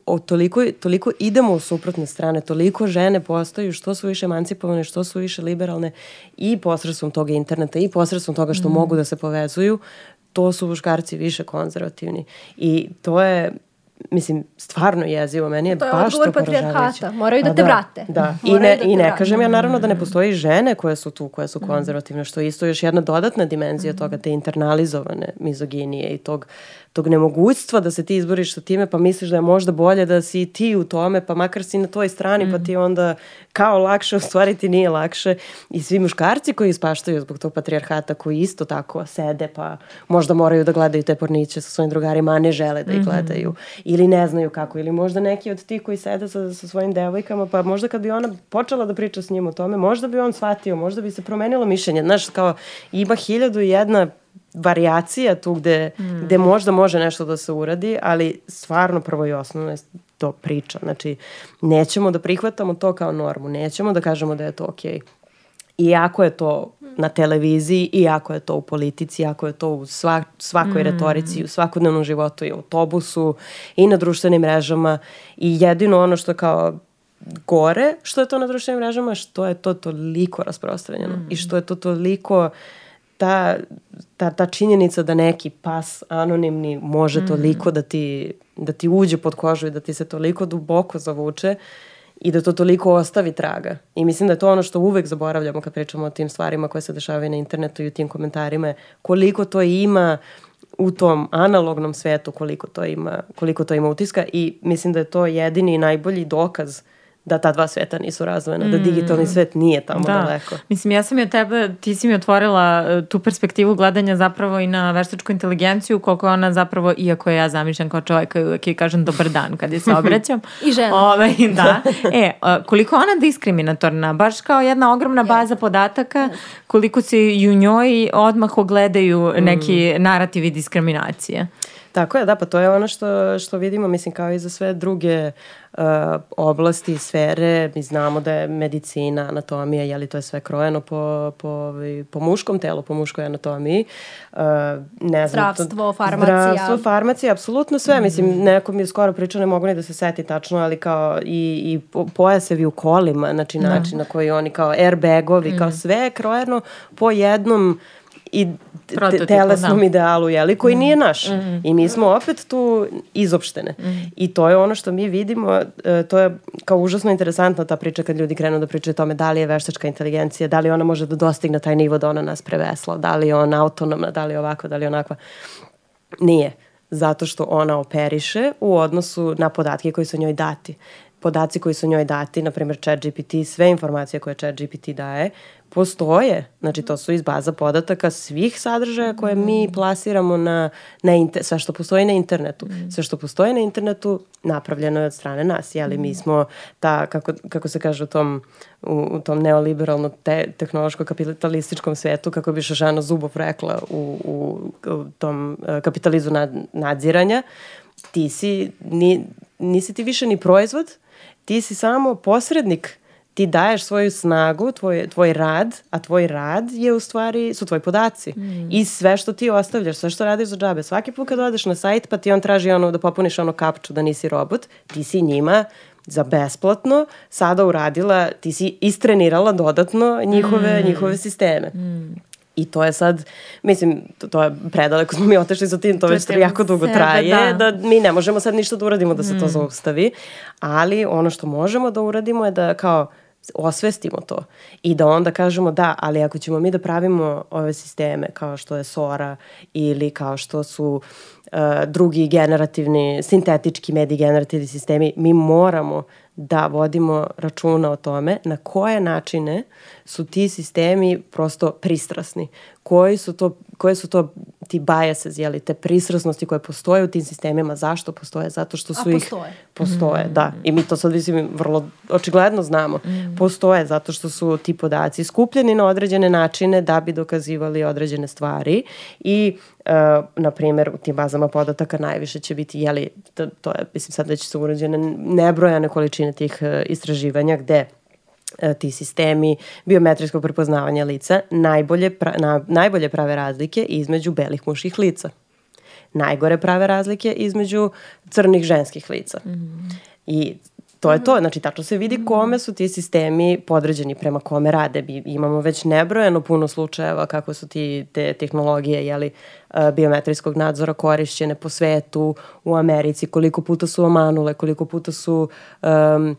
o, toliko, toliko idemo u suprotne strane, toliko žene postaju što su više emancipovane, što su više liberalne i posredstvom toga interneta i posredstvom toga što mm. mogu da se povezuju, to su muškarci više konzervativni. I to je mislim, stvarno jezivo, meni je to je baš to poražavajuće. patrijarhata, moraju da te da, vrate. Da, I ne, da i ne kažem ja naravno da ne postoji žene koje su tu, koje su konzervativne, što je isto još jedna dodatna dimenzija mm. toga, te internalizovane mizoginije i tog tog nemogućstva da se ti izboriš sa time, pa misliš da je možda bolje da si ti u tome, pa makar si na toj strani, mm. pa ti onda kao lakše, u stvari ti nije lakše. I svi muškarci koji ispaštaju zbog tog patrijarhata, koji isto tako sede, pa možda moraju da gledaju te porniće sa svojim drugarima, a ne žele da ih mm -hmm. gledaju. Ili ne znaju kako. Ili možda neki od tih koji sede sa, sa svojim devojkama, pa možda kad bi ona počela da priča s njim o tome, možda bi on shvatio, možda bi se promenilo mišljenje. Znaš, kao ima hiljadu i jedna varijacija tu gde, mm. gde možda može nešto da se uradi, ali stvarno prvo i osnovno je to priča. Znači, nećemo da prihvatamo to kao normu, nećemo da kažemo da je to okej. Okay. Iako je to na televiziji, iako je to u politici, iako je to u svak, svakoj mm. retorici, u svakodnevnom životu i u autobusu i na društvenim mrežama i jedino ono što kao gore što je to na društvenim mrežama, što je to toliko rasprostranjeno mm. i što je to toliko uh, ta, ta, ta činjenica da neki pas anonimni može mm. toliko da ti, da ti uđe pod kožu i da ti se toliko duboko zavuče i da to toliko ostavi traga. I mislim da je to ono što uvek zaboravljamo kad pričamo o tim stvarima koje se dešavaju na internetu i u tim komentarima, koliko to ima u tom analognom svetu, koliko to ima, koliko to ima utiska i mislim da je to jedini i najbolji dokaz uh, da ta dva sveta nisu razvojena, mm. da digitalni svet nije tamo da. daleko. Mislim, ja sam i od tebe, ti si mi otvorila e, tu perspektivu gledanja zapravo i na veštačku inteligenciju, koliko ona zapravo, iako ja zamišljam kao čovjek koji uvek je kažem dobar dan kad je se obraćam. I žena. Ove, da. E, koliko ona diskriminatorna, baš kao jedna ogromna baza podataka, koliko se i u njoj odmah ogledaju neki mm. narativi diskriminacije. Tako je, da, pa to je ono što, što vidimo, mislim, kao i za sve druge uh, oblasti i sfere. Mi znamo da je medicina, anatomija, jeli to je sve krojeno po, po, ovaj, po muškom telu, po muškoj anatomiji. Uh, ne znam, zdravstvo, to, farmacija. Zdravstvo, farmacija, apsolutno sve. Mm. Mislim, neko mi je skoro pričao, ne mogu ni da se seti tačno, ali kao i, i pojasevi u kolima, znači da. način mm. na koji oni kao airbagovi, mm. kao sve je krojeno po jednom uh, i te, telesnom da. idealu, jeli, koji mm. nije naš. Mm. I mi smo opet tu izopštene. Mm. I to je ono što mi vidimo, e, to je kao užasno interesantna ta priča kad ljudi krenu da pričaju o tome da li je veštačka inteligencija, da li ona može da dostigne taj nivo da ona nas prevesla, da li je ona autonomna, da li je ovako, da li je onakva. Nije. Zato što ona operiše u odnosu na podatke koji su njoj dati podaci koji su njoj dati, na primjer chat GPT, sve informacije koje chat GPT daje, postoje. Znači, to su iz baza podataka svih sadržaja koje mi mm. plasiramo na, na inter, sve što postoji na internetu. Mm. Sve što postoji na internetu napravljeno je od strane nas, jeli? Mi mm. smo ta, kako, kako se kaže u tom, u, u tom neoliberalno te, tehnološko-kapitalističkom svetu, kako bi Šašana Zubov rekla u, u, u tom uh, kapitalizu nad, nadziranja, ti si, ni, nisi ti više ni proizvod, ti si samo posrednik ti daješ svoju snagu, tvoj, tvoj rad, a tvoj rad je u stvari, su tvoji podaci. Mm. I sve što ti ostavljaš, sve što radiš za džabe. Svaki put kad odeš na sajt pa ti on traži ono da popuniš ono kapču da nisi robot, ti si njima za besplatno sada uradila, ti si istrenirala dodatno njihove, mm. njihove sisteme. Mm. I to je sad, mislim, to, to je predaleko smo mi otešli sa tim, to, to već jako dugo sebe, traje, da. da mi ne možemo sad ništa da uradimo da se mm. to zaustavi, ali ono što možemo da uradimo je da kao osvestimo to i da onda kažemo da, ali ako ćemo mi da pravimo ove sisteme kao što je Sora ili kao što su uh, drugi generativni, sintetički mediji generativni sistemi, mi moramo da vodimo računa o tome na koje načine su ti sistemi prosto pristrasni. Koji su to, koje su to ti biases, jeli, te pristrasnosti koje postoje u tim sistemima, zašto postoje? Zato što su A, ih... postoje. Postoje, mm. da. I mi to sad, mislim, vrlo očigledno znamo. Mm. Postoje zato što su ti podaci skupljeni na određene načine da bi dokazivali određene stvari i Uh, na primjer, u tim bazama podataka najviše će biti, jeli, to, to je, mislim, sad već su urađene nebrojane količine tih uh, istraživanja gde ti sistemi biometrijskog prepoznavanja lica najbolje, pra, na, najbolje prave razlike između belih muških lica. Najgore prave razlike između crnih ženskih lica. Mm -hmm. I To je to, mhm. znači tačno se vidi kome su ti sistemi podređeni prema kome rade. Imamo već nebrojeno puno slučajeva kako su ti te tehnologije jeli, e, biometrijskog nadzora korišćene po svetu, u Americi, koliko puta su omanule, koliko puta su um,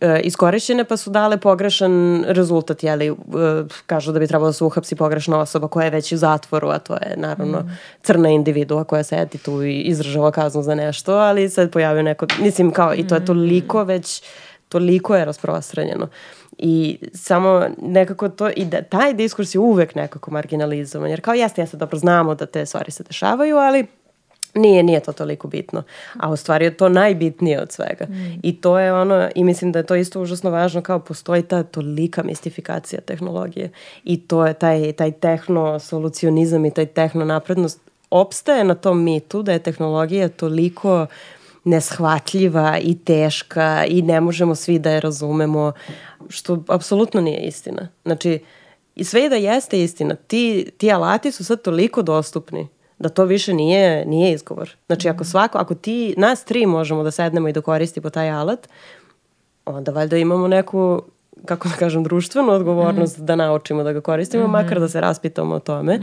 e, iskorišćene pa su dale pogrešan rezultat, jeli, e, kažu da bi trebalo da se uhapsi pogrešna osoba koja je već u zatvoru, a to je naravno mm. crna individua koja sedi tu i izražava kaznu za nešto, ali sad pojavio neko, mislim kao i to je mm. toliko već, toliko je rasprostranjeno. I samo nekako to, i da, taj diskurs je uvek nekako marginalizovan, jer kao jeste, jeste, dobro znamo da te stvari se dešavaju, ali Nije, nije to toliko bitno. A u stvari je to najbitnije od svega. Mm. I to je ono, i mislim da je to isto užasno važno kao postoji ta tolika mistifikacija tehnologije. I to je taj, taj tehno-solucionizam i taj tehno-naprednost opstaje na tom mitu da je tehnologija toliko neshvatljiva i teška i ne možemo svi da je razumemo, što apsolutno nije istina. Znači, i sve i da jeste istina, ti, ti alati su sad toliko dostupni da to više nije, nije izgovor. Znači, ako svako, ako ti, nas tri možemo da sednemo i da koristimo taj alat, onda valjda imamo neku, kako da kažem, društvenu odgovornost mm. da naučimo da ga koristimo, mm makar da se raspitamo o tome. Mm.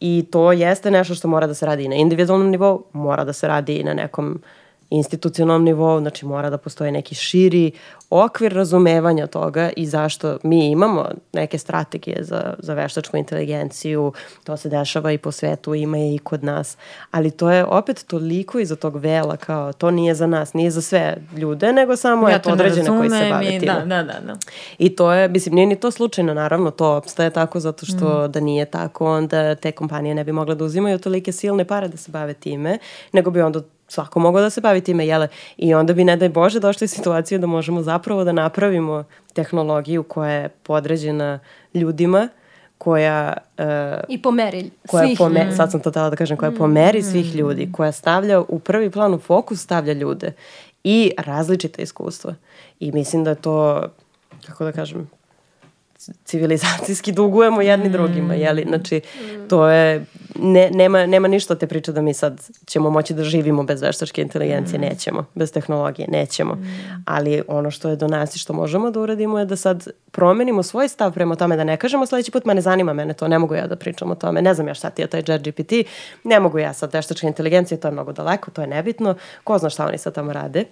I to jeste nešto što mora da se radi i na individualnom nivou, mora da se radi i na nekom institucionalnom nivou, znači mora da postoji neki širi okvir razumevanja toga i zašto mi imamo neke strategije za, za veštačku inteligenciju, to se dešava i po svetu, ima je i kod nas, ali to je opet toliko iza tog vela kao to nije za nas, nije za sve ljude, nego samo ja je određene koji se bave i, time. Da, da, da, da. I to je, mislim, nije ni to slučajno, naravno, to opstaje tako zato što mm. da nije tako, onda te kompanije ne bi mogle da uzimaju tolike silne pare da se bave time, nego bi onda svako mogao da se bavi time, jele? I onda bi, ne daj Bože, došli u situaciju da možemo zapravo da napravimo tehnologiju koja je podređena ljudima, koja... Uh, I po meri koja svih. Po me, sad sam to tela da kažem, koja po meri svih mm. ljudi, koja stavlja u prvi plan, u fokus stavlja ljude i različite iskustva. I mislim da je to, kako da kažem, civilizacijski dugujemo jedni mm. drugima, jeli? Znači, to je, ne, nema, nema ništa te priče da mi sad ćemo moći da živimo bez veštačke inteligencije, mm. nećemo, bez tehnologije, nećemo. Mm. Ali ono što je do nas i što možemo da uradimo je da sad promenimo svoj stav prema tome, da ne kažemo sledeći put, ma ne zanima mene to, ne mogu ja da pričam o tome, ne znam ja šta ti je taj GPT, ne mogu ja sad veštačka inteligencija, to je mnogo daleko, to je nebitno, ko zna šta oni sad tamo rade.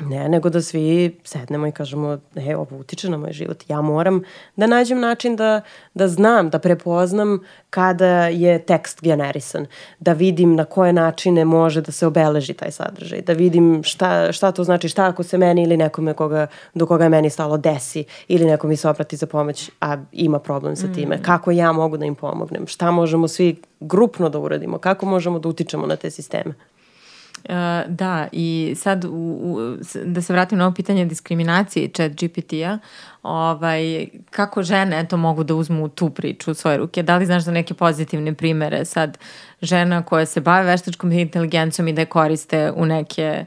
Ne, nego da svi sednemo i kažemo, e, ovo utiče na moj život. Ja moram da nađem način da, da znam, da prepoznam kada je tekst generisan, da vidim na koje načine može da se obeleži taj sadržaj, da vidim šta, šta to znači, šta ako se meni ili nekome koga, do koga je meni stalo desi ili neko mi se obrati za pomoć, a ima problem sa time. Mm. Kako ja mogu da im pomognem? Šta možemo svi grupno da uradimo? Kako možemo da utičemo na te sisteme? Uh, da, i sad u, u, da se vratim na ovo pitanje diskriminacije chat GPT-a, ovaj, kako žene to mogu da uzmu tu priču u svoje ruke? Da li znaš za neke pozitivne primere sad žena koja se bave veštačkom inteligencijom i da je koriste u neke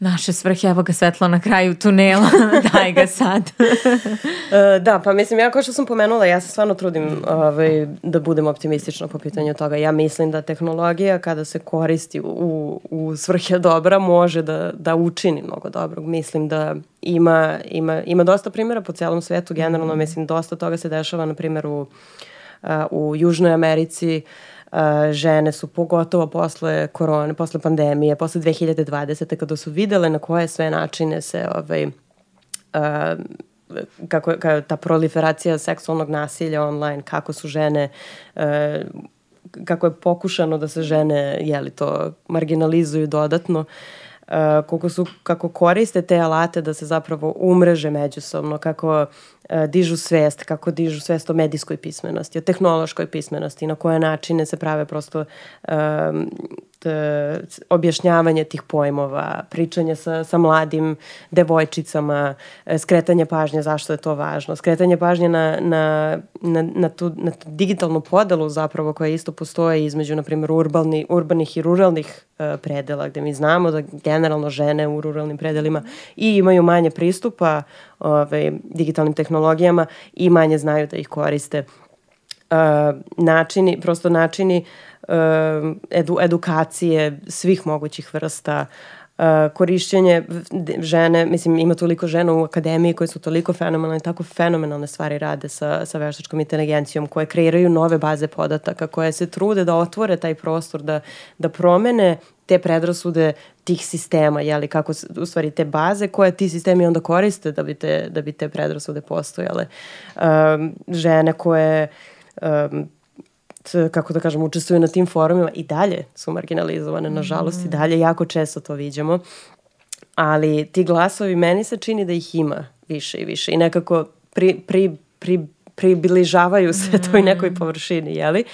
naše svrhe, evo ga svetlo na kraju tunela, daj ga sad. uh, da, pa mislim, ja kao što sam pomenula, ja se stvarno trudim ovaj, da budem optimistična po pitanju toga. Ja mislim da tehnologija kada se koristi u, u svrhe dobra može da, da učini mnogo dobrog. Mislim da ima, ima, ima dosta primjera po celom svetu, generalno mm. mislim dosta toga se dešava, na primjer, u, u Južnoj Americi, uh, žene su pogotovo posle korone, posle pandemije, posle 2020. kada su videle na koje sve načine se ovaj, uh, kako, kako ta proliferacija seksualnog nasilja online, kako su žene uh, kako je pokušano da se žene jeli to marginalizuju dodatno uh, koliko su kako koriste te alate da se zapravo umreže međusobno kako dižu svest, kako dižu svest o medijskoj pismenosti, o tehnološkoj pismenosti, na koje načine se prave prosto um, t, objašnjavanje tih pojmova, pričanje sa, sa mladim devojčicama, e, skretanje pažnje zašto je to važno, skretanje pažnje na, na, na, na, tu, na tu digitalnu podelu zapravo koja isto postoje između, na primjer, urbani, urbanih i ruralnih uh, predela, gde mi znamo da generalno žene u ruralnim predelima i imaju manje pristupa ovaj, digitalnim tehnologijama i manje znaju da ih koriste. Uh, načini, prosto načini uh, edu, edukacije svih mogućih vrsta, uh, korišćenje žene, mislim ima toliko žena u akademiji koje su toliko fenomenalne, tako fenomenalne stvari rade sa, sa veštačkom inteligencijom, koje kreiraju nove baze podataka, koje se trude da otvore taj prostor, da, da promene te predrasude tih sistema, jeli, kako, u stvari te baze koje ti sistemi onda koriste da bi te, da bi te predrasude postojale. Um, žene koje um, kako da kažem, učestvuju na tim forumima i dalje su marginalizovane, nažalost, mm. i dalje jako često to viđamo. Ali ti glasovi, meni se čini da ih ima više i više i nekako pri, pri, pri, približavaju se mm. toj nekoj površini, jeli?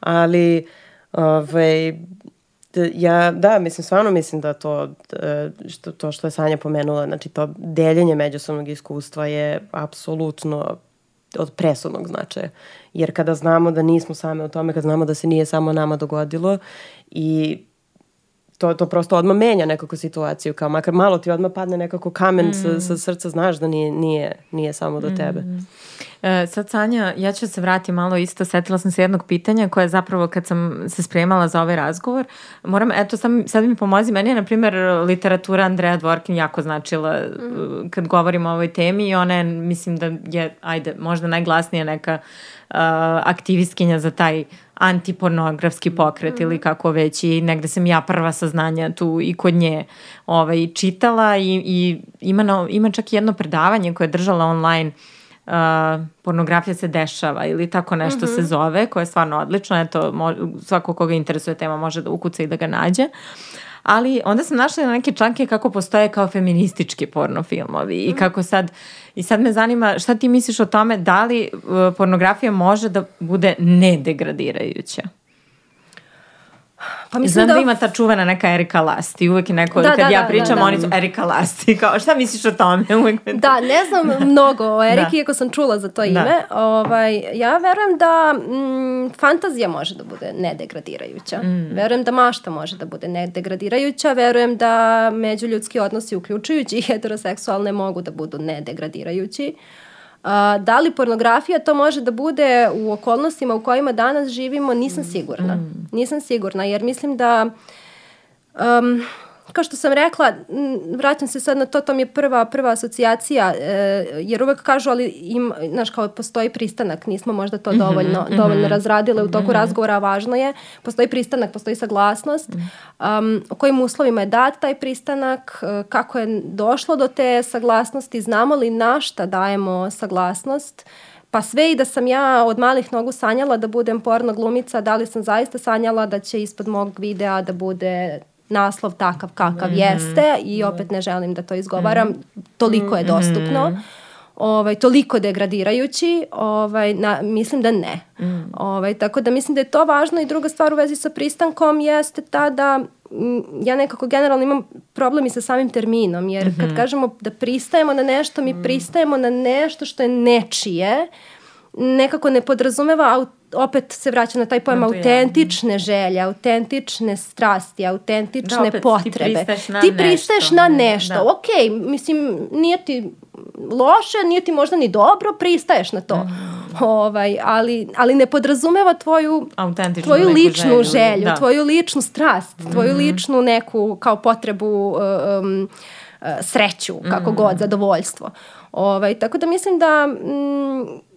Ali, ovaj, ja, da, mislim, stvarno mislim da to, što, to što je Sanja pomenula, znači to deljenje međusobnog iskustva je apsolutno od presudnog značaja. Jer kada znamo da nismo same o tome, kad znamo da se nije samo nama dogodilo i to, to prosto odmah menja nekako situaciju, kao makar malo ti odmah padne nekako kamen mm. sa, sa srca, znaš da nije, nije, nije samo do tebe. Mm. E, sad Sanja, ja ću se vratiti malo isto, setila sam se jednog pitanja koje zapravo kad sam se spremala za ovaj razgovor, moram, eto sam, sad mi pomozi, meni je na primjer literatura Andreja Dvorkin jako značila mm. kad govorimo o ovoj temi i ona je, mislim da je, ajde, možda najglasnija neka uh, aktivistkinja za taj antipornografski pokret mm. ili kako već i negde sam ja prva saznanja tu i kod nje ovaj, čitala i, i ima, no, ima čak jedno predavanje koje je držala online uh, pornografija se dešava ili tako nešto mm -hmm. se zove, koje je stvarno odlično, eto, mo, svako koga interesuje tema može da ukuca i da ga nađe. Ali onda sam našla na neke članke kako postoje kao feministički porno filmovi i mhm. kako sad, i sad me zanima šta ti misliš o tome da li uh, pornografija može da bude nedegradirajuća? Pa mislim Znam da... da ima ta čuvena neka Erika Lasti, uvek je neko, da, kad da, ja da, pričam, da, da. oni su Erika Lasti, kao šta misliš o tome? Uvek me... Da, ne znam mnogo o Eriki, da. iako sam čula za to da. ime. Ovaj, ja verujem da mm, fantazija može da bude nedegradirajuća. Mm. Verujem da mašta može da bude nedegradirajuća, verujem da međuljudski odnosi, uključujući i heteroseksualne, mogu da budu nedegradirajući. A, da li pornografija to može da bude u okolnostima u kojima danas živimo, nisam sigurna. Mm. Nisam sigurna, jer mislim da um, kao što sam rekla, vraćam se sad na to, to mi je prva, prva asocijacija, e, jer uvek kažu, ali im, znaš, kao postoji pristanak, nismo možda to mhm, dovoljno, mm -hmm, dovoljno razradile u toku mm -hmm. razgovora, važno je, postoji pristanak, postoji saglasnost, um, u kojim uslovima je dat taj pristanak, e, kako je došlo do te saglasnosti, znamo li na šta dajemo saglasnost, Pa sve i da sam ja od malih nogu sanjala da budem porno glumica, da li sam zaista sanjala da će ispod mog videa da bude naslov takav kakav mm -hmm. jeste i opet ne želim da to izgovaram, mm -hmm. toliko je dostupno. Mm -hmm. Ovaj, toliko degradirajući, ovaj, na, mislim da ne. Mm. Ovaj, tako da mislim da je to važno i druga stvar u vezi sa pristankom jeste ta da ja nekako generalno imam problem i sa samim terminom, jer mm -hmm. kad mhm. kažemo da pristajemo na nešto, mi mm. pristajemo na nešto što je nečije, nekako ne podrazumeva opet se vraća na taj pojam Na to ja. autentične želje, autentične strasti, autentične Da, opet ti potrebe. pristaješ na ti pristaješ nešto. na nešto. Da. Ok, mislim, nije ti loše, nije ti možda ni dobro, pristaješ na to. Mhm. Ovaj, ali, ali ne podrazumeva tvoju Autentičnu tvoju ličnu želju, želju, da. tvoju ličnu strast, tvoju ličnu neku kao potrebu um, sreću, kako god, zadovoljstvo. Ovaj, tako da mislim da mm,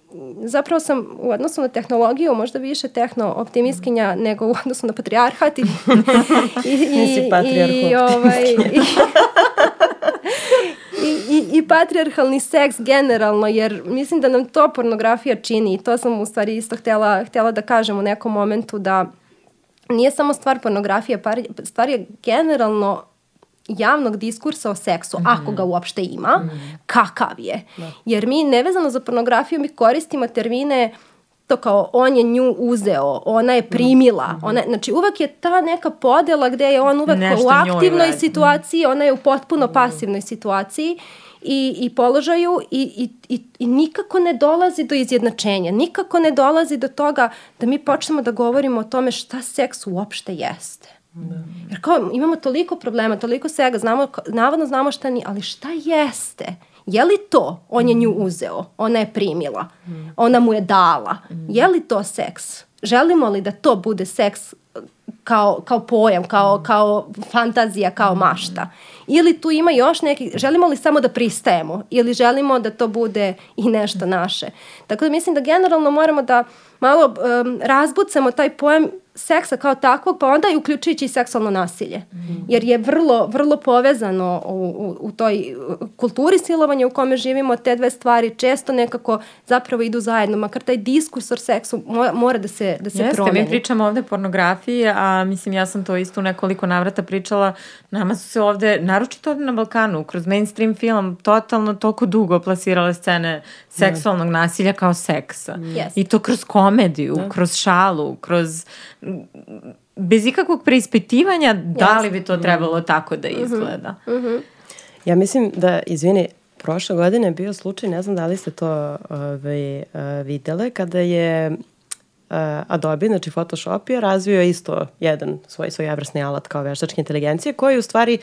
zapravo sam u odnosu na tehnologiju možda više tehno-optimistkinja nego u odnosu na patrijarhat i, i, patrijarhu i, ovaj, i, i, i, i patrijarhalni seks generalno, jer mislim da nam to pornografija čini i to sam u stvari isto htjela, htjela da kažem u nekom momentu da nije samo stvar pornografije, stvar je generalno javnog diskursa o seksu, ako ga uopšte ima, kakav je. Jer mi nevezano za pornografiju mi koristimo termine to kao on je nju uzeo, ona je primila, ona, znači uvek je ta neka podela gde je on uvek Nešto u aktivnoj situaciji, ona je u potpuno pasivnoj situaciji i, i položaju i, i, i, i nikako ne dolazi do izjednačenja, nikako ne dolazi do toga da mi počnemo da govorimo o tome šta seks uopšte jeste. Jer kao imamo toliko problema, toliko svega, znamo, navodno znamo šta ni, ali šta jeste? Je li to on je nju uzeo, ona je primila, ona mu je dala? Je li to seks? Želimo li da to bude seks kao, kao pojam, kao, kao fantazija, kao mašta? Ili tu ima još neki, želimo li samo da pristajemo ili želimo da to bude i nešto naše? Tako da mislim da generalno moramo da malo um, razbucamo taj pojam seksa kao takvog, pa onda i uključujući i seksualno nasilje. Jer je vrlo, vrlo povezano u, u, u toj kulturi silovanja u kome živimo, te dve stvari često nekako zapravo idu zajedno, makar taj diskurs o seksu mo- mora da se, da se Jeste, promeni. mi pričamo ovde o pornografiji, a mislim ja sam to isto u nekoliko navrata pričala. Nama su se ovde, naročito ovde na Balkanu, kroz mainstream film, totalno toliko dugo plasirale scene seksualnog nasilja kao seksa. Jeste. I to kroz komediju, kroz šalu, kroz bez ikakvog preispitivanja da li bi to trebalo tako da izgleda. Ja mislim da, izvini, prošle godine je bio slučaj, ne znam da li ste to ovaj, uh, videle, kada je uh, Adobe, znači Photoshop je razvio isto jedan svoj svojevrsni alat kao veštačke inteligencije koji u stvari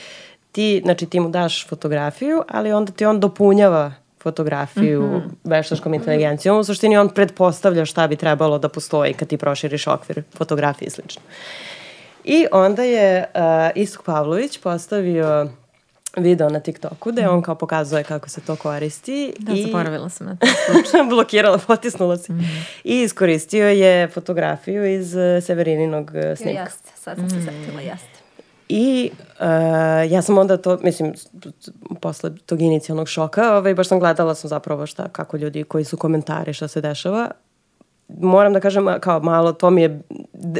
ti, znači ti mu daš fotografiju, ali onda ti on dopunjava fotografiju mm -hmm. veštačkom inteligencijom. U suštini on pretpostavlja šta bi trebalo da postoji kad ti proširiš okvir fotografije i slično. I onda je uh, Istok Pavlović postavio video na TikToku gde on kao pokazuje kako se to koristi. Da, i zaboravila sam na to. blokirala, potisnula se. I iskoristio je fotografiju iz uh, Severininog uh, snimka. Jeste, sad sam se setila, jeste. I uh, ja sam onda to, mislim, posle tog inicijalnog šoka, ovaj, baš sam gledala sam zapravo šta, kako ljudi, koji su komentari, šta se dešava. Moram da kažem, kao malo, to mi je,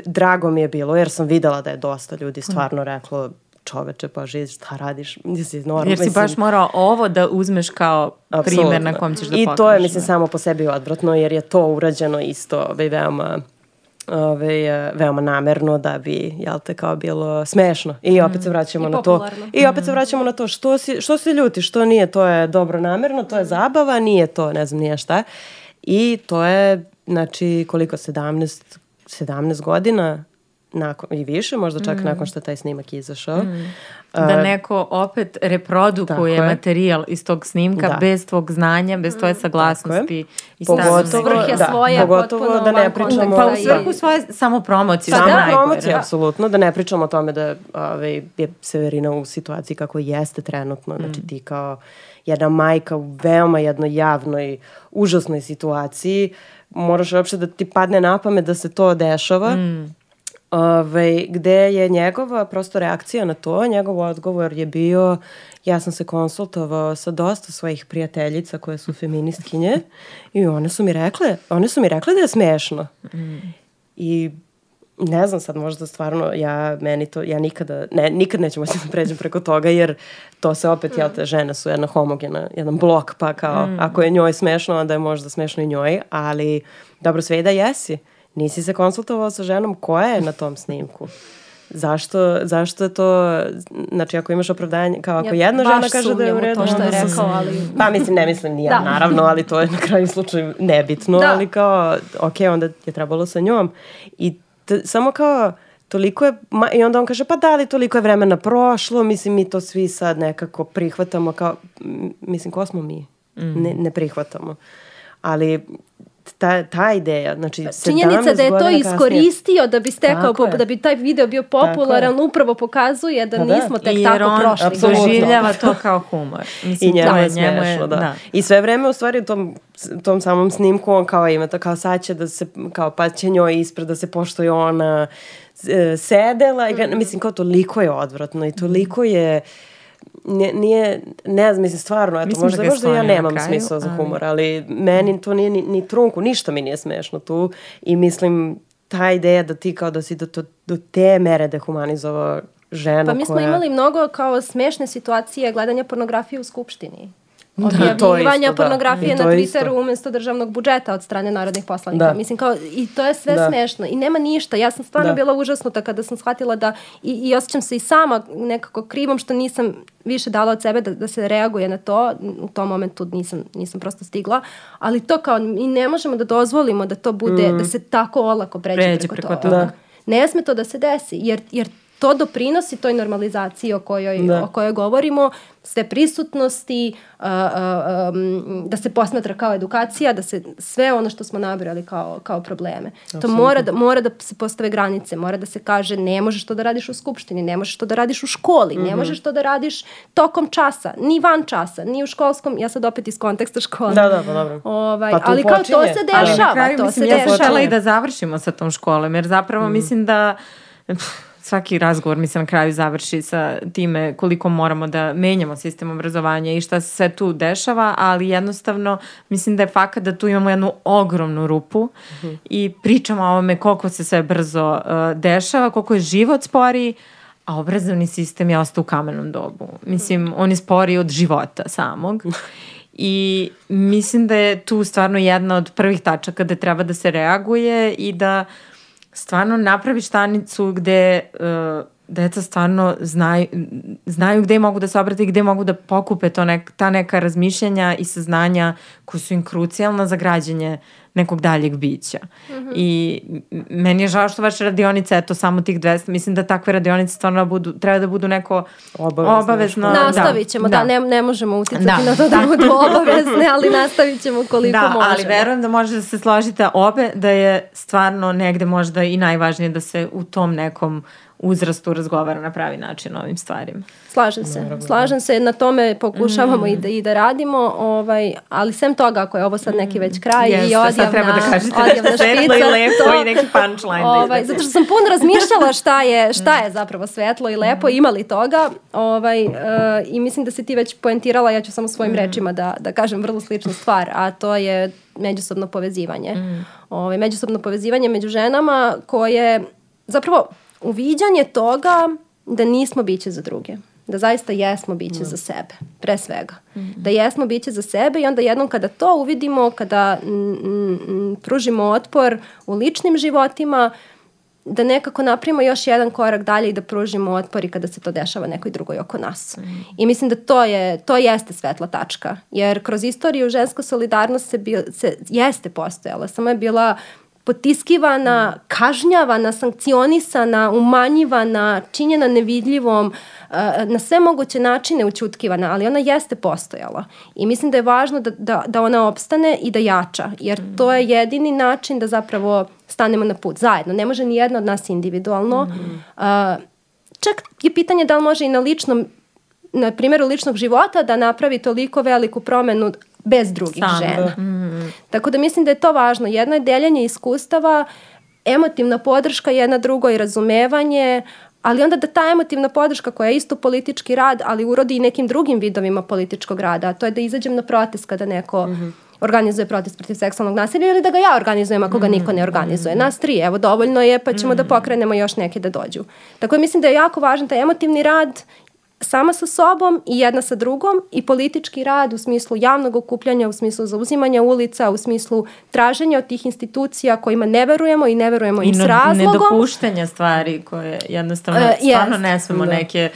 drago mi je bilo, jer sam videla da je dosta ljudi stvarno reklo, čoveče, pa živ, šta radiš? Nisi normalno. Jer si baš morao ovo da uzmeš kao primer na kom ćeš da I pokažeš. to je, mislim, da. samo po sebi odvratno, jer je to urađeno isto ovaj, veoma ovaj, eh, veoma namerno da bi, jel te, kao bilo smešno. I opet se vraćamo I na to. I opet se vraćamo na to što, si, što se ljuti, što nije, to je dobro namerno, to je zabava, nije to, ne znam, nije šta. I to je, znači, koliko, 17, 17 godina nakon, i više, možda čak nakon što taj snimak izašao. Da neko opet reprodukuje Tako materijal iz tog snimka Da. bez tvog znanja, bez tvoje saglasnosti. I Pogotovo, Svrhe da, svoje, pogotovo potpuno da ne pričamo... Pa u svrhu svoje samopromocije. Pa što je da, najgore. promocija, apsolutno, da ne pričamo o tome da ovaj, je Severina u situaciji kako jeste trenutno, znači ti kao jedna majka u veoma jednoj javnoj, užasnoj situaciji, moraš uopšte da ti padne na pamet da se to dešava, Ovaj, gde je njegova prosto reakcija na to, njegov odgovor je bio ja sam se konsultovao sa dosta svojih prijateljica koje su feministkinje i one su mi rekle, one su mi rekle da je smešno. I ne znam sad možda stvarno ja meni to ja nikada ne nikad neću moći da pređem preko toga jer to se opet jel te žene su jedna homogena jedan blok pa kao ako je njoj smešno onda je možda smešno i njoj ali dobro sve i da jesi nisi se konsultovao sa ženom koja je na tom snimku zašto, zašto je to, znači ako imaš opravdanje, kao ako Ja jedna žena kaže da je u redu, to što je rekao, ali- Pa mislim, ne mislim ni ja, Da. naravno, ali to je na kraju slučaju nebitno, Da. ali kao, ok, onda je trebalo sa njom. I t- samo kao, toliko je, ma, i onda on kaže, pa da li toliko je vremena prošlo, mislim, mi to svi sad nekako prihvatamo kao, mislim, ko smo mi? Ne, ne prihvatamo. Ali ta, ta ideja, znači, 17 Činjenica da je to kasnije- iskoristio da bi stekao, je. da bi taj video bio popularan, upravo pokazuje da Pa da. nismo tek Jer tako on prošli. apsolutno. doživljava to kao humor. Mislim, I njemu to je smešno, da. I sve vreme u stvari u tom, tom samom snimku on kao ima to kao sad će da se, kao pa će njoj ispred da se pošto je ona e, sedela i Mhm. mislim kao toliko je odvratno i toliko je nije, nije ne znam, mislim stvarno, eto, Misliš možda, da možda ja nemam kraju, smisla za ali- humor, ali meni to nije ni, ni trunku, ništa mi nije smešno tu i mislim ta ideja da ti kao da si do, do, do te mere dehumanizovao ženu Pa mi smo koja... imali mnogo kao smešne situacije gledanja pornografije u skupštini. Isto, Objavljivanja da. pornografije I na. Twitteru umjesto državnog budžeta od strane narodnih poslanika. Da. Mislim kao, i to je sve Da. smešno. I nema ništa. Ja sam stvarno Da. bila užasnuta kada sam shvatila da, i, i osjećam se i sama nekako krivom što nisam više dala od sebe da, da se reaguje na to. U tom momentu nisam, nisam prosto stigla. Ali to kao, mi ne možemo da dozvolimo da to bude, da se tako olako pređe, Pređe preko, preko toga. toga. Da. Ne sme to da se desi, jer, jer to doprinosi toj normalizaciji o kojoj, Da. o kojoj govorimo, sve prisutnosti, a, a, um, da se posmatra kao edukacija, da se sve ono što smo nabrali kao, kao probleme. To mora da, mora da se postave granice, mora da se kaže ne možeš to da radiš u skupštini, ne možeš to da radiš u školi, Mhm. ne možeš to da radiš tokom časa, ni van časa, ni u školskom, ja sad opet iz konteksta škole. Da, da, pa dobro. Ovaj, Pa ali kao to počinje. se Ali dešava, na kraju, to mislim, se ja dešava. htjela i da završimo sa tom školom, jer zapravo Mm. mislim da pff, svaki razgovor mi se na kraju završi sa time koliko moramo da menjamo sistem obrazovanja i šta se sve tu dešava, ali jednostavno mislim da je fakat da tu imamo jednu ogromnu rupu Mhm. i pričamo o ovome koliko se sve brzo uh, dešava, koliko je život sporiji, a obrazovni sistem je ostao u kamenom dobu. Mislim, on je sporiji od života samog. I mislim da je tu stvarno jedna od prvih tačaka da treba da se reaguje i da stvarno napravi stanicu gde uh, deca stvarno znaju, znaju gde mogu da se obrate i gde mogu da pokupe to nek, ta neka razmišljanja i saznanja koja su im krucijalna za građenje nekog daljeg bića. I m- meni je žao što vaše radionice, eto, samo tih 200, mislim da takve radionice stvarno budu, treba da budu neko Obavezno, obavezno Nastavit ćemo, da, ne, ne možemo uticati Da. na to da budu obavezne, ali nastavit ćemo koliko da, možemo. ali verujem da može da se složite obe da je stvarno negde možda i najvažnije da se u tom nekom uzrastu razgovara na pravi način o ovim stvarima. Slažem se. Slažem se, na tome pokušavamo i, da, i da radimo, ovaj, ali sem toga, ako je ovo sad neki već kraj i Jeste, odjavna, sad treba da kažete odjavna nešto svetlo špica, i lepo to- i neki punchline da Ovaj, izbacite. zato što sam puno razmišljala šta je, šta je zapravo svetlo i lepo, ima li toga ovaj, e, i mislim da si ti već poentirala, ja ću samo svojim rečima da, da kažem vrlo sličnu stvar, a to je međusobno povezivanje. Ovaj, međusobno povezivanje među ženama koje zapravo uviđanje toga da nismo biće za druge. Da zaista jesmo biće za sebe, pre svega. Da jesmo biće za sebe i onda jednom kada to uvidimo, kada mm, mm, pružimo otpor u ličnim životima, da nekako napravimo još jedan korak dalje i da pružimo otpor i kada se to dešava nekoj drugoj oko nas. I mislim da to je to jeste svetla tačka. Jer kroz istoriju ženska solidarnost se, bil, se jeste postojala, samo je bila potiskivana, kažnjavana, sankcionisana, umanjivana, činjena nevidljivom, eh, na sve moguće načine učutkivana, ali ona jeste postojala. I mislim da je važno da, da, da ona opstane i da jača, jer to je jedini način da zapravo stanemo na put zajedno. Ne može ni jedna od nas individualno. Eh, čak je pitanje da li može i na ličnom na primjeru ličnog života da napravi toliko veliku promenu bez drugih Sam, žena. Tako da mislim da je to važno. Jedno je deljenje iskustava, emotivna podrška jedna drugoj, razumevanje, ali onda da ta emotivna podrška koja je isto politički rad, ali urodi i nekim drugim vidovima političkog rada, a to je da izađem na protest kada neko organizuje protest protiv seksualnog nasilja ili da ga ja organizujem ako ga niko ne organizuje. Nas tri, evo, dovoljno je, pa ćemo da pokrenemo još neke da dođu. Tako da mislim da je jako važan taj emotivni rad sama sa sobom i jedna sa drugom i politički rad u smislu javnog okupljanja, u smislu zauzimanja ulica, u smislu traženja od tih institucija kojima ne verujemo i ne verujemo im s razlogom. I nedopuštanja stvari koje jednostavno uh, stvarno yes. ne smemo da. neke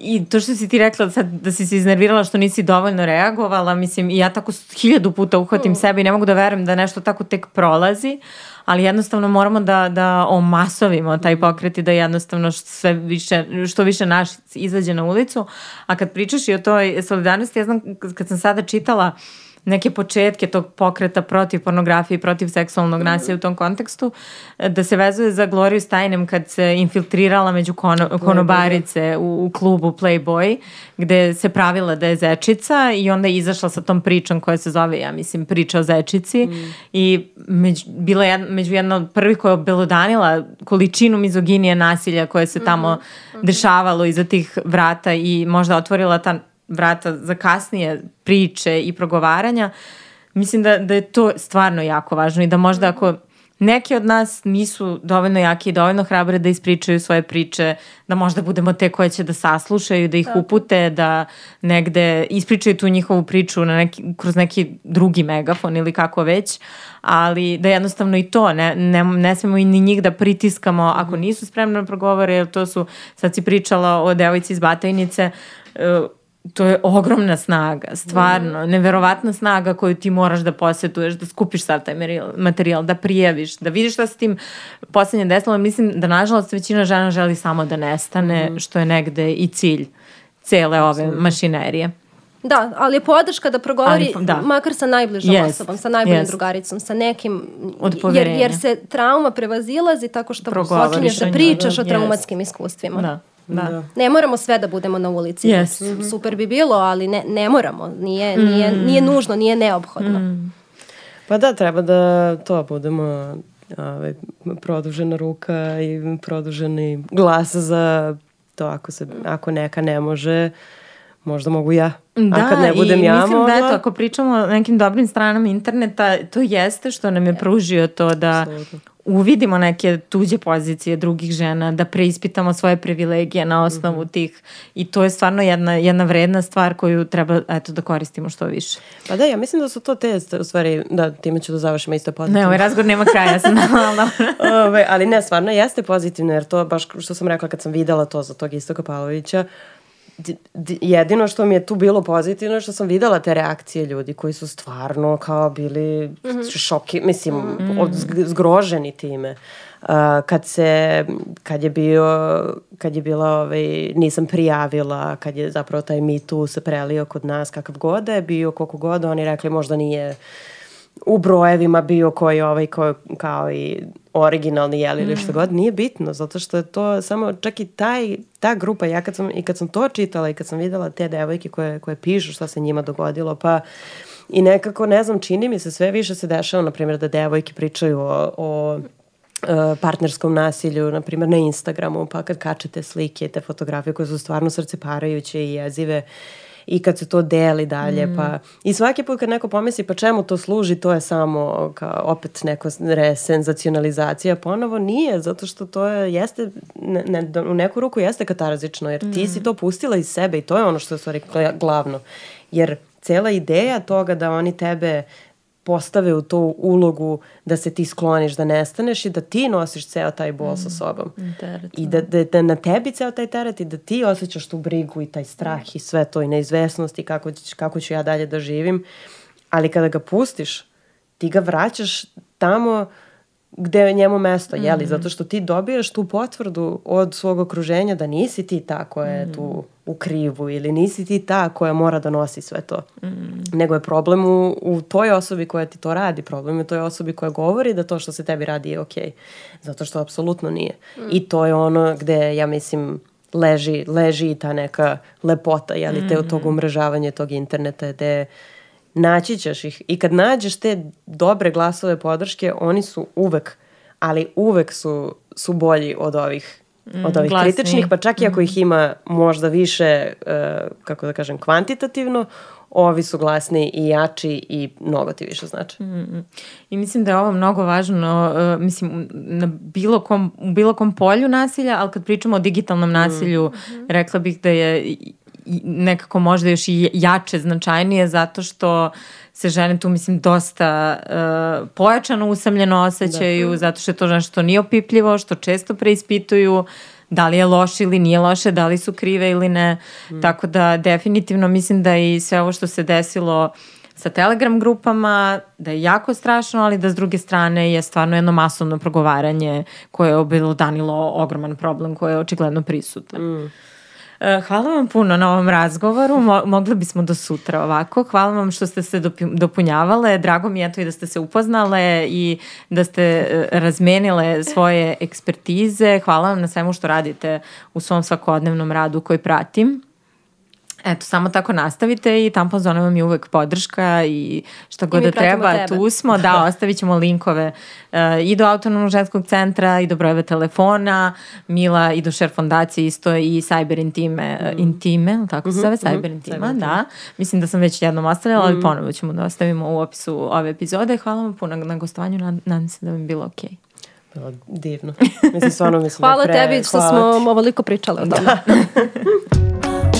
I to što si ti rekla sad, da si se iznervirala što nisi dovoljno reagovala, mislim, ja tako hiljadu puta uhvatim mm. sebe i ne mogu da verujem da nešto tako tek prolazi, ali jednostavno moramo da, da omasovimo taj pokret i da jednostavno što, sve više, što više naš izađe na ulicu. A kad pričaš i o toj solidarnosti, ja znam kad sam sada čitala uh, neke početke tog pokreta protiv pornografije i protiv seksualnog nasilja u tom kontekstu, e, da se vezuje za Gloriju Stajnem kad se infiltrirala među kono, konobarice u, u klubu Playboy, gde se pravila da je zečica i onda je izašla sa tom pričom koja se zove, ja mislim, priča o zečici mm. i među, bila je među jedna od prvih koja je obelodanila količinu mizoginije nasilja koje se tamo mm -hmm. dešavalo iza tih vrata i možda otvorila ta vrata za kasnije priče i progovaranja, mislim da, da je to stvarno jako važno i da možda ako neki od nas nisu dovoljno jaki i dovoljno hrabre da ispričaju svoje priče, da možda budemo te koje će da saslušaju, da ih upute, da negde ispričaju tu njihovu priču na neki, kroz neki drugi megafon ili kako već, ali da jednostavno i to, ne, ne, ne smemo i ni njih da pritiskamo ako nisu spremni da progovore, jer to su, sad si pričala o devojci iz Batajnice, uh, to je ogromna snaga, stvarno, mm. neverovatna snaga koju ti moraš da posjetuješ, da skupiš sav taj materijal, da prijaviš, da vidiš šta se tim poslednje desilo. Mislim da nažalost većina žena želi samo da nestane, mm. što je negde i cilj cele ove mašinerije. Da, ali je podrška da progovori ali, da. makar sa najbližom yes. osobom, sa najboljom yes. drugaricom, sa nekim, jer, jer se trauma prevazilazi tako što počinješ da pričaš da. o traumatskim yes. iskustvima. Da. Da. da. Ne moramo sve da budemo na ulici. Yes. Mm -hmm. Super bi bilo, ali ne, ne moramo. Nije, mm. nije, nije nužno, nije neophodno. Mm. Pa da, treba da to budemo ovaj, produžena ruka i produženi glas za to ako, se, ako neka ne može, možda mogu ja. Da, A kad ne budem i ja mislim mogla... da eto, ako pričamo o nekim dobrim stranama interneta, to jeste što nam je pružio to da Absolutno uvidimo neke tuđe pozicije drugih žena, da preispitamo svoje privilegije na osnovu mm -hmm. tih i to je stvarno jedna, jedna vredna stvar koju treba eto, da koristimo što više. Pa da, ja mislim da su to te, u stvari, da, time ću da završim isto pozitivno. Ne, ovaj razgovor nema kraja, sam malo. Ove, ali ne, stvarno jeste pozitivno, jer to baš što sam rekla kad sam videla to za tog Istoka Pavlovića, jedino što mi je tu bilo pozitivno je što sam videla te reakcije ljudi koji su stvarno kao bili mm -hmm. šoki, mislim, mm -hmm. zgroženi time. Uh, kad se, kad je bio, kad je bila, ovaj, nisam prijavila, kad je zapravo taj Too se prelio kod nas, kakav god da je bio, koliko god, oni rekli možda nije u brojevima bio koji ovaj, ko, kao i originalni jeli ili što mm. god, nije bitno, zato što je to samo, čak i taj, ta grupa, ja kad sam, i kad sam to čitala i kad sam videla te devojke koje, koje pišu šta se njima dogodilo, pa i nekako, ne znam, čini mi se, sve više se dešava, na primjer, da devojke pričaju o, o e, partnerskom nasilju, na primjer na Instagramu, pa kad kačete slike, te fotografije koje su stvarno srceparajuće i jezive, i kad se to deli dalje, mm. pa i svaki put kad neko pomisli pa čemu to služi, to je samo kao opet neko resenzacionalizacija, ponovo nije, zato što to je, jeste, ne, ne, u neku ruku jeste katarzično, jer ti mm. si to pustila iz sebe i to je ono što je stvari glavno, jer cela ideja toga da oni tebe postave u tu ulogu da se ti skloniš, da nestaneš i da ti nosiš ceo taj bol mm. sa sobom. Teret, I da, da, da na tebi ceo taj teret i da ti osjećaš tu brigu i taj strah mm. i sve to i neizvesnost i kako, kako ću ja dalje da živim. Ali kada ga pustiš, ti ga vraćaš tamo gde je njemu mesto, mm. jeli? Zato što ti dobijaš tu potvrdu od svog okruženja da nisi ti ta koja je mm. tu u krivu ili nisi ti ta koja mora da nosi sve to. Mm. Nego je problem u, u toj osobi koja ti to radi. Problem je u toj osobi koja govori da to što se tebi radi je okej. Okay. Zato što apsolutno nije. Mm. I to je ono gde, ja mislim, leži, leži i ta neka lepota, jeli, te od tog mm. umrežavanja tog interneta gde naći ćeš ih. I kad nađeš te dobre glasove podrške, oni su uvek, ali uvek su, su bolji od ovih od ovih glasniji. kritičnih, pa čak i ako ih ima možda više, uh, kako da kažem, kvantitativno, ovi su glasniji i jači i mnogo ti više znači. I mislim da je ovo mnogo važno, uh, mislim, na bilo kom, u bilo kom polju nasilja, ali kad pričamo o digitalnom nasilju, rekla bih da je nekako možda još i jače značajnije zato što se žene tu, mislim, dosta uh, pojačano usamljeno osjećaju, zato što je to nešto što nije opipljivo, što često preispituju, da li je loše ili nije loše, da li su krive ili ne. Tako da definitivno mislim da i sve ovo što se desilo sa Telegram grupama, da je jako strašno, ali da s druge strane je stvarno jedno masovno progovaranje koje je obelodanilo ogroman problem koji je očigledno prisutan. E, Hvala vam puno na ovom razgovoru. Mo mogli bismo do sutra ovako. Hvala vam što ste se dopunjavale. Drago mi je eto i da ste se upoznale i da ste e, razmenile svoje ekspertize. Hvala vam na svemu što radite u svom svakodnevnom radu koji pratim. Eto, samo tako nastavite i tampon zona vam je uvek podrška i šta god da treba, tebe. tu smo, da, ostavit ćemo linkove uh, i do autonomnog ženskog centra i do brojeve telefona, Mila i do Share fondacije isto i Cyber Intime, uh, Intime, tako se zove, Cyber Intima, da. Mislim da sam već jednom ostavila, ali ponovo ćemo da ostavimo u opisu ove epizode. Hvala vam puno na gostovanju, nad- nadam se da vam je bilo okej. Bilo divno. Mislim, stvarno mislim Hvala da pre... tebi što hvala smo ti. ovoliko pričali o tome.